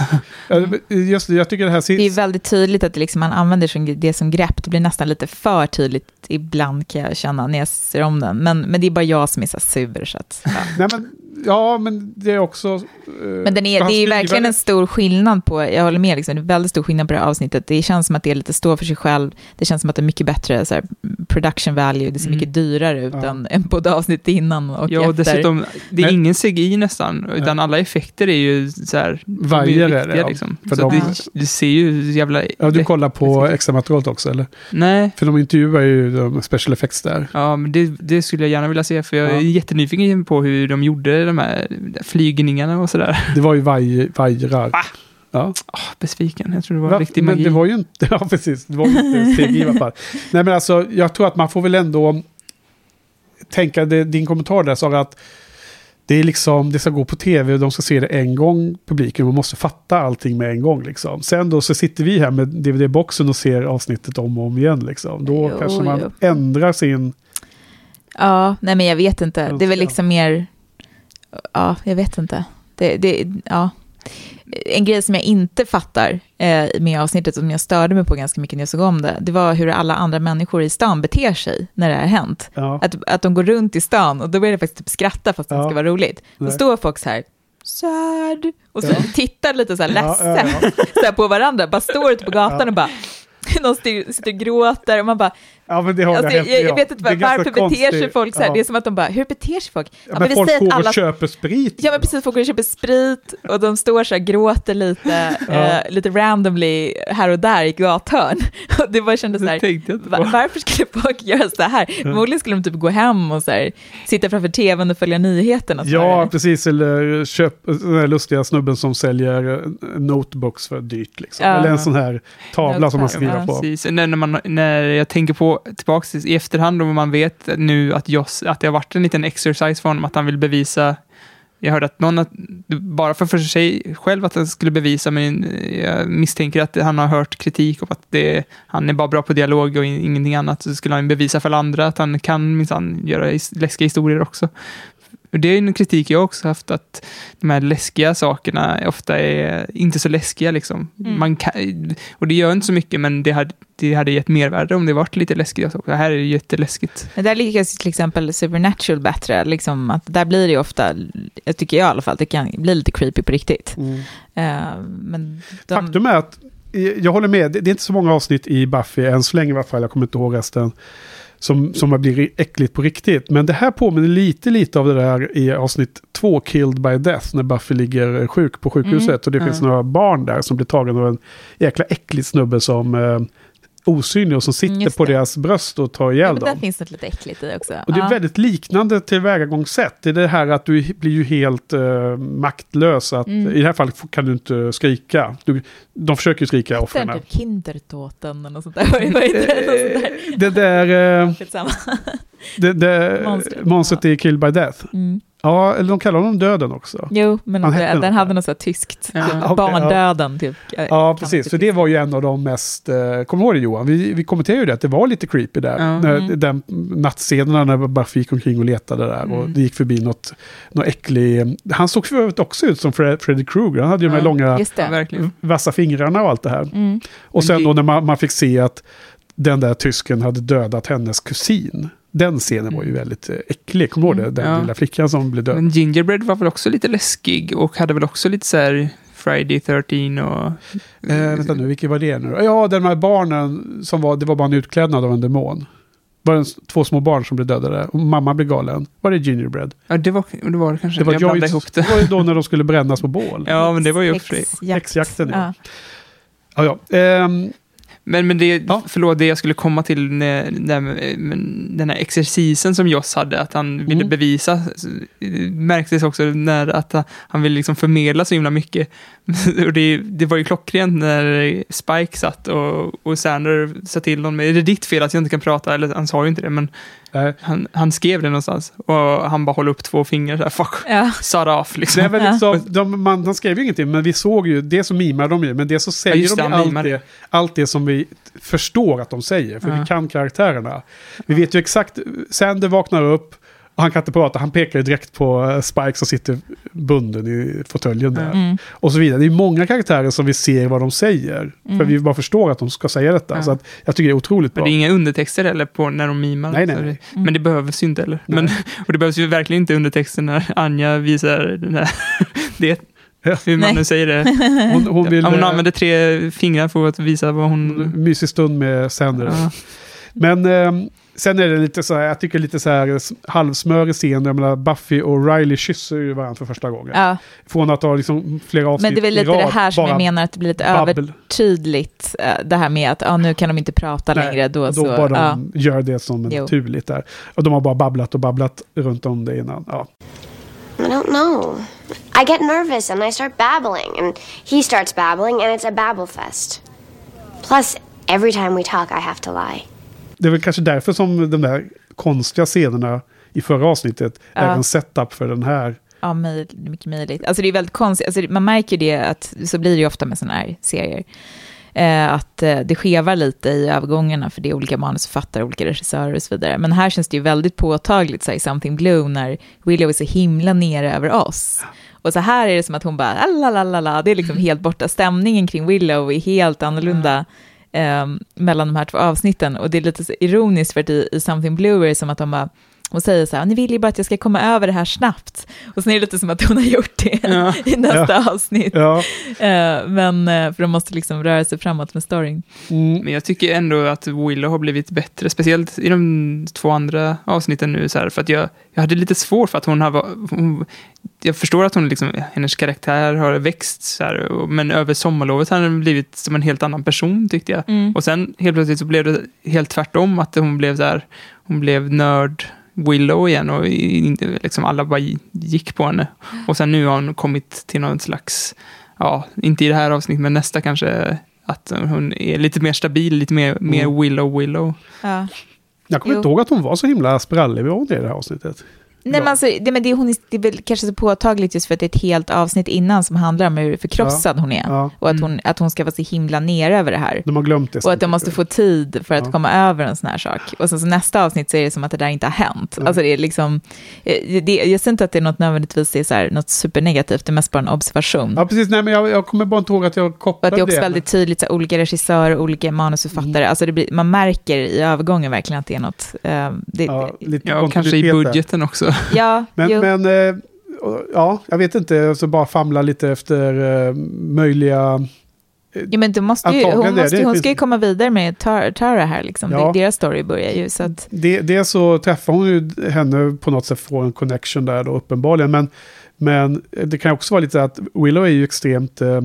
Just det, jag tycker det här Det är väldigt tydligt att det liksom man använder det som grepp. Det blir nästan lite för tydligt ibland kan jag känna när jag ser om den. Men, men det är bara jag som är så sur. Så att, ja. nej, men, ja men det är också... eh, Men den är, det är ju verkligen en stor skillnad på, jag håller med, liksom, det är väldigt stor skillnad på det här avsnittet. Det känns som att det är lite står för sig själv, det känns som att det är mycket bättre så här, production value, det ser Mm. mycket dyrare ut Ja. än, än både avsnittet innan och ja, och efter. dessutom, det är Men- ingen CGI nästan, utan alla effekter är ju så här... Vajer är det, ja. liksom. För Så de- det, det ser ju jävla... Ja, du kollar på läskigt. extra materialet också eller? Nej, För de intervjuar ju de special effects där. ja, men det, det skulle jag gärna vilja se, för jag är Ja. jättenyfiken på hur de gjorde de här flygningarna och sådär. Det var ju vaj, vajrar. Ja. Ah, besviken, jag tror det var Va? riktig men magi. det var ju inte, ja precis, det var ju inte steg i alla fall. Nej men alltså, jag tror att man får väl ändå tänka, det, din kommentar där Sara, att det är liksom, det ska gå på tv och de ska se det en gång, publiken, man måste fatta allting med en gång liksom. Sen då så sitter vi här med DVD-boxen och ser avsnittet om och om igen liksom. Då Jo, kanske man jo. ändrar sin... Ja, nej men jag vet inte. Det är väl liksom mer, ja, jag vet inte. Det, det, ja. En grej som jag inte fattar eh, med avsnittet, som jag störde mig på ganska mycket när jag såg om det, det var hur alla andra människor i stan beter sig när det har hänt. Ja, Att, att de går runt i stan och då börjar det faktiskt typ skratta fast det Ja. ska vara roligt. Då Nej. står folk så här, sad, och så Ja. tittar lite så här ledsen ja, Så här på varandra, bara står ute på gatan och bara, sitter, sitter och gråter och man bara, ja men det har Alltså, jag jag, jag vet inte var, varför beter sig konstigt. folk så här. Ja. Det är som att de bara, hur beter sig folk? Ja, men vi folk går alla- och köper sprit. Ja men precis, folk går och köper sprit och de står så här, gråter lite, Ja. eh, lite randomly här och där i gathörn. Och det bara kändes så Det här, tänkte jag inte va- på. varför skulle folk göra så här? Förmodligen skulle de typ gå hem och så här, sitta framför tvn och följa nyheterna. Ja, precis. Eller köp den här lustiga snubben som säljer eh, notebooks för dyrt. Liksom. Ja. Eller en sån här tavla som man skriver ja. på. Precis. När, när, man, när jag tänker på tillbaka i efterhand om man vet nu att, Joss, att det har varit en liten exercise för honom att han vill bevisa jag hörde att någon, att, bara för, för sig själv att han skulle bevisa, men jag misstänker att han har hört kritik om att det, han är bara bra på dialog och ingenting annat. Så skulle han bevisa för alla andra att han kan minsann göra läskiga historier också. Och det är en kritik jag också haft, att de här läskiga sakerna ofta är inte så läskiga. Liksom. Mm. Man kan, och det gör inte så mycket, men det hade, det hade gett mervärde om det varit lite läskigt. också. Det här är jätteläskigt. Men där lyckas till exempel Supernatural bättre. Liksom att där blir det ofta, jag tycker jag i alla fall, att det kan bli lite creepy på riktigt. Eh, men de, Faktum är att, jag håller med, det det är inte så många avsnitt i Buffy, än så länge i alla fall, jag kommer inte ihåg resten, som, som har blivit äckligt på riktigt. Men det här påminner lite, lite av det där i avsnitt två, Killed by Death, när Buffy ligger sjuk på sjukhuset. Mm, och det finns några barn där som blir tagna av en jäkla äcklig snubbe som eh, osynlig och som sitter Mm, på det. deras bröst och tar ja, ihjäl där dem. finns något lite äckligt i också. Och det är Ja. väldigt liknande tillvägagångssätt. Det är det här att du blir ju helt eh, maktlös. Att, Mm. I det här fallet kan du inte skrika. Du, de försöker ju skrika, offren. typ Kindertåten eller något sånt där. Det? Där. Det Skitsamma. det, det, Monstret. monstret i Kill by Death. Mm. Ja, eller de kallar honom Döden också. Jo, men Han det, hette den hade något så här tyskt. Ja. Typ, Okej, barndöden, typ. Ja, precis. För det var ju en av de mest... Eh, kommer du ihåg det Johan? Vi, vi kommenterade ju det, att det var lite creepy där. Ja. När, Mm. Den nattscenerna när Buffy gick omkring och letade där. Och Mm. det gick förbi något, något äcklig... Han såg för övrigt också ut som Fred, Freddy Krueger. Han hade ju de här långa vassa fingrarna och allt det här. Mm. Och sen då när man, man fick se att den där tysken hade dödat hennes kusin. Den scenen var ju väldigt eh, äcklig. Kommer du ihåg det? Den Ja. lilla flickan som blev död. Men Gingerbread var väl också lite läskig och hade väl också lite så här Friday 13 och... Eh, vänta nu, vilken var det nu? Ja, de här barnen som var, det var bara en utklädnad av en demon. Var det två små barn som blev dödade och mamma blev galen. Var det Gingerbread? Ja, det var det, var det kanske. Det var, jag blandade Joyce, ihop det det. var ju då när de skulle brännas på bål. Ja, men det var ju också... Häxjakt. Häxjakten, ja. Ja. Ja, ja. Ehm, Men, men det, Ja. förlåt, det jag skulle komma till, när, när, den här exercisen som Joss hade, att han ville Mm. bevisa, märktes också när att han- han ville liksom förmedla så himla mycket. och det, det var ju klockrent när Spike satt och, och Sander sa till honom, är det ditt fel att jag inte kan prata? Eller han sa ju inte det, men nej. han, han skrev det någonstans. Och han bara håller upp två fingrar så här, fuck, Ja. shut off Det liksom. är Ja. liksom, de, man, de skrev ju ingenting, men vi såg ju, det så mimar de ju, men det så säger just de det, allt mimar det. allt det som vi förstår att de säger, för Ja. vi kan karaktärerna. Vi vet ju exakt, Sander vaknar upp, och han kan inte prata, han pekar ju direkt på eh, Spike som sitter bunden i fåtöljen där. Mm. Och så vidare. Det är många karaktärer som vi ser vad de säger. För Mm. vi bara förstår att de ska säga detta. Ja. Så att jag tycker det är otroligt Men bra. det är inga undertexter heller på när de mimar. Nej, nej, Så nej. det- Men det behövs ju inte heller. Men, och det behövs ju verkligen inte undertexter när Anja visar den här, det, Ja. hur man Nej. nu säger det. Hon, hon vill... Ja, hon eh, använder tre fingrar för att visa vad hon... mysig stund med Sander. Ja. Men ehm, sen är det lite så här, jag tycker lite så här halvsmörig scen. Jag menar, Buffy och Riley kysser ju varandra för första gången. Ja. Från att ha liksom flera avsnitt Men det är väl lite rad, det här som bara jag menar att det blir lite babbel. övertydligt. eh, Det här med att ah, nu kan de inte prata Nej, längre. Då, Då så, bara ja. de gör det som naturligt där. Och de har bara babblat och babblat runt om det innan. Ja. I don't know. I get nervous and I start babbling, and he starts babbling, and it's a babble fest. Plus, every time we talk, I have to lie. Det är väl kanske därför som de där konstiga scenerna i förra avsnittet är Ja. en setup för den här. Ja, mycket möjligt. Alltså det är väldigt konstigt, alltså man märker ju det att så blir det ju ofta med sådana här serier. Eh, att eh, det skevar lite i övergångarna för det är olika manusförfattare, olika regissörer och så vidare. Men här känns det ju väldigt påtagligt, så här, i Something Blue, när Willow är så himla nere över oss. Och så här är det som att hon bara, la det är liksom helt borta. Stämningen kring Willow är helt annorlunda eh, mellan de här två avsnitten. Och det är lite så ironiskt för att i, i Something Blue är det som att de bara, hon säger så här, ni vill ju bara att jag ska komma över det här snabbt. Och sen är det lite som att hon har gjort det Ja. i nästa avsnitt. Ja, Eh, men eh, för de måste liksom röra sig framåt med storyn. mm, Men jag tycker ändå att Willow har blivit bättre, speciellt i de två andra avsnitten nu. Så här, för att jag, jag hade lite svårt för att hon har... Hon, jag förstår att hon liksom, hennes karaktär har växt, så här, men över sommarlovet har hon blivit som en helt annan person tyckte jag. Mm. Och sen helt plötsligt så blev det helt tvärtom, att hon blev där, hon blev nörd Willow igen och liksom alla bara gick på henne. Och sen nu har hon kommit till någon slags, ja, inte i det här avsnittet, men nästa kanske, att hon är lite mer stabil, lite mer, mer Mm. Willow Willow. Ja. jag kommer Jo. inte ihåg att hon var så himla sprallig. Var hon det i det här avsnittet? Nej, men alltså, det, men det, hon är, det är väl kanske så påtagligt just för att det är ett helt avsnitt innan som handlar om hur förkrossad Ja. hon är. Ja. Och att hon, att hon ska vara så himla nere över det här. De har glömt det. Och att de måste få tid för att Ja. komma över en sån här sak. Och sen så nästa avsnitt så är det som att det där inte har hänt. Mm. Alltså det är liksom, eh, det, jag ser inte att det är något nödvändigtvis är så här, något supernegativt, det är mest bara en observation. Ja, precis. Nej, men jag, jag kommer bara inte ihåg att jag kopplade att det är också det. väldigt tydligt, så här, olika regissörer, olika manusförfattare. Alltså det blir, man märker i övergången verkligen att det är något... Eh, det, Ja, lite Ja, och kanske i budgeten också. Ja, Men, jo. men eh, ja, jag vet inte, så bara famla lite efter eh, möjliga... Ja, men du måste ju, hon, det, måste, det hon ska ju komma vidare med Tar- Tara här, liksom. Ja. Det, deras story börjar ju. Så att, Det, dels så träffar hon ju henne på något sätt, får en connection där då uppenbarligen. Men, men det kan också vara lite så att Willow är ju extremt... Eh,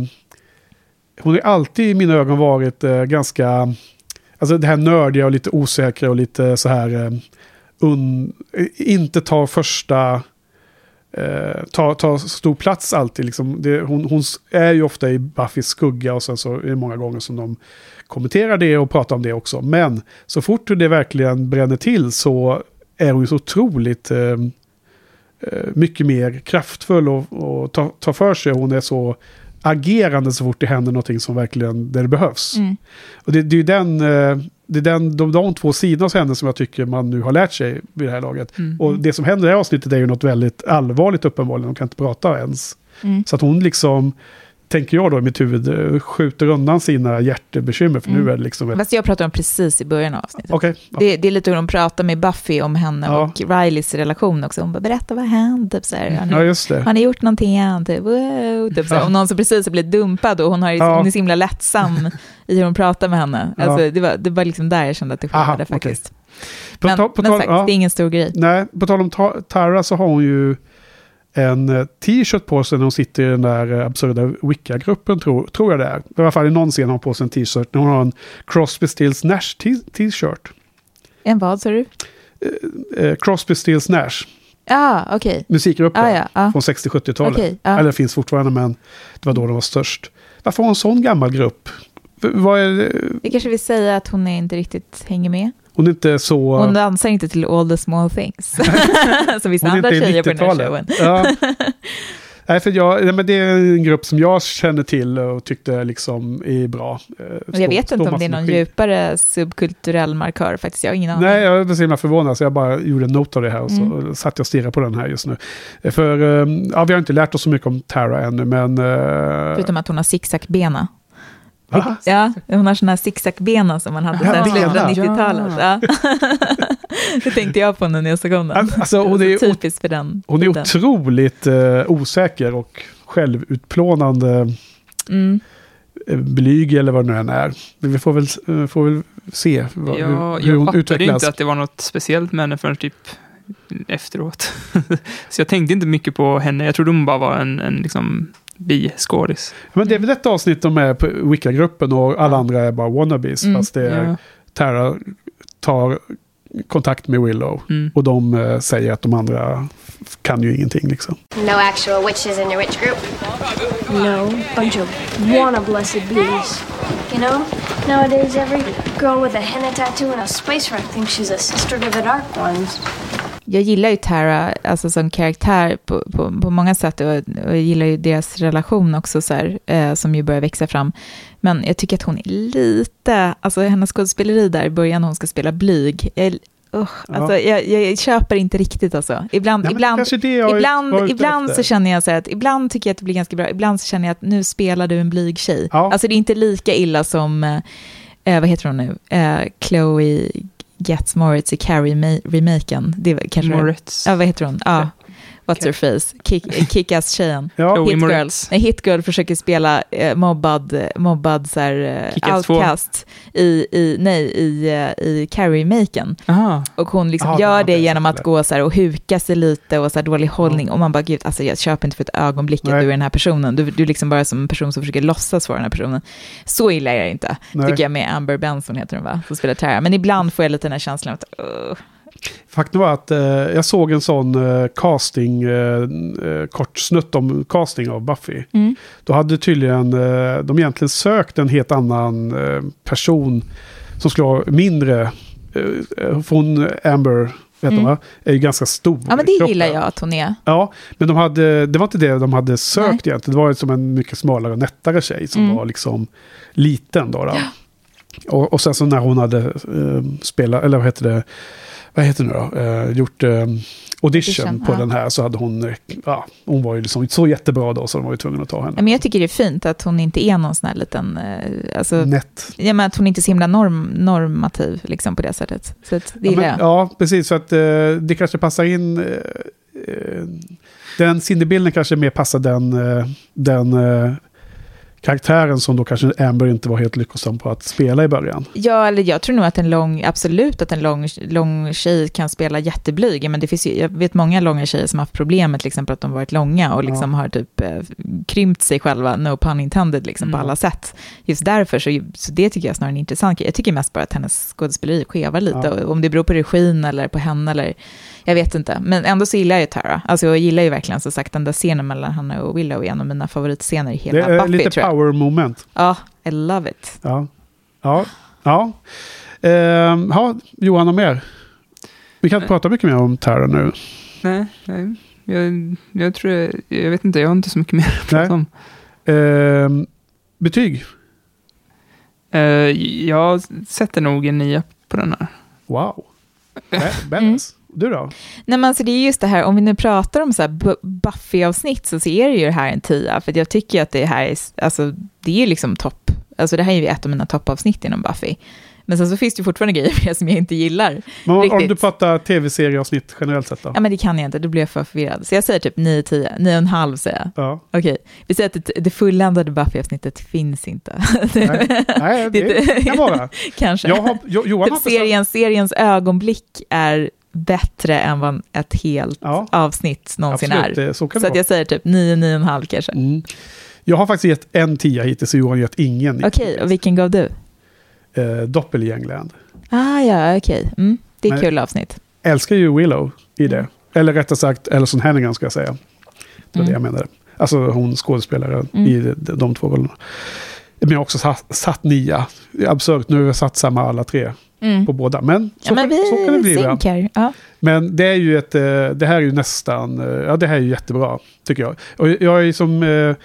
hon har alltid i mina ögon varit eh, ganska... Alltså det här nördiga och lite osäkra och lite så här... Eh, inte ta första... Eh, ta, ta stor plats alltid. Liksom. Det, hon, hon är ju ofta i Buffys skugga och sen så är det många gånger som de kommenterar det och pratar om det också. Men så fort det verkligen bränner till så är hon ju så otroligt eh, eh, mycket mer kraftfull och, och tar ta för sig. Hon är så agerande så fort det händer någonting som verkligen där det behövs. mm. Och det, det är ju den, eh, det är den, de, de två sidorna hos henne som jag tycker man nu har lärt sig vid det här laget. Mm. Och det som händer i det här avsnittet är ju något väldigt allvarligt uppenbarligen. De kan inte prata ens. Mm. Så att hon liksom, tänker jag då i mitt huvud, eh, skjuter undan sina hjärtebekymmer. För Mm. nu är det liksom ett... Fast jag pratar om precis i början av avsnittet. Okej. ja. Det, det är lite hur de pratar med Buffy om henne Ja. och Rileys relation också. Hon bara, berätta vad hände? Typ så här, har, ni, Ja, just det. har ni gjort någonting än? Typ, wow, typ så här. Ja. Och någon som precis har blivit dumpad och hon, har, Ja. hon är så himla lättsam i hur hon pratar med henne. Ja. Alltså, det, var, det var liksom där jag kände att det okej. faktiskt. På, Men, ta, på men tal, sagt, ja, det är ingen stor grej. nej, på tal om ta, Tara så har hon ju en eh, t-shirt på sig när hon sitter i den där eh, absurda Wicca-gruppen, tror, tror jag det är. I alla fall i någon scen har hon på sig en t-shirt. När hon har en Crosby, Stills, Nash t-shirt. En vad sa du? Eh, Crosby, Stills, Nash. Ja, okej. Musikgruppen Ah, ja, ja. från 60-70-talet. Okej, ja. Eller finns fortfarande, men det var då de var störst. Varför har hon en sån gammal grupp? Vad är, det- Vi kanske vill säga att hon inte riktigt hänger med. Hon är inte så... Hon dansar inte till all the small things. Som vissa andra tjejer på den här 90-talet. showen. Ja. Nej, för jag, nej, men det är en grupp som jag känner till och tyckte liksom är bra. Och jag vet inte om det är någon skit. djupare subkulturell markör faktiskt. Jag har ingen aning. Nej, jag är så himla förvånad så jag bara gjorde en not av det här och så Mm. satt jag och stirrade på den här just nu. För eh, ja, vi har inte lärt oss så mycket om Tara ännu, men... eh, Förutom att hon har zigzagbena. Va? Ja, hon har såna här zigzagbena som man hade Ja, slutet av bena. 90-talet. Ja. det tänkte jag på nu när jag såg om den. Alltså, hon är typiskt för den. Hon är otroligt eh, osäker och självutplånande Mm. eh, blyg eller vad det nu än är. Men vi får väl, eh, får väl se vad, Ja, hur, hur jag hon fattade utvecklas. inte att det var något speciellt med henne förrän typ efteråt. så jag tänkte inte mycket på henne. Jag trodde hon bara var en, en liksom biskådis. Men det är väl ett avsnitt de är på Wicca-gruppen och alla andra är bara wannabes. Mm, fast det är, Ja. Tara tar kontakt med Willow. Mm. Och de eh, säger att de andra kan ju ingenting liksom. No actual witches in your witch group. No, bunch of wanna blessed bees. You know, nowadays every girl with a henna tattoo and a spice rack thinks she's a sister to the dark ones. Jag gillar ju Tara alltså som karaktär på, på, på många sätt och, och jag gillar ju deras relation också så här, eh, som ju börjar växa fram. Men jag tycker att hon är lite, alltså hennes skådespeleri där i början hon ska spela blyg, jag, Ja. alltså, jag, jag köper inte riktigt alltså. Ibland, men ibland, ibland, ibland så känner jag så att ibland tycker jag att det blir ganska bra, ibland så känner jag att nu spelar du en blyg tjej. Ja. Alltså det är inte lika illa som, eh, vad heter hon nu, eh, Chloe Gets Moritz i Carrie-remaken. Det var kanske Moritz. Ja, vad heter hon? Ja, what's her face? Kick, Kick-Ass-tjejen. Ja, Chloe Hit Girl. Nej, Hit Girl försöker spela eh, mobbad, mobbad så här, eh, outcast i, i, nej, i, eh, i Carrie-maken. Och hon liksom det gör det jag genom att gå så här och huka sig lite och så här dålig hållning. Och man bara, gud, alltså jag köper inte för ett ögonblick att Nej. du är den här personen. Du, du är liksom bara som en person som försöker låtsas vara den här personen. Så illa är det inte, Nej. tycker jag med Amber Benson heter hon va, som spelar Tara. Men ibland får jag lite den här känslan att, uh, Faktum var att eh, jag såg en sån eh, casting, eh, eh, kort snutt om casting av Buffy. mm. Då hade tydligen eh, de egentligen sökt en helt annan eh, person som skulle ha mindre, eh, från Amber vet Mm. va? är ju ganska stor. Ja, men det kroppen. gillar jag att hon är. Ja, men de hade, det var inte det de hade sökt Nej. egentligen. Det var som en mycket smalare och nättare tjej som Mm. var liksom liten då. då. Och, och sen så när hon hade eh, spelat, eller vad heter det, vad heter det nu då, eh, gjort eh, audition, Audition, på ja. den här så hade hon, eh, ja, hon var ju liksom så jättebra då så de var ju tvungna att ta henne. Ja, Men jag tycker det är fint att hon inte är någon sån här liten... eh, Alltså, Nätt. ja, men att hon inte är så himla norm, normativ liksom, på det sättet. Så att, det Ja, gillar men, jag. ja, precis. Så att eh, det kanske passar in... Eh, eh, den sinnebilden kanske mer passar den, eh, den eh, karaktären som då kanske Amber inte var helt lyckosam på att spela i början. Ja, eller jag tror nog att en lång, absolut att en lång, lång tjej kan spela jätteblyg. Men det finns ju, jag vet många långa tjejer som har haft problem med till exempel att de varit långa och liksom har typ eh, krympt sig själva, no pun intended, liksom, på Mm. alla sätt. Just därför, så, så det tycker jag snarare är en intressant. Jag tycker mest bara att hennes skådespeleri skevar lite. Ja. Och Om det beror på regin eller på henne eller, jag vet inte. Men ändå så gillar jag ju Tara. Alltså jag gillar ju verkligen som sagt den där scenen mellan henne och Willow är en av mina favoritscener i hela Det är Buffy, lite tror jag. power moment. Ja, I love it. Ja, ja, ja. Ehm, ja Johan och mer. Vi kan inte prata mycket mer om Tara nu. Nej, nej. Jag, jag tror, jag, jag vet inte, jag har inte så mycket mer att Nej. prata om. Ehm, betyg? Eh, jag sätter nog en nia på den här. Wow. Be- Mm. Du då? Nej, men alltså det är just det här, om vi nu pratar om så här Bu- Buffy-avsnitt så ser det ju det här en tia, för jag tycker att det här är, alltså det är ju liksom topp, alltså det här är ju ett av mina toppavsnitt inom Buffy. Men sen så finns det ju fortfarande grejer med det som jag inte gillar. Men om, om Riktigt. du pratar tv-serieavsnitt generellt sett då? Ja, men det kan jag inte, då blir jag för förvirrad. Så jag säger typ 9-10, 9,5 säger jag. Ja. Okej, vi säger att det, det fulländade Buffy-avsnittet finns inte. Nej, Nej det kan vara. Kanske. Jag har, jo, Johan har typ inte serien, seriens ögonblick är bättre än vad ett helt Ja. avsnitt någonsin Absolut, är. så så att jag säger typ 9-9,5 kanske. Mm. Jag har faktiskt gett en tia hittills, så Johan har gett ingen. Okej, och vilken gav du? Eh, Doppelgängland. Ah, ja, okej. Mm, det är Men- kul avsnitt. Älskar ju Willow i det. Eller rättare sagt, Ellison Hannigan ska jag säga. Det var Mm. det jag menade. Alltså hon skådespelaren Mm. i de, de två rollerna. Men jag har också satt, satt nia. Absurt, nu har vi satt samma alla tre Mm. på båda. Men så, Ja, men kan, vi så kan det bli ibland. Ja. Men det är ju ett, eh, det här är ju nästan, eh, ja det här är ju jättebra tycker jag. Och jag är som, eh,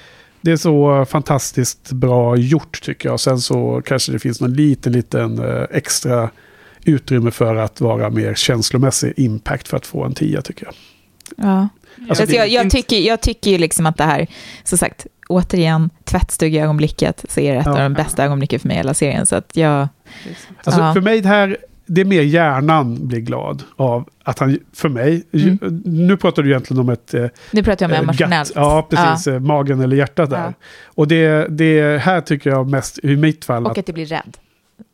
det är så fantastiskt bra gjort tycker jag. Sen så kanske det finns någon liten, liten extra utrymme för att vara mer känslomässig impact för att få en tia tycker jag. Ja. Alltså, Alltså, det- jag, jag, tycker, jag tycker ju liksom att det här, som sagt, återigen, tvättstugeögonblicket så är det ett Ja. av de bästa ögonblicken för mig i hela serien. Så att jag, Alltså Ja. för mig det här, det är mer hjärnan blir glad av att han, för mig, ju, nu pratar du egentligen om ett... eh, nu pratar jag om eh, emotionellt. Ja, precis. eh, Magen eller hjärtat där. Ja. Och det, det här tycker jag mest, i mitt fall, Och att, att det blir rädd.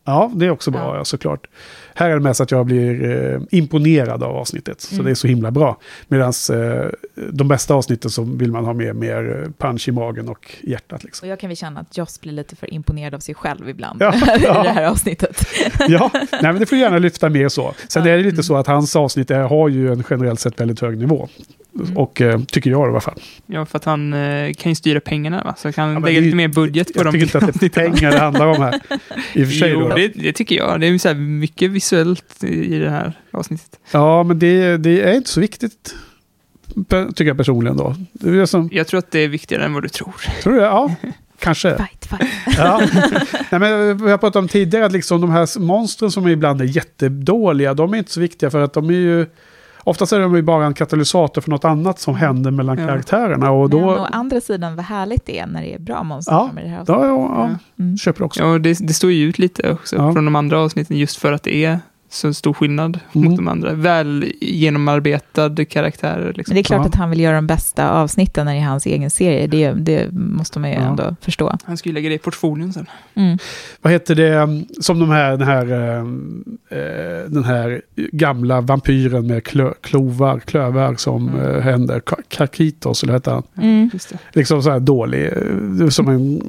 ja, det är också bra, Ja. ja. såklart. Här är det mest att jag blir eh, imponerad av avsnittet, så Mm. det är så himla bra. Medan eh, de bästa avsnitten så vill man ha med mer eh, punch i magen och hjärtat. Liksom. Och jag kan väl känna att Joss blir lite för imponerad av sig själv ibland Ja, i ja. det här avsnittet. Ja, nej, men det får gärna lyfta mer så. Sen är det lite så att hans avsnitt är, har ju en generellt sett väldigt hög nivå. Mm. Och eh, tycker jag i alla fall. Ja, för att han eh, kan ju styra pengarna, va? så kan men lägga det är lite mer budget på Jag dem. tycker inte att det är pengar det handlar om här. I och för sig Jo, då. det, det tycker jag. Det är ju så här mycket visuellt i det här avsnittet. Ja, men det, det är inte så viktigt. Tycker jag personligen då. Det är det som, Jag tror att det är viktigare än vad du tror. tror jag, ja. Kanske. Fight, fight. Ja. Nej, men vi har pratat om tidigare att liksom de här monstren som ibland är jättedåliga, de är inte så viktiga för att de är ju... Oftast är de ju bara en katalysator för något annat som händer mellan Ja. karaktärerna. Och då, Men å andra sidan, vad härligt det är när det är bra monster Ja, som i det här avsnittet. ja, ja, Mm. köper också. Ja, det, det står ju ut lite också Ja. från de andra avsnitten just för att det är så stor skillnad Mm. mot de andra. Väl genomarbetade karaktärer. Liksom. Men det är klart Ja. att han vill göra de bästa avsnitten när det är hans egen serie. Det, det måste man ju Ja. ändå förstå. Han ska ju lägga det i portfolien sen. Mm. Vad heter det, som de här, den här, eh, eh, den här gamla vampyren med klö, klovar, klövar som Mm. eh, händer. Ka- Kakitos, eller hette han? Mm. Liksom så här dålig, eh, som en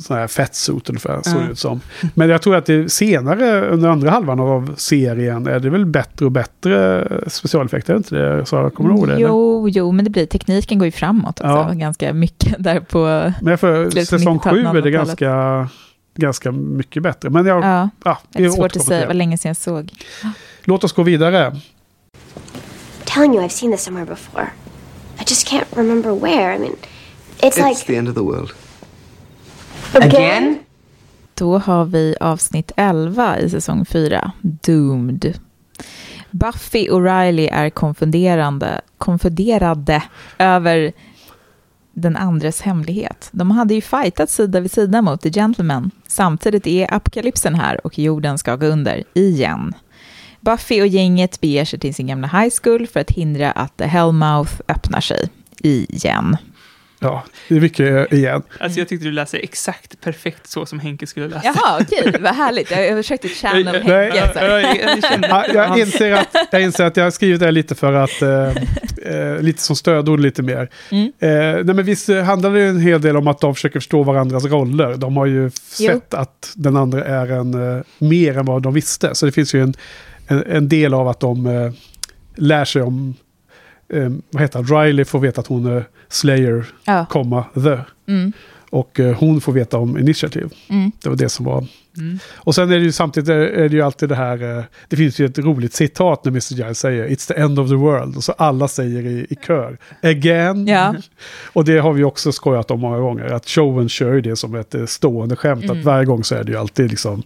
sån här fettsuit ungefär, såg ut som. Men jag tror att det senare, under andra halvan av serien, är det väl bättre och bättre specialeffekter, inte det? Sara, kommer du ihåg det? eller? Jo, jo, men det blir, tekniken går ju framåt Ja. ganska mycket där på... Men för säsong 90-talet, sju är det 00-talet. ganska, ganska mycket bättre. Men jag, Ja, ja, det är svårt att säga, det. vad länge sedan jag såg. Låt oss gå vidare. telling you I've seen this somewhere before. I just can't remember where. I mean, it's, It's like the end of the world. again. Då har vi avsnitt 11 i säsong 4, Doomed. Buffy och Riley är konfunderande, konfunderade över den andres hemlighet. De hade ju fightat sida vid sida mot The Gentleman. Samtidigt är apokalypsen här och jorden ska gå under igen. Buffy och gänget beger sig till sin gamla high school för att hindra att The Hellmouth öppnar sig igen. Ja, det är mycket igen. Alltså jag tyckte du läste exakt perfekt så som Henke skulle läsa. Jaha, okej, vad härligt. Jag försökte channel Nej, Henke. så här. Jag, jag, jag inser att, jag inser att jag har skrivit det lite för att, eh, eh, lite som stödord lite mer. Mm. Eh, nej men visst eh, handlar det ju en hel del om att de försöker förstå varandras roller. De har ju Jo. sett att den andra är en, eh, mer än vad de visste. Så det finns ju en, en, en del av att de eh, lär sig om, eh, vad heter Riley får veta att hon är Slayer, Ja. komma, the. Mm, Och eh, hon får veta om Initiative. mm. Det var det som var mm. och sen är det ju samtidigt är är det ju alltid det här, eh, det finns ju ett roligt citat när Mr. Giles säger It's the end of the world. Och så alla säger i, i kör, again. Ja. Och det har vi också skojat om många gånger, att showen kör ju det som ett eh, stående skämt. Mm. Att varje gång så är det ju alltid liksom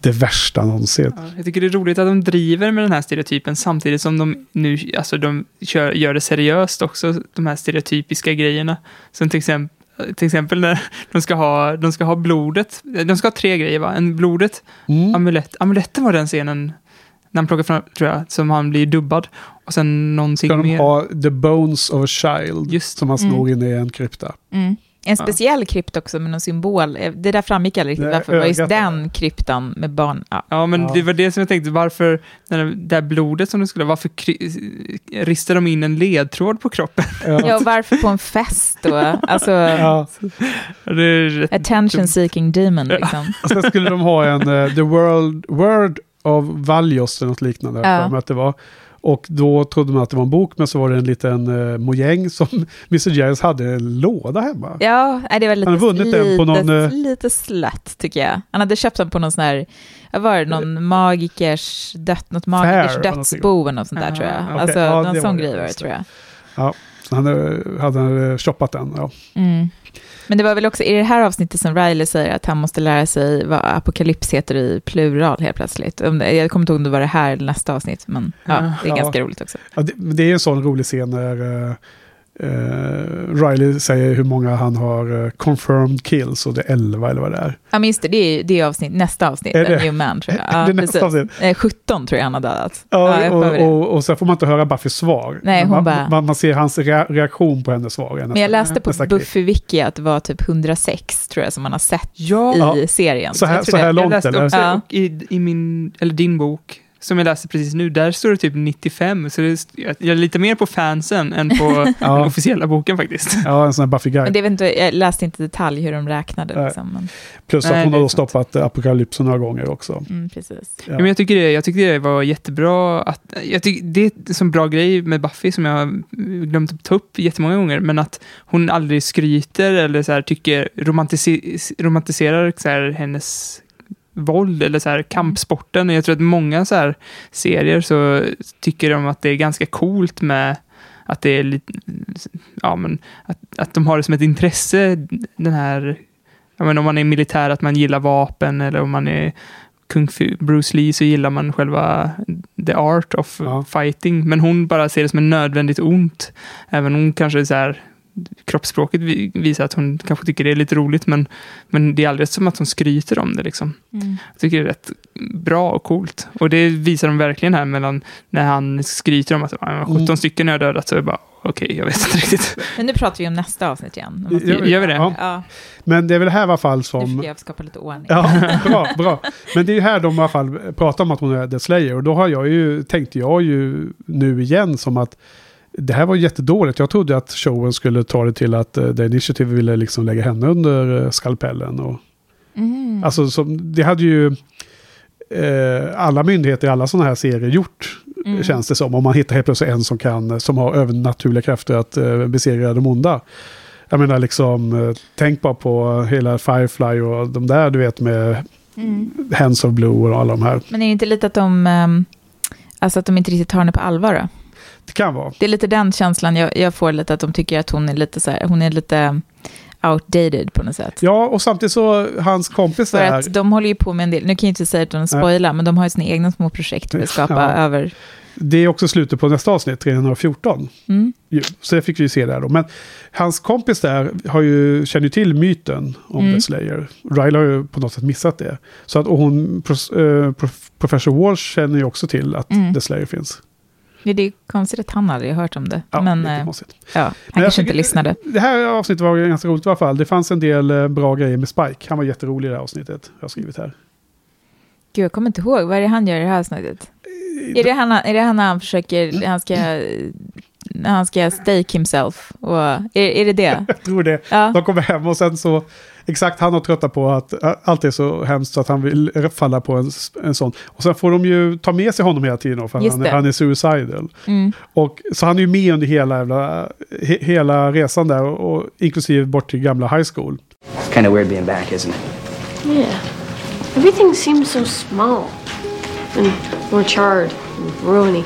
det värsta någonsin. Ja, jag tycker det är roligt att de driver med den här stereotypen samtidigt som de nu alltså de kör, gör det seriöst också, de här stereotypiska grejerna. Som till exempel, till exempel när de ska, ha, de ska ha blodet, de ska ha tre grejer va? En blodet, Mm. amulett, amuletten var den scenen när han plockar fram, tror jag, som han blir dubbad. Och sen någonting Ska de mer. ha the bones of a child Just. som man snor in i en krypta. Mm. En speciell krypt också med någon symbol. Eh, Det där framgick aldrig riktigt varför det var just den kryptan med barn. Ja. Ja, men Ja. det var det som jag tänkte, varför, när det där blodet som det skulle, varför kry, ristar de in en ledtråd på kroppen? ja, varför på en fest då? Alltså, Ja. Det är rätt attention seeking demon liksom. Och sen skulle de ha en eh, The World, Word of Valios eller något liknande. Ja. för Att det var. Och då trodde man att det var en bok, men så var det en liten uh, mojäng som Mr. Giles hade en låda hemma. Ja, det var lite, Han har vunnit den på någon, lite, eh, lite slött tycker jag. Han hade köpt den på någon sån här, vad var det, någon magikers, dött, något magikers Fair, dödsbo eller något sånt där Ah, tror jag. okej. Alltså Ja, någon sån grej var det tror jag. Så han eh, hade eh, shoppat den. Ja. Mm. Men det var väl också i det här avsnittet som Riley säger att han måste lära sig vad apokalyps heter i plural helt plötsligt. Jag kommer inte ihåg om det var det här eller nästa avsnitt, men ja, det är Ja. ganska roligt också. Ja, det, det är en sån rolig scen när eh, Riley säger hur många han har eh, confirmed kills och det är 11 eller vad det är. Ja, men just det, det är, det är avsnitt, nästa avsnitt, Är det? New Man tror jag. Det är Ja, nästa precis. avsnitt. Eh, 17 tror jag han har dödat. Ja, jag och, och, och sen får man inte höra Buffys svar. Nej, hon man, bara- man, man ser hans rea- reaktion på hennes svar. Men jag läste på nästa. Buffy Wiki att det var typ 106 tror jag som man har sett Ja, i serien. Så här- jag tror så här långt. jag läste eller? också, Ja. i, i min, eller din bok, som jag läste precis nu, där står det typ 95, så det är, jag lite mer på fansen än på Ja. den officiella boken faktiskt. Ja, en sån här Buffy-guide. Men det vet inte, jag läste inte i detalj hur de räknade. Liksom, men, Plus att Nej, hon har stoppat eh, apokalypsen några gånger också. mm, precis. Ja. Men jag, tycker det, jag tyckte det var jättebra. Att, jag tycker, det är en sån bra grej med Buffy som jag har glömt att ta upp jättemånga gånger, men att hon aldrig skryter eller så här, tycker romantisi- romantiserar så här, hennes våld eller så här, kampsporten. Jag tror att många så här, serier så tycker de att det är ganska coolt med att det är lite, ja men, att, att de har det som ett intresse, den här, ja men om man är militär, att man gillar vapen eller om man är Kung Fu, Bruce Lee så gillar man själva the art of Ja. fighting. Men hon bara ser det som en nödvändigt ont. Även hon kanske så här, kroppsspråket vi- visar att hon kanske tycker det är lite roligt, men, men det är aldrig som att hon skryter om det. Liksom. Mm. Jag tycker det är rätt bra och coolt. Och det visar de verkligen här mellan när han skryter om att "Ja, 17 Mm. stycken har dödat, så är det bara okej, jag vet inte riktigt. Men nu pratar vi om nästa avsnitt igen. Nu måste Gör vi det? Ja. Ja, Men det är väl här i alla fall nu som... fick jag skapa lite ordning. Ja, bra, bra. Men det är ju här de i alla fall pratar om att hon är The Slayer. Och då har jag ju, tänkte jag ju nu igen som att det här var jättedåligt. Jag trodde att showen skulle ta det till att uh, The Initiative ville liksom lägga henne under eh, skalpellen. Och, Mm. Alltså som, det hade ju eh, alla myndigheter i alla sådana här serier gjort. Mm. Känns det som. Om man hittar helt plötsligt en som kan, som har övernaturliga krafter att uh, besegra de onda. Jag menar liksom, tänk bara på hela Firefly och de där du vet med Mm. Hands of Blue och alla de här. Men är det inte lite att de, ehm, alltså att de inte riktigt tar henne på allvar då? Det kan vara. Det är lite den känslan jag, jag får lite, att de tycker att hon är lite så här, hon är lite outdated på något sätt. Ja, och samtidigt så, hans kompis För där... att de håller ju på med en del, nu kan jag inte säga att de spoilar, men de har ju sina egna små projekt för att skapa Ja. över... Det är också slutet på nästa avsnitt, 314. Mm. Så det fick vi ju se där då. Men hans kompis där har ju, känner ju till myten om Mm. The Slayer. Riley har ju på något sätt missat det. Så att, och hon, eh, prof, Professor Walsh känner ju också till att Mm. The Slayer finns. Det är konstigt att han aldrig har hört om det. Ja, men eh, konstigt. ja, han Men kanske inte lyssnade. Det här avsnittet var ganska roligt i alla fall. Det fanns en del eh, bra grejer med Spike. Han var jätterolig i det här avsnittet. Jag har skrivit här. Gud, jag kommer inte ihåg. Vad är det han gör i det här avsnittet? Är det han, är det han han försöker, han ska, han ska stake himself? Och, är, är det det? Jag tror det. Ja. De kommer hem och sen så... Exakt, han har tröttat på att allt är så hemskt så att han vill falla på en, en sån. Och sen får de ju ta med sig honom hela tiden då, för han, han är suicidal. Mm. Och, så han är ju med under hela, jävla, he, hela resan där, och, och inklusive bort till gamla high school. It's kind of weird being back, isn't it? Yeah. Everything seems so small. And more charred and ruiny.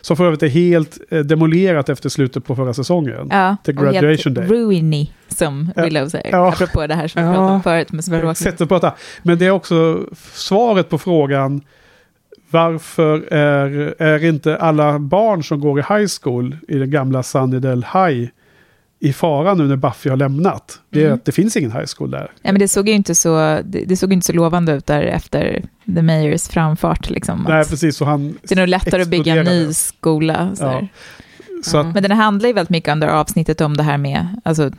Som för övrigt är helt eh, demolerat efter slutet på förra säsongen. Ja, The och helt graduation day. ruiny, som Ja. Willow säger. Ja. Apropå det här som vi Ja. pratade om förut med språk. Sätt att prata. Men det är också svaret på frågan varför är, är inte alla barn som går i high school i den gamla Sunnydale High i fara nu när Buffy har lämnat? Det är Mm. att det finns ingen high school där. Ja, men det såg ju inte så, det, det såg inte så lovande ut där efter The Mayors framfart. Liksom, Nej, precis. Så han det är nog lättare att bygga en ny skola. Så Ja. Så att, Men den handlar ju väldigt mycket under avsnittet om det här med, alltså,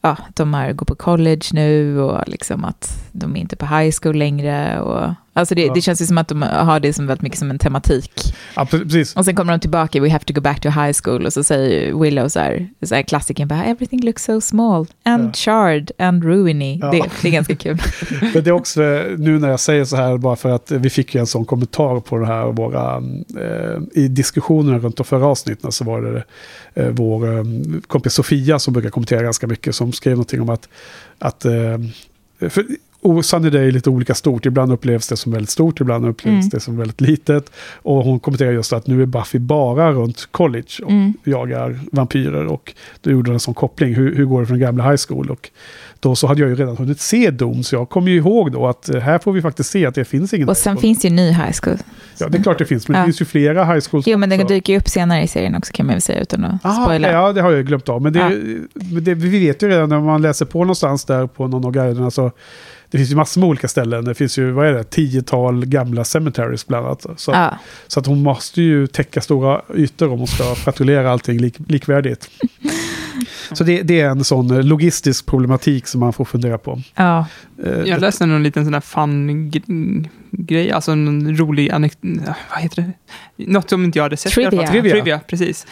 ja, de här går på college nu och liksom att de är inte på high school längre. Och, alltså det, Ja. det känns ju som att de har det som väldigt mycket som en tematik. ja, precis. Och sen kommer de tillbaka, we have to go back to high school, och så säger Willow så här, så här klassikern bara, everything looks so small, and Ja. charred, and ruiny. Ja. Det, det är ganska kul. Men det är också, nu när jag säger så här, bara för att vi fick ju en sån kommentar på det här, våra, eh, i diskussionerna runt de förra avsnitten så var det eh, vår eh, kompis Sofia som brukar kommentera ganska mycket, som skrev någonting om att, att eh, för, och Sunnydale är lite olika stort. Ibland upplevs det som väldigt stort, ibland upplevs Mm. det som väldigt litet. Och hon kommenterar just att nu är Buffy bara runt college och Mm. jagar vampyrer. Och då gjorde hon en sån koppling. Hur, hur går det från gamla high school? Och då så hade jag ju redan hunnit se Doom, så jag kommer ju ihåg då att eh, här får vi faktiskt se att det finns ingen Och sen school. finns ju en ny high school. Ja, det är klart det finns, men Ja. det finns ju flera high schools. Jo, men den dyker ju upp senare i serien också kan man väl säga utan att Aha, spoila. ja, det har jag ju glömt av. Men, det, Ja. det, vi vet ju redan när man läser på någonstans där på någon av guiderna så det finns ju massor med olika ställen. Det finns ju, vad är det, tiotal gamla cemeteries bland annat. Så, Ja. så att hon måste ju täcka stora ytor om hon ska patrullera allting lik, likvärdigt. Så det, det är en sån eh, logistisk problematik som man får fundera på. Ja. Eh, Jag läste någon liten sån där fun-grej, alltså en rolig anekdot, vad heter det? Något som inte jag hade sett. i alla fall. Trivia. Trivia. Trivia, precis.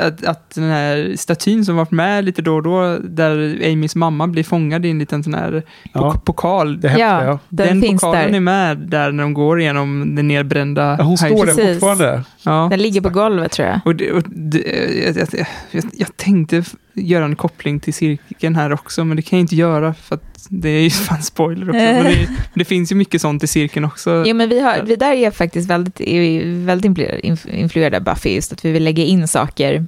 Att, att den här statyn som varit med lite då och då, där Amys mamma blir fångad i en liten sån här Ja. pok- pokal. det hemskt, Ja, ja. den, den finns pokalen där. är med där när de går igenom den nedbrända... Ja, Hon står där Precis. fortfarande. Ja. Den ligger på golvet tror jag. Och, det, och det, jag, jag, jag, jag tänkte göra en koppling till cirkeln här också, men det kan jag inte göra för att det är ju fan spoiler också. Men det, det finns ju mycket sånt i cirkeln också. Jo, men vi, har, vi där är faktiskt väldigt, är väldigt influ- inf- influerade av Buffy, just att vi vill lägga in saker.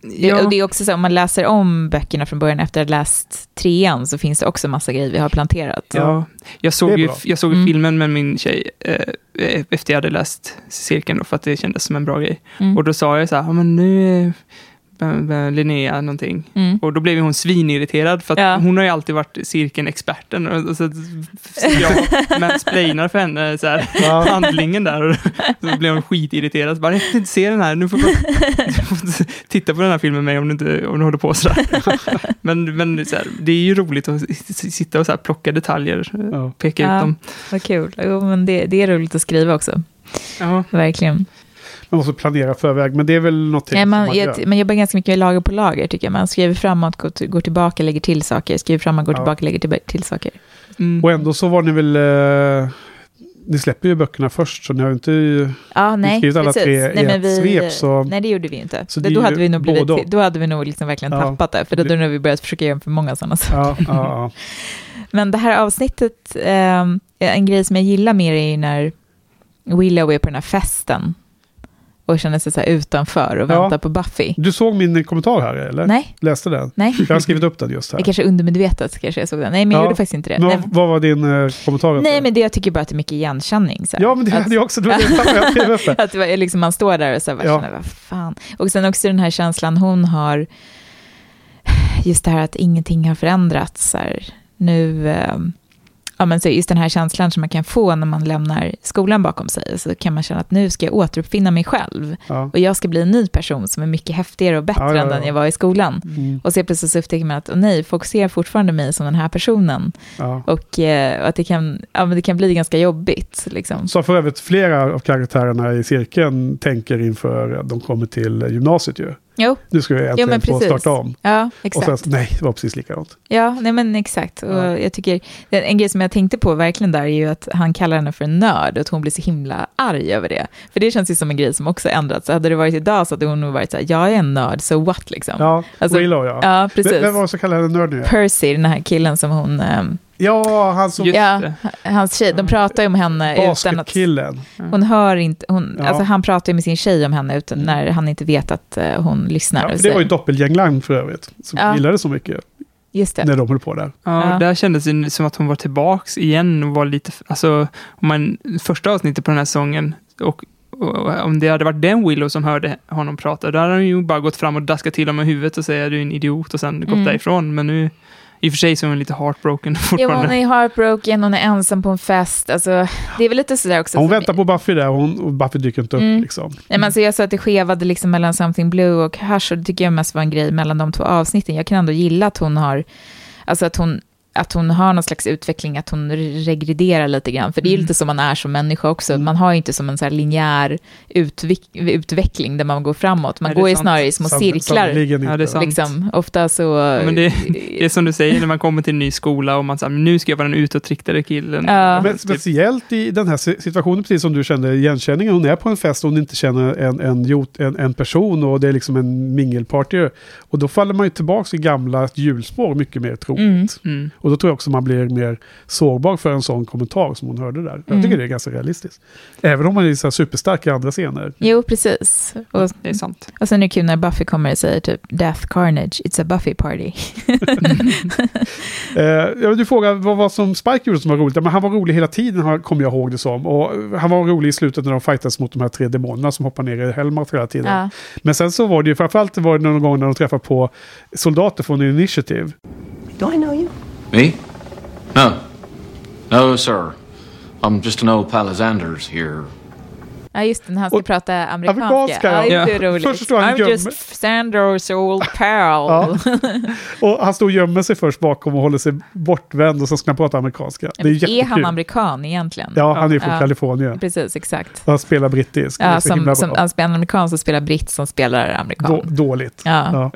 Ja. Och det är också så, om man läser om böckerna från början efter att ha läst trean, så finns det också massa grejer vi har planterat. Ja, jag såg ju, jag såg Mm. filmen med min tjej eh, efter jag hade läst cirkeln då, för att det kändes som en bra grej. Mm. Och då sa jag så här, men nu är eh, eh, Linnea någonting. Mm. Och då blev hon svinirriterad för att Ja. hon har ju alltid varit cirkeln-experten. Och, så, jag mansplainar för henne så här, Ja. handlingen där. Och så blev hon skitirriterad. Så bara, jag kan inte se den här, nu får du titta på den här filmen med mig om du, inte, om du håller på sådär. Men, men så här, det är ju roligt att sitta och så här, plocka detaljer, Ja. peka Ja. ut dem. Vad kul. Jo, men det, det är roligt att skriva också. Ja. Verkligen. Man måste planera förväg, men det är väl någonting som man, man jag, man jobbar ganska mycket med lager på lager, tycker jag. Man skriver framåt, går, till- går tillbaka, lägger till saker. Skriver framåt, går Ja. tillbaka, lägger till, till saker. Mm. Och ändå så var ni väl... Eh, ni släpper ju böckerna först, så ni har ju inte... Ja, nej, skrivit alla precis. tre i nej, ett svep, så- Nej, det gjorde vi inte. Så då, hade vi nog blivit, och. då hade vi nog liksom verkligen Ja. tappat det, för då, då hade vi börjat försöka göra för många sådana saker. Ja. Men det här avsnittet, eh, en grej som jag gillar mer är ju när Willow är på den här festen. Och känner sig så utanför och Ja. väntar på Buffy. Du såg min kommentar här eller? Nej. Läste den? Nej. Jag har skrivit upp den just här. Jag kanske undermedvetet kanske jag såg den. Nej, men jag Ja. gjorde faktiskt inte det. Men vad, var din eh, kommentar? nej, men det, jag tycker bara att det är mycket igenkänning. Så här. Ja, men det hade jag också. Det var det jag det. att det var, liksom, man står där och så här, Ja. känner, vad fan. Och sen också den här känslan hon har, just det här att ingenting har förändrats. Så här, nu, eh, ja, men så just den här känslan som man kan få när man lämnar skolan bakom sig. Så kan man känna att nu ska jag återuppfinna mig själv. Ja. Och jag ska bli en ny person som är mycket häftigare och bättre Ja, ja, än den jag var i skolan. Mm. Och så plötsligt så upptäcker man att, åh nej, folk ser fortfarande mig som den här personen. Ja. Och, eh, och att det kan, ja, men det kan bli ganska jobbigt. Liksom. Så för övrigt flera av karaktärerna i cirkeln tänker inför att de kommer till gymnasiet ju. Jo, Nu ska vi jo men få starta om. Ja, Och exakt. sen, nej, det var precis likadant. Ja, nej men exakt. Och Ja. jag tycker, en grej som jag tänkte på verkligen där är ju att han kallar henne för en nörd och att hon blir så himla arg över det. För det känns ju som en grej som också ändrats. Hade det varit idag så hade hon nog varit så här, jag är en nörd, so what liksom. Ja, Alltså, Willow ja. Ja, precis. Vem, var det som kallade henne nörd nu? Percy, den här killen som hon... ehm, Ja, han som... Ja, hans tjej, de pratar ju om henne utan att... Basketkillen. Hon hör inte, hon, Ja. alltså han pratar ju med sin tjej om henne utan när han inte vet att eh, hon lyssnar. Ja, så- det var ju doppelgänglarn för övrigt. Som Ja. gillade så mycket Just det. när de höll på där. Ja, Ja. där kändes det som att hon var tillbaks igen och var lite, alltså, om man, första avsnittet på den här sången, och, och om det hade varit den Willow som hörde honom prata, då hade han ju bara gått fram och daskat till honom i huvudet och säga du är en idiot och sen gått Mm. därifrån. Men nu, i och för sig så är hon lite heartbroken Ja, fortfarande. hon är heartbroken, hon är ensam på en fest. Alltså, det är väl lite sådär också. Hon väntar på Buffy där och, hon, och Buffy dyker inte upp. Mm. Liksom. Nej, men alltså jag sa att det skevade liksom mellan Something Blue och Hush och det tycker jag mest var en grej mellan de två avsnitten. Jag kan ändå gilla att hon har, alltså att hon, att hon har någon slags utveckling, att hon regrederar lite grann. För det är ju Mm. lite som man är som människa också. Man har ju inte som en så här linjär utvik- utveckling där man går framåt. Man går ju sant. snarare i små Sant- cirklar. Ja, det är. Liksom, ofta så... Ja, men det, det är som du säger, när man kommer till en ny skola och man säger nu ska jag vara den utåtriktade killen. Ja. Men speciellt i den här si- situationen, precis som du kände igenkänningen. Hon är på en fest och hon inte känner en, en, en, en person och det är liksom en mingelparty. Och då faller man ju tillbaka i gamla hjulspår mycket mer troligt. Mm. Mm. Och då tror jag också man blir mer sårbar för en sån kommentar som hon hörde där. Jag Mm. tycker det är ganska realistiskt. Även om man är så här superstark i andra scener. Jo, precis. Och, Det är sant. och sen är det kul när Buffy kommer och säger typ Death Carnage, it's a Buffy party. Eh, jag vill fråga vad var som Spike gjorde som var roligt? Ja, men han var rolig hela tiden, har- kommer jag ihåg det som. Och han var rolig i slutet när de fightas mot de här tre demonerna som hoppar ner i Helmut hela tiden. Ja. Men sen så var det ju, framförallt var det någon gång när de träffade på soldater från Initiative. Do I know you? Me? No. No, sir. I'm just an old Palisanders here. Ja, just det, när han ska Och- prata amerikanska. amerikanska, ja. ja. det är Ja. roligt. Först står han I'm gömmer- just Sanders old pal. Ja. Och han står och gömmer sig först bakom och håller sig bortvänd och så ska han prata amerikanska. Det är är, jättekul. han amerikan egentligen? Ja, han är från Ja. Kalifornien. Precis, exakt. Han spelar brittisk. Är Ja, som, som, han spelar amerikan som spelar britt som spelar amerikan. Då, dåligt. Ja. Ja.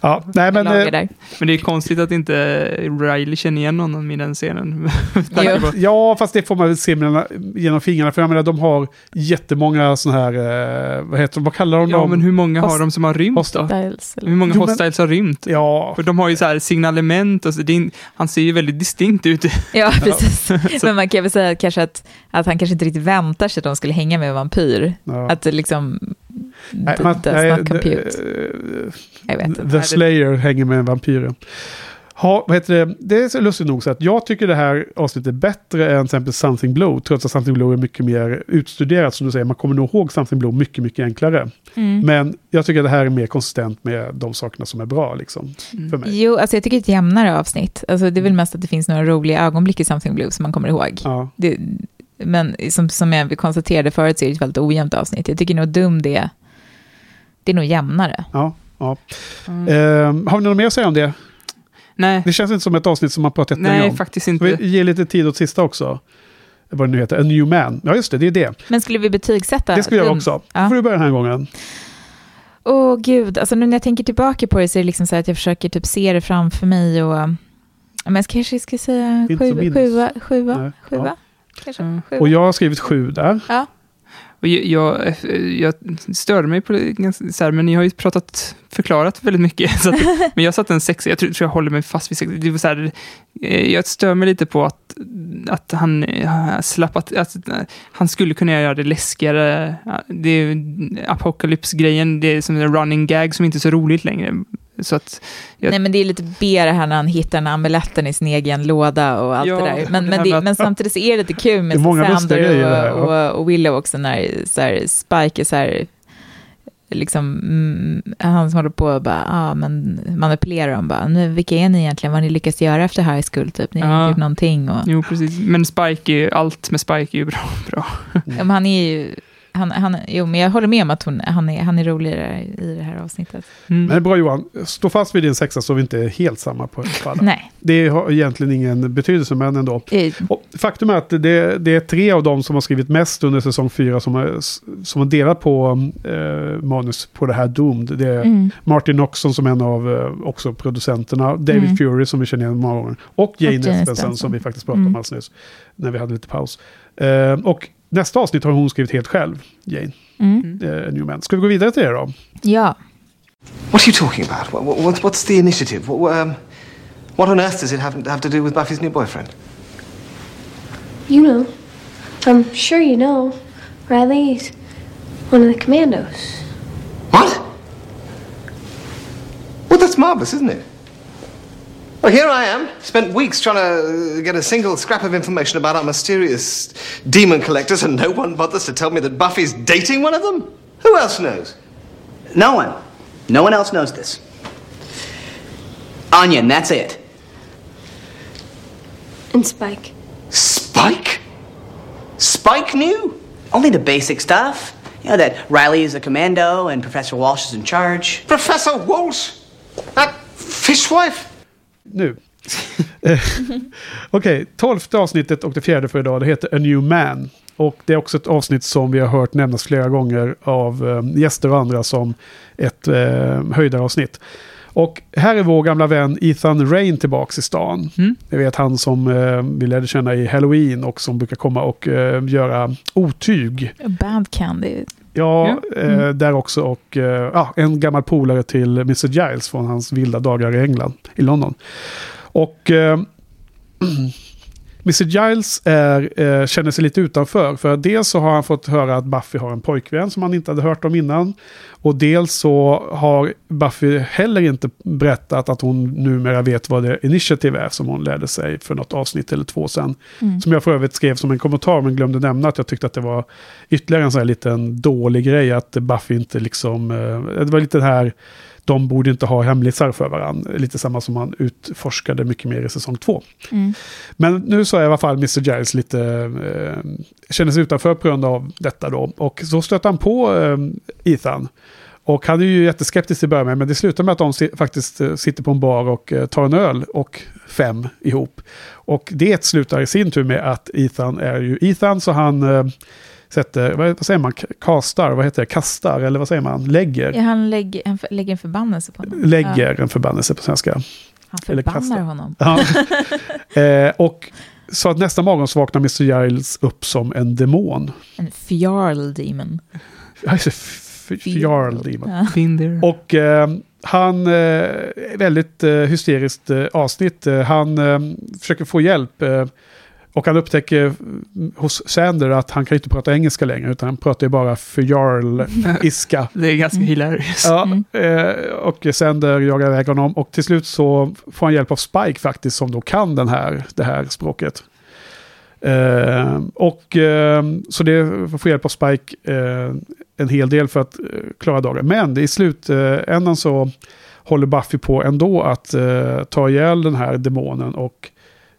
ja. Nej, men... Eh. Men det är konstigt att inte Riley känner igen honom i den scenen. Ja, fast det får man väl se genom fingrarna. För jag menar, de har jättemånga sådana här, eh, vad heter de, vad kallar de Ja, dem? men hur många har Host- de som har rymt då? Styles, eller? Hur många Jo, men- hostiles har rymt? Ja, För de har ju så här signalement och så, det är, in- han ser ju väldigt distinkt ut. Ja, precis. Men man kan väl säga att, kanske att, att han kanske inte riktigt väntar sig att de skulle hänga med en vampyr. ja. Att det liksom... Nej, man- does nej, not the- compute. eh, Jag vet inte. The Slayer hänger med vampyren. Ha, vad heter det? det är så lustigt nog så att jag tycker det här avsnittet är bättre än till exempel Something Blue. Trots att Something Blue är mycket mer utstuderat som du säger. Man kommer nog ihåg Something Blue mycket, mycket enklare. Mm. Men jag tycker det här är mer konsistent med de sakerna som är bra liksom. Mm. För mig. Jo, alltså jag tycker det är ett jämnare avsnitt. Alltså det är väl mest att det finns några roliga ögonblick i Something Blue som man kommer ihåg. Ja. Det, men som, som jag konstaterade förut så är det ett väldigt ojämnt avsnitt. Jag tycker nog Dum det, det är nog jämnare. Ja, ja. Mm. Eh, har vi något mer att säga om det? Nej, Det känns inte som ett avsnitt som man pratat länge nej om. faktiskt Ska inte. vi ge lite tid åt sista också? Vad det nu heter, A New Man. Ja, just det, det är det. Men skulle vi betygsätta Det göra Dum? också. Ja. får du börja den här gången. Åh gud, alltså nu när jag tänker tillbaka på det så är det liksom så här att jag försöker typ se det framför mig och... Men jag kanske ska säga sju, sjua, sjua, Nej, sjua, ja. kanske. Mm. Sjua. Och jag har skrivit sju där. Ja. Och jag, jag, störde mig på det, ganska- så här, men ni har ju pratat, förklarat väldigt mycket. Att, men jag satte en sexa, jag tror, tror jag håller mig fast vid sexa. Det var så här, eh, jag stör mig lite på att, att han eh, slappat, att eh, han skulle kunna göra det läskigare. Det är apokalypsgrejen, det är som en running gag som inte är så roligt längre. Så att, jag, Nej men det är lite B det här när han hittar amuletten i sin egen låda och allt Ja, det där. Men, det men, det, men samtidigt är det lite kul med Sander grejer där, och, och, och Willow också när så här, Spike är så här, liksom, mm, han som håller på och bara, ah, men manipulerar dem bara, nu, vilka är ni egentligen, vad har ni lyckats göra efter high school typ, ni har Ja. gjort någonting och, jo, precis. Men Spike, är, ju- allt med Spike är ju bra. bra. ja, men han är ju, han, han, jo men jag håller med om att hon, han, är, han är roligare i det här avsnittet. Mm. Men bra Johan, stå fast vid din sexa så vi inte är helt samma på på alla. Nej. Det har egentligen ingen betydelse, men ändå. Eh, Och faktum är att det, det är tre av dem som har skrivit mest under säsong fyra som har, som har delat på eh, manus på det här Doomed. Det är Mm. Martin Noxon som är en av eh, också producenterna, David Mm. Fury som vi känner igen många gånger, och Jane Espenson. som vi faktiskt pratade om Mm. alldeles nyss, när vi hade lite paus. Eh, och nästa avsnitt har hon skrivit helt själv, Jane Mm. Newman. Ska vi gå vidare till det då? Ja. What are you talking about? What, what, what's- the initiative? What, um, what on earth does it have, have to do with Buffy's new boyfriend? You know. I'm sure you know. Riley's one of the commandos. What? Well, that's marvellous, isn't it? Well, here I am, spent weeks trying to uh, get a single scrap of information about our mysterious demon collectors, and no one bothers to tell me that Buffy's dating one of them? Who else knows? No one. No one else knows this. Onion, that's it. And Spike. Spike? Spike knew? Only the basic stuff. You know that Riley is a commando and Professor Walsh is in charge. Professor Walsh? That fishwife? Nu. Eh, Okej, tolfte avsnittet och det fjärde för idag, det heter A New Man. Och det är också ett avsnitt som vi har hört nämnas flera gånger av eh, gäster och andra som ett eh, höjdaravsnitt. Och här är vår gamla vän Ethan Rain tillbaks i stan. Mm. Jag vet han som eh, vi lärde känna i Halloween och som brukar komma och eh, göra otyg. Band Candy. Ja, Ja. eh, där också. Och eh, ja, en gammal polare till Mr. Giles från hans vilda dagar i England, i London. Och eh, Mr. Giles är, eh, känner sig lite utanför. För dels så har han fått höra att Buffy har en pojkvän som han inte hade hört om innan. Och dels så har Buffy heller inte berättat att hon numera vet vad det Initiative är som hon lärde sig för något avsnitt eller två sedan. Som jag för övrigt skrev som en kommentar men glömde nämna att jag tyckte att det var ytterligare en sån här liten dålig grej att Buffy inte liksom... eh, Det var lite det här, de borde inte ha hemlisar för varandra. Lite samma som man utforskade mycket mer i säsong två. Men nu så är i alla fall Mr. Giles lite... Eh, känner sig utanför på grund av detta då. Och så stöter han på eh, Ethan. Och han är ju jätteskeptisk till att börja med, men det slutar med att de si- faktiskt eh, sitter på en bar och eh, tar en öl och fem ihop. Och det slutar i sin tur med att Ethan är ju Ethan, så han eh, sätter, vad, vad säger man, kastar, vad heter det, kastar, eller vad säger man, lägger. Ja, han lägger, han lägger en förbannelse på honom. Ja, Lägger en förbannelse på svenska. han eller förbannar kastar. honom. Ja. eh, och så att nästa morgon så vaknar Mr. Giles upp som en demon. En fjarl demon. Alltså, f- f- Jarl demon. Ja. There. Och eh, han, eh, väldigt eh, hysteriskt eh, avsnitt. Eh, han eh, försöker få hjälp. Och han upptäcker mm, hos Sander att han kan inte prata engelska längre, utan han pratar ju bara för Jarl-iska. Det är ganska hilarious. Ja, eh, och Sander jagar iväg honom och till slut så får han hjälp av Spike faktiskt som då kan den här, det här språket. Eh, och eh, så det får hjälp av Spike eh, en hel del för att klara dagen. Men i slutändan så håller Buffy på ändå att ta ihjäl den här demonen och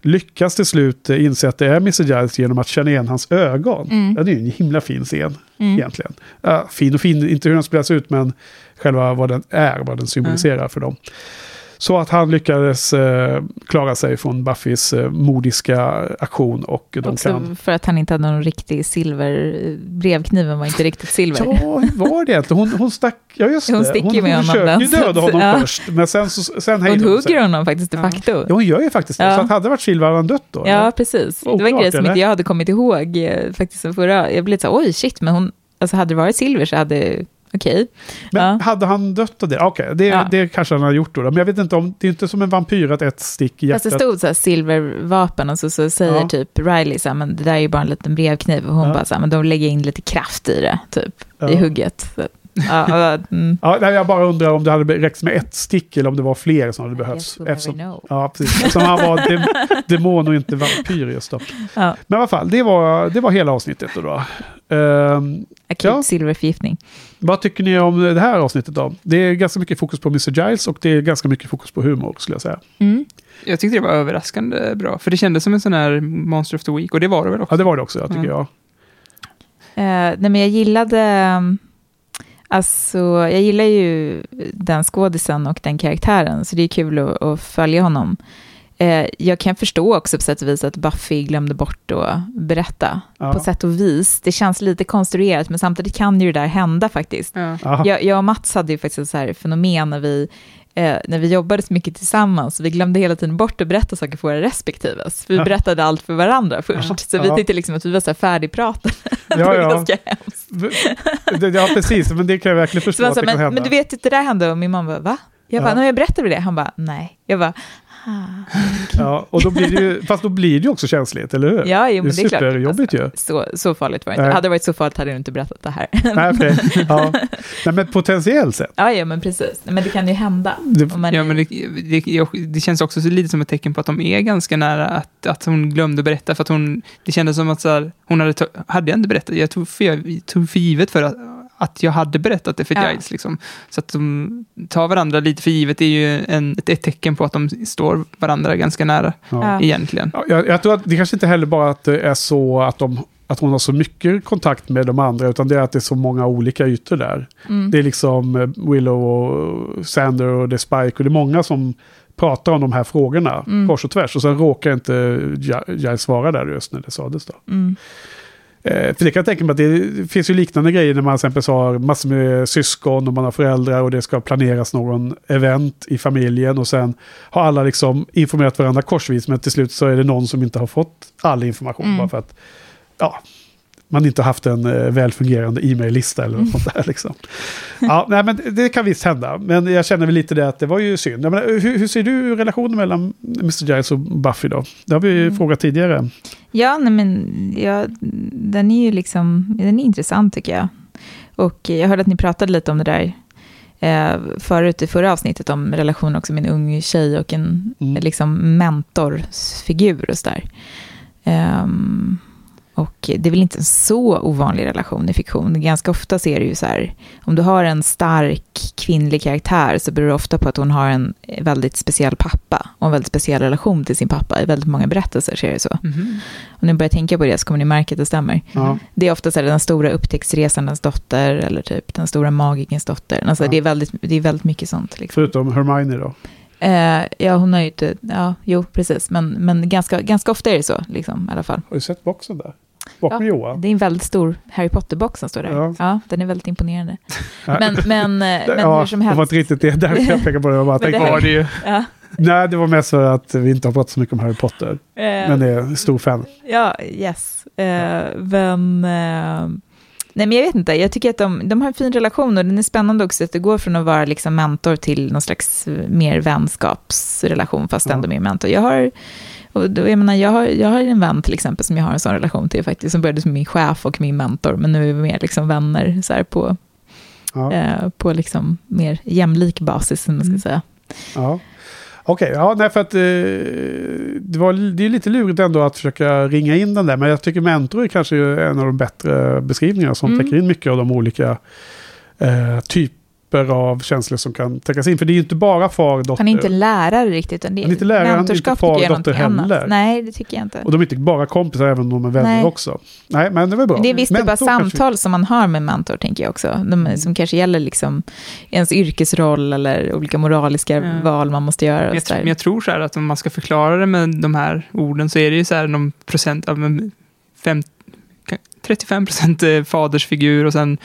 lyckas till slut inse att det är Mr. Giles genom att känna igen hans ögon. Mm. Ja, det är ju en himla fin scen Mm. egentligen. Ja, fin och fin, inte hur den spelas ut men själva vad den är, vad den symboliserar för dem. Så att han lyckades eh, klara sig från Buffys eh, modiska aktion och de Också kan... för att han inte hade någon riktig silver... Brevkniven var inte riktigt silver. Ja, hur var det egentligen? Hon, hon stack... Ja, just Hon det. sticker hon, ju med hon honom försöker ju den, döda honom ja. först. Men sen, så, sen Hon hon sig. hugger honom faktiskt de facto. Ja, hon gör ju faktiskt det. Ja. Så att hade det varit Silver hade han dött då? Ja, eller? precis. Det var en grej som inte jag hade kommit ihåg eh, faktiskt förra. Jag blev lite så oj shit, men hon, alltså hade det varit Silver så hade, okej. Men Ja. hade han dött av det? Okej, det, Ja. det kanske han har gjort då. Men jag vet inte om, det är inte som en vampyr att ett stick i Fast det hjärtat. stod så här silvervapen och så, så säger Ja. typ Riley så här, men det där är ju bara en liten brevkniv. Och hon bara så här, men de lägger in lite kraft i det, typ, i hugget. Så, ja, ja, mm. Ja, nej, jag bara undrar om det hade räckt med ett stick eller om det var fler som hade behövts. Eftersom, ja, precis. Eftersom han var dem, demon och inte vampyr just då. Ja. Men i alla fall, det var, det var hela avsnittet då. då. Ehm, Akut Ja. silverförgiftning. vad tycker ni om det här avsnittet då? Det är ganska mycket fokus på Mr. Giles och det är ganska mycket fokus på humor skulle jag säga. Mm. Jag tyckte det var överraskande bra, för det kändes som en sån här Monster of the Week, och det var det väl också. Ja, det var det också, jag tycker Ja. jag. Eh, nej, men jag gillade, um, alltså, jag gillar ju den skådisen och den karaktären, så det är kul att, att följa honom. Eh, jag kan förstå också på sätt och vis att Buffy glömde bort att berätta. Ja. På sätt och vis. Det känns lite konstruerat, men samtidigt kan ju det där hända faktiskt. Ja. Jag, jag och Mats hade ju faktiskt ett så här fenomen när vi, eh, när vi jobbade så mycket tillsammans. Vi glömde hela tiden bort att berätta saker för våra respektives. Vi Ja. berättade allt för varandra först. Så vi Ja. tyckte liksom att vi var så här färdigpratade. det Ja, var ja. ganska hemskt. Det- Ja, precis. Men det kan jag verkligen Så förstå det kan men, men du vet det där hände och min mamma bara, va? Jag bara, Ja. nej jag berättade det? Han bara, nej. Jag bara, ah. Ja, och då blir det ju, fast då blir det ju också känsligt, eller hur? ja, jo, men det är klart. superjobbigt ju. Så, så farligt var det inte. Nej. Hade det varit så farligt hade du inte berättat det här. Nej, okej. ja. Nej, men potentiellt sett. ja, ja, men precis. Men det kan ju hända. Det- Om man Ja, är- men det, det, det känns också så lite som ett tecken på att de är ganska nära att, att hon glömde berätta. För att hon, det kändes som att så här, hon hade, hade jag inte berättat, jag tog för, jag tog för givet för att, att jag hade berättat det för Ja. Giles. Liksom. Så att de tar varandra lite för givet, det är ju en, ett, ett tecken på att de står varandra ganska nära Ja. egentligen. Ja, jag, jag tror att det kanske inte heller bara att det är så att, de, att hon har så mycket kontakt med de andra, utan det är att det är så många olika ytor där. Mm. Det är liksom eh, Willow och Sander och det är Spike och det är många som pratar om de här frågorna Mm. kors och tvärs. Och sen råkar inte Giles vara där just när det sades då. Mm. Eh, för det kan jag tänka mig att det finns ju liknande grejer när man exempelvis har massor med syskon och man har föräldrar och det ska planeras någon event i familjen och sen har alla liksom informerat varandra korsvis men till slut så är det någon som inte har fått all information Mm. bara för att ja, man inte har haft en eh, väl fungerande e-mail-lista eller något sånt där. Liksom. Ja, nej, men det kan visst hända, men jag känner väl lite det att det var ju synd. Jag menar, hur, hur ser du relationen mellan Mr. Giles och Buffy då? Det har vi ju Mm. frågat tidigare. Ja, nej, men ja, den är ju liksom, den är intressant tycker jag. Och jag hörde att ni pratade lite om det där eh, förut i förra avsnittet om relation också med en ung tjej och en Mm. liksom mentorsfigur och sådär. Ehm, och det är väl inte en så ovanlig relation i fiktion. Ganska ofta ser det ju så här, om du har en stark kvinnlig karaktär så beror det ofta på att hon har en väldigt speciell pappa och en väldigt speciell relation till sin pappa. I väldigt många berättelser ser det så. Mhm. Om ni börjar tänka på det så kommer ni märka att det stämmer. Ja. Det är ofta så här, den stora upptäcktsresandens dotter eller typ den stora magikens dotter. Alltså, Ja. det, är väldigt, det är väldigt mycket sånt. Liksom. Förutom Hermione då. Eh, ja, hon har ju inte, ja, jo, precis. Men, men ganska, ganska ofta är det så, liksom, i alla fall. Har du sett boxen där? Bakom Ja, Johan? Det är en väldigt stor Harry Potter-box som står där. Ja. Ja. den är väldigt imponerande. Men, men, eh, men ja, hur som Det var helst. inte riktigt det där jag pekade på det. Jag bara tänkte, det- Var det. Ja, nej, det var mest för att vi inte har pratat så mycket om Harry Potter. eh, Men det är en stor fan. Ja, yes. Eh, men, eh, nej men jag vet inte, jag tycker att de, de har en fin relation och den är spännande också att det går från att vara liksom mentor till någon slags mer vänskapsrelation fast ändå mer mentor. Jag har, och då, jag, menar, jag, har, jag har en vän till exempel som jag har en sån relation till faktiskt, som började som min chef och min mentor, men nu är vi mer liksom vänner så här, på, Ja, eh, på liksom mer jämlik basis, som man ska Mm. säga. ja. Okej, ja, nej, för att eh, det, var, det är lite lurigt ändå att försöka ringa in den där. Men jag tycker mentor är kanske en av de bättre beskrivningarna som Mm. täcker in mycket av de olika eh, typer av känslor som kan täckas in. För det är ju inte bara far och dotter. Han är inte lärare riktigt, utan det Han är inte lärare, han är inte far är dotter någonting annat. heller. Nej, det tycker jag inte. Och de är inte bara kompisar, även om de är vänner Nej. också. Nej, men det var bra. Men det är visst är bara Mentor kanske- samtal som man har med mentor, tänker jag också. De, Mm. Som kanske gäller liksom ens yrkesroll eller olika moraliska Ja. val man måste göra. Jag, men jag tror så här att om man ska förklara det med de här orden så är det ju så här någon procent av fem, 35 procent eh, fadersfigur och sen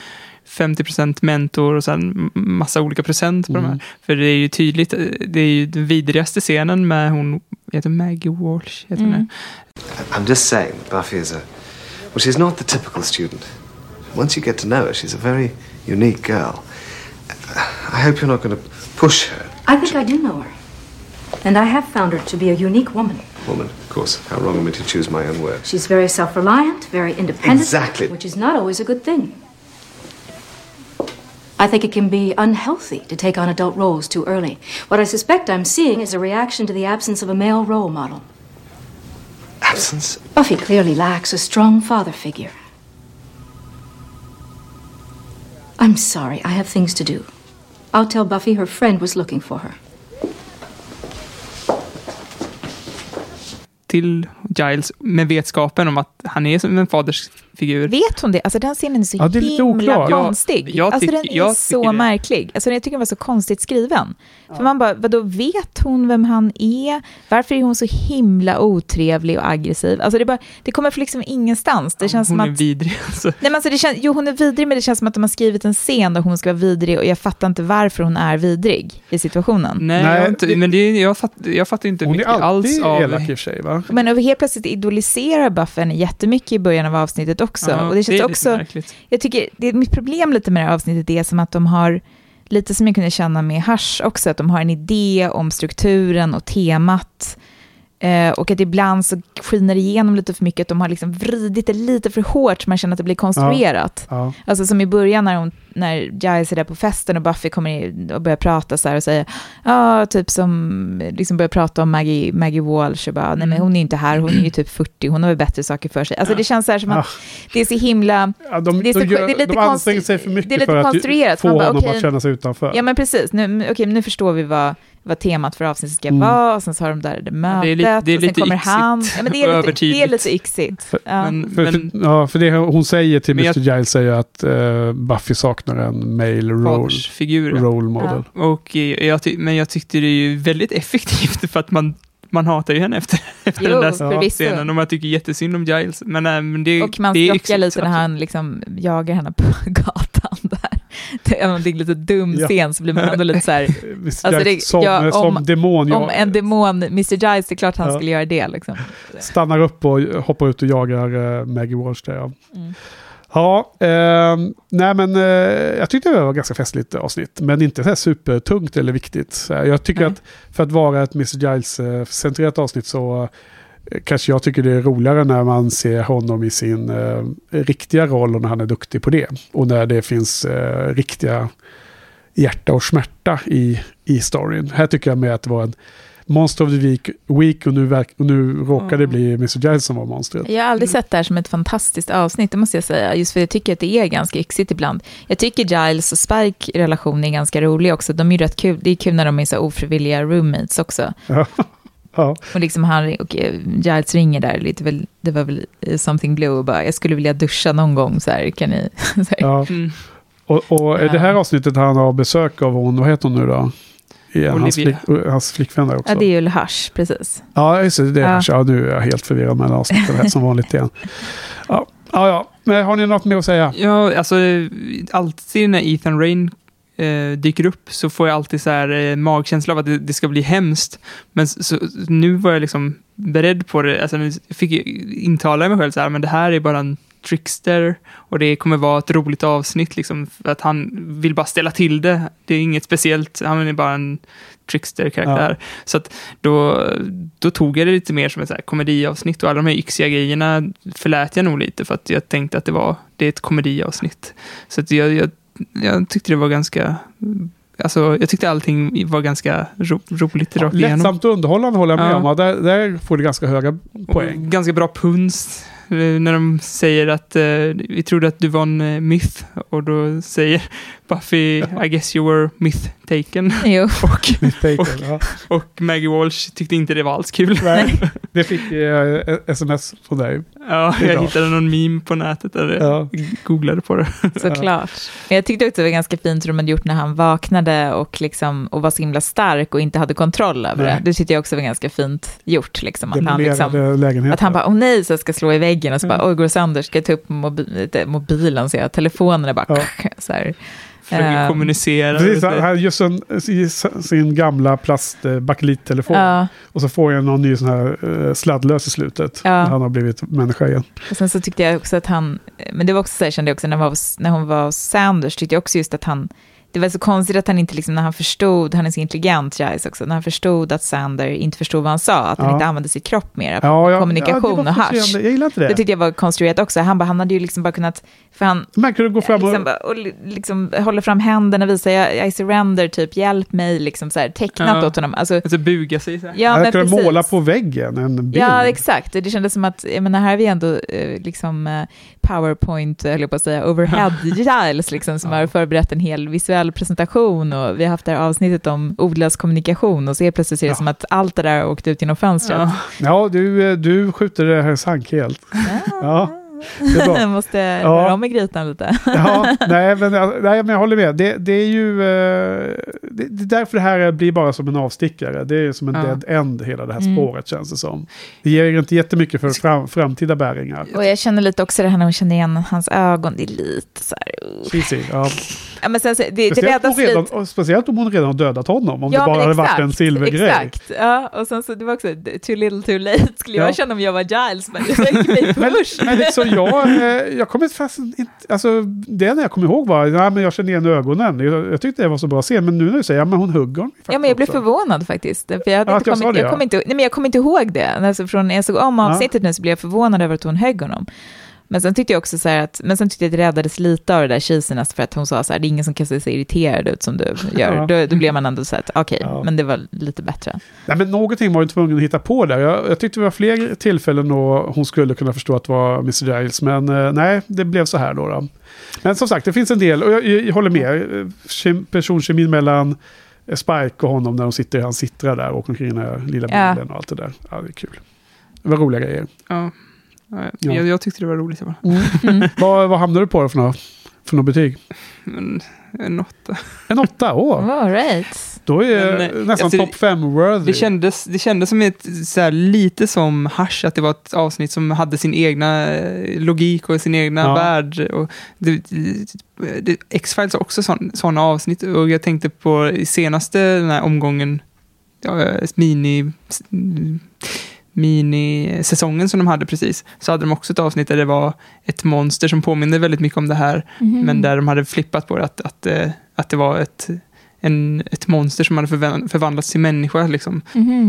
50 procent mentor och sen massa olika procent på de Mm. här. För det är ju tydligt, eh, det är ju den vidrigaste scenen med hon, heter Maggie Walsh, heter hon Mm. det? I'm just saying that Buffy is a. Well, she's not the typical student. once you get to know her, she's a very unique girl. I hope you're not going to push her. I think I do know her. And I have found her to be a unique woman. Woman, of course. How wrong of me to choose my own words. She's very self reliant, very independent. Exactly. Which is not always a good thing. I think it can be unhealthy to take on adult roles too early. What I suspect I'm seeing is a reaction to the absence of a male role model. Absence? Buffy clearly lacks a strong father figure. I'm sorry, I have things to do. I'll tell Buffy her friend was looking for her. Till Giles med vetskapen om att han är som en fadersfigur. Vet hon det? Alltså den scenen är så Ja, det är himla konstig. Ja, jag alltså den är jag så det. märklig. Alltså jag tycker den var så konstigt skriven. För man bara, vadå, vet hon vem han är? Varför är hon så himla otrevlig och aggressiv? Alltså det, bara, det kommer från liksom ingenstans. Det känns Hon som är att... vidrig. Alltså. Nej, men alltså det känns, jo, hon är vidrig, men det känns som att de har skrivit en scen där hon ska vara vidrig och jag fattar inte varför hon är vidrig i situationen. Nej, Nej, jag, inte, det- men det, jag, fatt, jag fattar inte Hon är mycket alltid alls av... elak i och för sig va? Men över helt plötsligt idoliserar Buffen jättemycket i början av avsnittet också. Ja, och det känns är lite också... Jag tycker, det, mitt problem lite med det här avsnittet är som att de har, lite som jag kunde känna med Hush också, att de har en idé om strukturen och temat. Eh, och att ibland så skiner det igenom lite för mycket, att de har liksom vridit det lite för hårt, så man känner att det blir konstruerat. Ja. Alltså som i början när, hon, när Giles är där på festen och Buffy kommer in och börjar prata så här och säger, ja, typ som, liksom börjar prata om Maggie, Maggie Walsh och bara, nej men hon är inte här, hon är ju typ 40, hon har väl bättre saker för sig. Alltså det känns så här som att det är så himla, Ja, de, det är, så, de, gör, det är lite de anstränger sig för mycket det är lite för att konstruerat. få Man bara, honom okej, att känna sig utanför. Ja men precis, nu, okej, nu förstår vi vad, vad temat för avsnittet ska Mm. vara, och sen så har de där det mötet, Det är lite- det är och sen kommer yxigt han. Ja, men det, är lite, det är lite yxigt. Ja. Men, För, men för, ja, för det hon säger till Mr. jag- Giles säger att eh, Buffy saknar en male role, role model. Och eh, jag ty- men jag tyckte det är ju väldigt effektivt för att man, man hatar ju henne efter, efter Jo, den där förvisso. scenen och man tycker jättesynd om Giles. Men, äh, men det, Och man det är skrockar yxigt, lite när han liksom jagar henne på gatan där. Är, det är en lite dum Ja. scen, så blir man ändå lite så här. Alltså det- som, ja, som om- demon om ja, en demon, Mr. Giles, det är klart han skulle göra det liksom. stannar upp och hoppar ut och jagar eh, Maggie Walsh där. Ja. Mm. Ja, eh, nej men eh, jag tyckte det var ganska festligt avsnitt. Men inte så här supertungt eller viktigt. Jag tycker Nej. att för att vara ett Mr. Giles-centrerat avsnitt så eh, kanske jag tycker det är roligare när man ser honom i sin eh, riktiga roll och när han är duktig på det. Och när det finns eh, riktiga hjärta och smärta i, i storyn. Här tycker jag med att det var en Monster of the Week, week och, nu verk, och nu råkar det Mm. bli Mr. Giles som var monstret. Jag har aldrig sett det här som ett fantastiskt avsnitt, det måste jag säga. Just för jag tycker att det är ganska yxigt ibland. Jag tycker Giles och Spike relation är ganska rolig också. De är ju rätt kul. Det är kul när de är så ofrivilliga roommates också. Ja. Och liksom han och eh, Giles ringer där, lite väl, det var väl eh, something blue och bara, jag skulle vilja duscha någon gång så här, kan ni? Så här. ja. Mm. Och, och Ja. det här avsnittet han har besök av hon, vad heter hon nu då? Igen, hans, flick, hans flickvän där också. Ja, det är ju Hush, precis. Ja, just det. det är Ja. ja. ja, nu är jag helt förvirrad mellan avsnitten här som vanligt igen. Ja, ja, ja. Men har ni något mer att säga? Ja, alltså alltid när Ethan Rain eh, dyker upp så får jag alltid så här eh, magkänsla av att det, det ska bli hemskt. Men s- så, nu var jag liksom beredd på det. Alltså, jag fick intala mig själv så här, men det här är bara en trickster och det kommer vara ett roligt avsnitt liksom, för att han vill bara ställa till det. Det är inget speciellt, han är bara en trickster-karaktär. Så att då, då tog jag det lite mer som ett så här komediavsnitt och alla de här yxiga grejerna förlät jag nog lite för att jag tänkte att det var det är ett komediavsnitt. Så att jag, jag, jag tyckte det var ganska Alltså, jag tyckte allting var ganska ro, roligt rakt igenom. Lättsamt och underhållande håller jag med Ja. om. Ja, där, där får du ganska höga Och poäng. Ganska bra puns eh, när de säger att eh, vi trodde att du var en eh, myth och då säger Buffy I guess you were myth taken. Jo. Och, Mistaken, ja. och Maggie Walsh tyckte inte det var alls kul. Nej, det fick eh, sms från dig. Ja, jag hittade någon meme på nätet där Ja. jag googlade på det. Såklart. Men jag tyckte också det var ganska fint hur de hade gjort när han vaknade och, liksom, och var så himla stark och inte hade kontroll över Nej. det. Det tyckte jag också var ganska fint gjort. Liksom, att, han liksom, att han bara, åh nej, så jag ska slå i väggen och så Ja. bara, oj, går det sönder, ska jag ta upp mobi inte mobilen, så jag, telefonen är bara, Ja. så här. Försöker Ehm, kommunicera. Precis, han han gör sin, sin- gamla plast eh, bakelittelefon. Ja. Och så får jag någon ny sån här eh, sladdlös i slutet. Ja. När han har blivit människa igen. Och sen så tyckte jag också att han, men det var också så här, kände jag också när, hon var när hon var hos Sanders, tyckte jag också just att han, det var så konstigt att han inte, liksom, när han förstod, han är så intelligent, Giles också, när han förstod att Sander inte förstod vad han sa, att han Ja. inte använde sin kropp mer, Ja, ja, kommunikation och hasch. Jag gillar inte det. Det tyckte jag var konstruerat också. Han, bara, han hade ju liksom bara kunnat, för han Man kunde gå fram och... liksom, och li- liksom håller fram händerna och visar, jag, I surrender, typ, hjälp mig, liksom så här, tecknat Ja. åt honom. Alltså, Alltså buga sig så här. ja, han kunde måla på väggen en bild. Ja, exakt. Det kändes som att, jag menar, här har vi ändå eh, liksom eh, PowerPoint, höll jag på att säga, overhead Giles, liksom, som har förberett en hel visuell presentation och vi har haft det här avsnittet om odlas kommunikation och så helt plötsligt ser det Ja. som att allt det där har åkt ut genom fönstret. Ja. Ja, du, eh, du skjuter det här sank helt. Ja. Jag måste Ja. röra om i grytan lite. Ja, nej men, nej, men jag håller med. Det, det är ju... eh, Det, det är därför det här blir bara som en avstickare. Det är som en Ja. dead end, hela det här Mm. spåret känns det som. Det ger inte jättemycket för fram, framtida bäringar. Och jag känner lite också det här när man känner igen hans ögon, det är lite så här... uh. Cheesy, ja. Ja, men sen, det, det Speciellt, räddas hon redan, lite. speciellt om hon redan har dödat honom. Om Ja, det bara men hade varit exakt, en silvergrej. Exakt, ja. Och sen så det var också too little too late skulle Ja. jag känna om jag var Giles, men tänker mig Men, först. men liksom jag, eh, jag kommer fast inte, alltså det enda jag kommer ihåg var, ja men jag känner igen ögonen. Jag, jag tyckte det var så bra scen, men nu när du säger, ja men hon hugger honom Ja, men jag blev också. förvånad faktiskt. För jag, hade Ja, inte att jag sa kommit, det, jag, ja. kom inte, nej, men jag kommer inte ihåg det. Alltså från, jag såg om Ja. avsnittet nu så blev jag förvånad över att hon högg honom. Men sen tyckte jag också så här att, men sen tyckte jag att det räddades lite av det där cheesiness för att hon sa så här, det är ingen som kan se så irriterad ut som du gör. Ja. Då, då blev man ändå så här, att, okej, Ja. men det var lite bättre. Nej, men någonting var ju tvungen att hitta på där. Jag, jag tyckte det var fler tillfällen då hon skulle kunna förstå att det var Mr. Giles. Men eh, nej, det blev så här då. då. Men som sagt, det finns en del, och jag, jag, jag håller med. Kem- Personkemin mellan eh, Spike och honom när de sitter i hans sittrar där och åker omkring i den här lilla Ja. bilen och allt det där. Ja, det är kul. Det var roliga grejer. Ja. Ja, Ja. Jag, jag tyckte det var roligt. Bara. Mm. vad, vad hamnade du på då för något, för något betyg? Men, en åtta. En åtta? Åh, All right. då är Men, eh, nästan alltså, topp fem worthy. Det kändes, det kändes som ett, så här, lite som Hush, att det var ett avsnitt som hade sin egna eh, logik och sin egna Ja. värld. Och det, det, X-Files har också sådana avsnitt och jag tänkte på i senaste den här omgången, ja, mini, minisäsongen som de hade precis, så hade de också ett avsnitt där det var ett monster som påminner väldigt mycket om det här, Mhm. men där de hade flippat på det, att, att, eh, att det var ett, en, ett monster som hade förvan- förvandlats till människa. Liksom.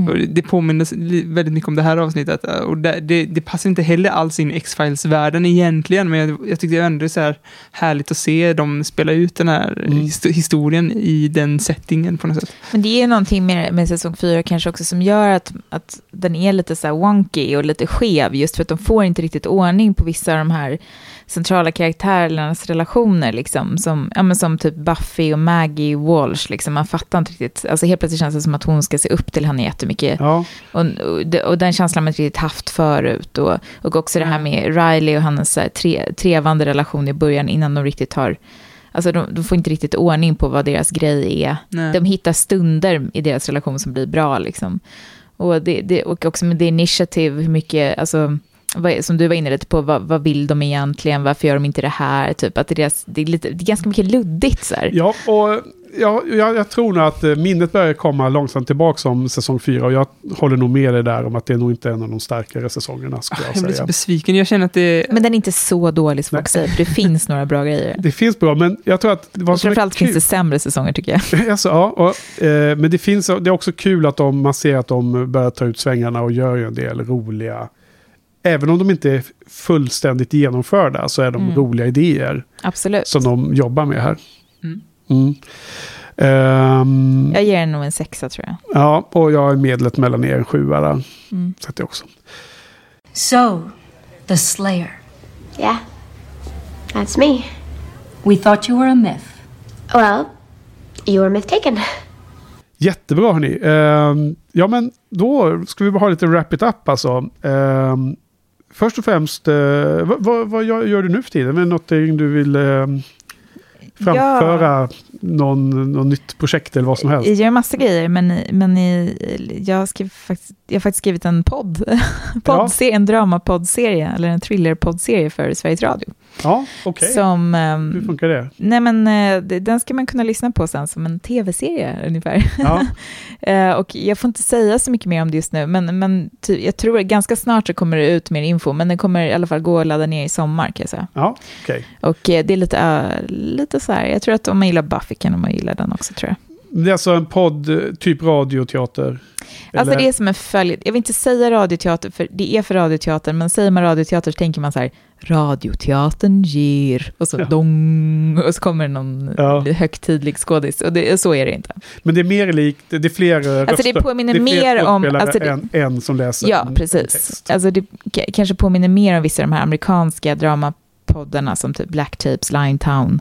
Och det påminner väldigt mycket om det här avsnittet. eh, Och det, det, det passar inte heller alls in i X-Files-världen egentligen, men jag, jag tyckte ändå det är så här härligt att se dem spela ut den här Mm. his- historien i den settingen på något sätt. Men det är någonting med, med säsong fyra kanske också som gör att, att den är lite så här wonky och lite skev, just för att de får inte riktigt ordning på vissa av de här centrala karaktärernas relationer, liksom, som, ja, men som typ Buffy och Maggie Walsh, liksom, man fattar inte riktigt, alltså helt plötsligt känns det som att hon ska se upp till henne jättemycket, Ja, och, och, och den känslan har man inte riktigt haft förut, och, och också det här med Riley och hennes så här, tre, trevande relation i början, innan de riktigt har Alltså de, de får inte riktigt ordning på vad deras grej är. Nej. De hittar stunder i deras relation som blir bra. Liksom. Och, det, det, och också med det initiativ, hur mycket, alltså, vad, som du var inne lite på, vad, vad vill de egentligen, varför gör de inte det här? Typ, att det, är deras, det, är lite, det är ganska mycket luddigt. Så här. Ja, och jag, jag, jag tror nog att eh, minnet börjar komma långsamt tillbaka om säsong fyra. Och jag håller nog med dig där om att det är nog inte en av de starkare säsongerna, skulle Jag jag blir så säga. besviken. Jag känner att det... Men den är inte så dålig som folk säger, för det finns några bra grejer. Det finns bra, men jag tror att... Vad som framförallt kul, finns det sämre säsonger tycker jag. alltså, ja, och, eh, men det, finns, det är också kul att de, man ser att de börjar ta ut svängarna och gör ju en del roliga... Även om de inte är fullständigt genomförda så är de Mm. roliga idéer Absolut. som de jobbar med här. Mm. Mm. Ehm, Jag ger den nog en sexa tror jag. ja, och jag är medlet mellan er en sjua där. Mm. Sätter jag också. So, the Slayer. Yeah. That's me. We thought you were a myth. Well, you were myth taken. Jättebra hörni. Ehm, ja men då ska vi bara ha lite wrap it up alltså. Ehm, först och främst, uh, vad, vad, gör, du nu för tiden? Är det någonting du vill ehm, framföra? Någon, någon nytt projekt eller vad som helst? Jag gör massa grejer, men, men jag, har skrivit, faktiskt, jag har faktiskt skrivit en podd, poddserie, en dramapoddserie, eller en thrillerpoddserie för Sveriges Radio. Ja, okej. Som... ehm, Hur funkar det? Nej men eh, den ska man kunna lyssna på sen som en tv-serie ungefär. Ja. Eh, och jag får inte säga så mycket mer om det just nu, men, men ty, jag tror att ganska snart så kommer det ut mer info, men den kommer i alla fall gå att ladda ner i sommar kan jag säga. Ja, okej. Och eh, det är lite, lite så här, jag tror att om man gillar Buffy kan man gilla den också tror jag. Det är alltså en podd, typ radioteater? Alltså Eller- det är som en följd, jag vill inte säga radioteater, för det är för radioteater, men säger man radioteater så tänker man så här, radioteatern ger, och så dong, och så kommer det någon Ja. högtidlig skådis, och det, så är det inte. Men det är mer likt, det är fler Alltså, det röster. påminner det är fler mer om- alltså, det- än en som läser Ja, precis. text. Alltså det kanske påminner mer om vissa av de här amerikanska dramapoddarna som typ Black Tapes, Limetown,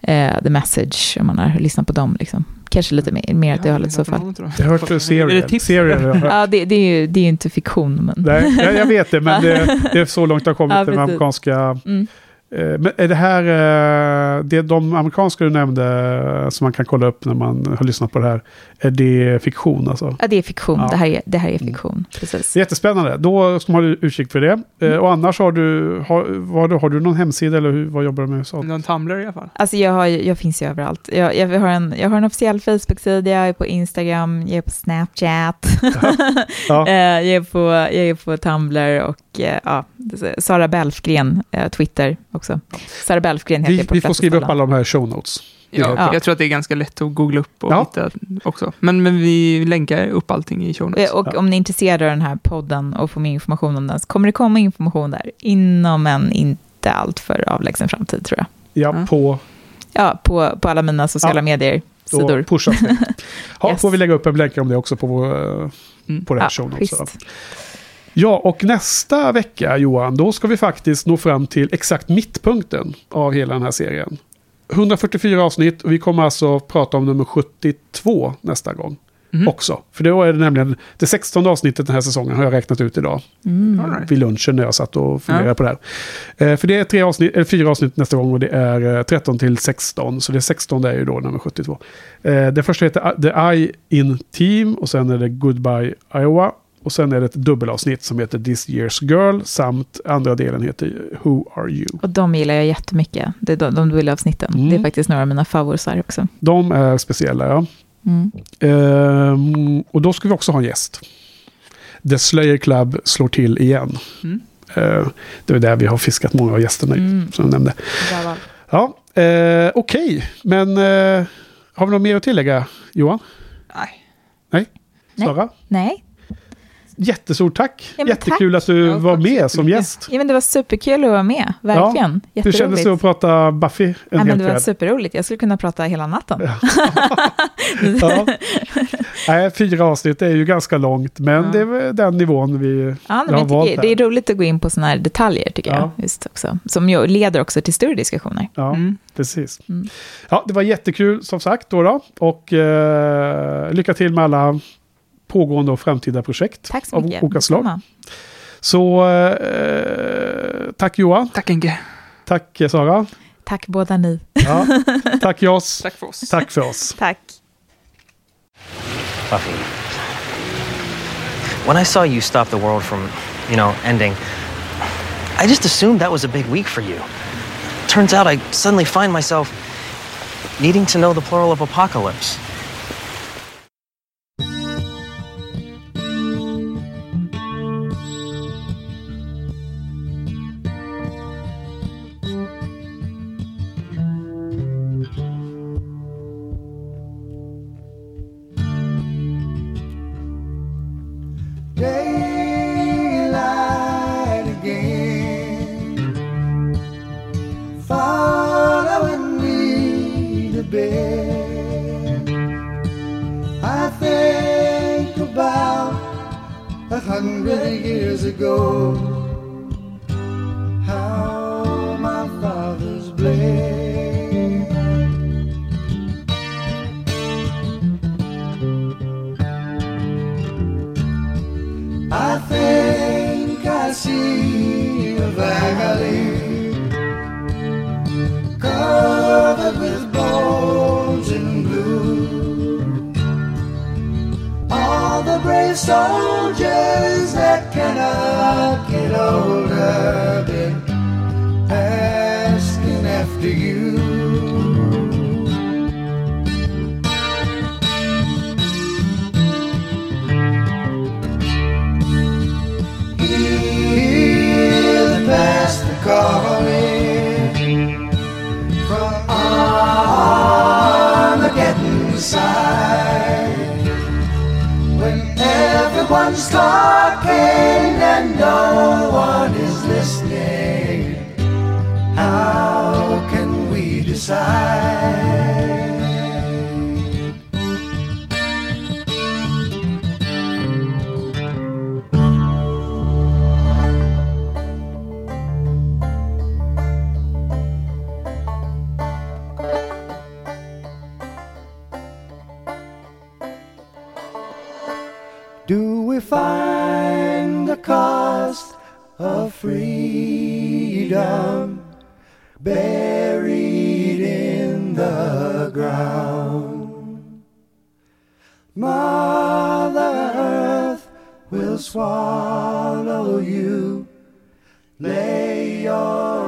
eh, The Message, om man har lyssnat på dem. Liksom. Kanske lite mer, mer åt det hållet i så fall. Jag har hört jag hört. Ja, det, det, är ju, det är inte fiktion, men... Nej, jag, jag vet det, men det, det är så långt det har kommit Ja, den amerikanska... Mm. Eh, Men är det här, eh, det de amerikanska du nämnde eh, som man kan kolla upp när man har lyssnat på det här, är det fiktion alltså? Ja, det är fiktion. Ja. Det, här är, det här är fiktion, precis. Jättespännande. Då ska man ha utkik för det. Mm. Och annars har du, har, vad, har du någon hemsida eller hur, vad jobbar du med? Så? Någon Tumblr i alla fall. Alltså jag, har, jag finns ju överallt. Jag, jag, har en, jag har en officiell Facebook-sida, jag är på Instagram, jag är på Snapchat, Ja. Eh, jag, är på, jag är på Tumblr och ja, Sara Belfgren, eh, Twitter också. Sara Belfgren heter Vi, jag på vi får skriva upp alla de här show notes. Ja, Ja. Jag tror att det är ganska lätt att googla upp och Ja. hitta också. Men, men vi länkar upp allting i show notes. Eh, Och Ja. om ni är intresserade av den här podden och får mer information om den så kommer det komma information där inom en inte alltför avlägsen framtid tror jag. Ja, på Ja, på, på alla mina sociala Ja. medier. Sidor. och pushas det. Ja, Yes. får vi lägga upp en länk om det också på, vår, eh, Mm. på det här Ja, show notes. Ja, och nästa vecka Johan, då ska vi faktiskt nå fram till exakt mittpunkten av hela den här serien. 144 avsnitt och vi kommer alltså prata om nummer 72 nästa gång. Mhm. Också. För då är det nämligen det 16 avsnittet den här säsongen har jag räknat ut idag. Mm. Vid lunchen när jag satt och funderade Ja. på det här. Eh, för det är tre avsnitt, eller fyra avsnitt nästa gång och det är eh, 13 till 16. Så det 16 är ju då nummer 72. Eh, det första heter uh, The Eye in Team och sen är det Goodbye Iowa. Och sen är det ett dubbelavsnitt som heter This Year's Girl samt andra delen heter Who Are You. Och de gillar jag jättemycket, det är de, de duellavsnitten. Mm. Det är faktiskt några av mina favoritar också. De är speciella ja. Mm. Ehm, och då ska vi också ha en gäst. The Slayer Club slår till igen. Mm. Eh, det är där vi har fiskat många av gästerna Mm. som jag nämnde. Bra. Ja, eh, okej. Men eh, har vi något mer att tillägga, Johan? Nej. Nej? Nej. Sara? Nej, Jättestort tack. Ja, Jättekul att du Ja, var tack med som gäst. ja, men det var superkul att vara med, verkligen. Hur kändes det att prata Buffy en Ja, hel men det var kväll? superroligt, jag skulle kunna prata hela natten. Ja. Nej, fyra avsnitt är ju ganska långt, men Ja. det är den nivån vi Ja, har valt det är roligt att gå in på sådana här detaljer, tycker Ja. jag. Just också. Som leder också till större diskussioner. Ja, Mm. precis. Mm. Ja, det var jättekul som sagt då. då. Och eh, lycka till med alla pågående och framtida projekt Tack så av mycket. olika slag. Detsamma. Så eh, tack Johan, Tack Enke. tack eh, Sara, Tack båda ni. ja. tack Jos, Tack för oss. tack för oss. Tack. Buffy. When I saw you stop the world from, you know, ending, I just assumed that was a big week for you. Turns out I suddenly find myself needing to know the plural of apocalypse. Hundred years ago, how my fathers blade. I think I see a valley covered with The brave soldiers that cannot get older been after you. Hear the pastor calling from Armageddon side everyone's talking and no one is listening. How can we decide? we find the cost of freedom buried in the ground. Mother Earth will swallow you. Lay your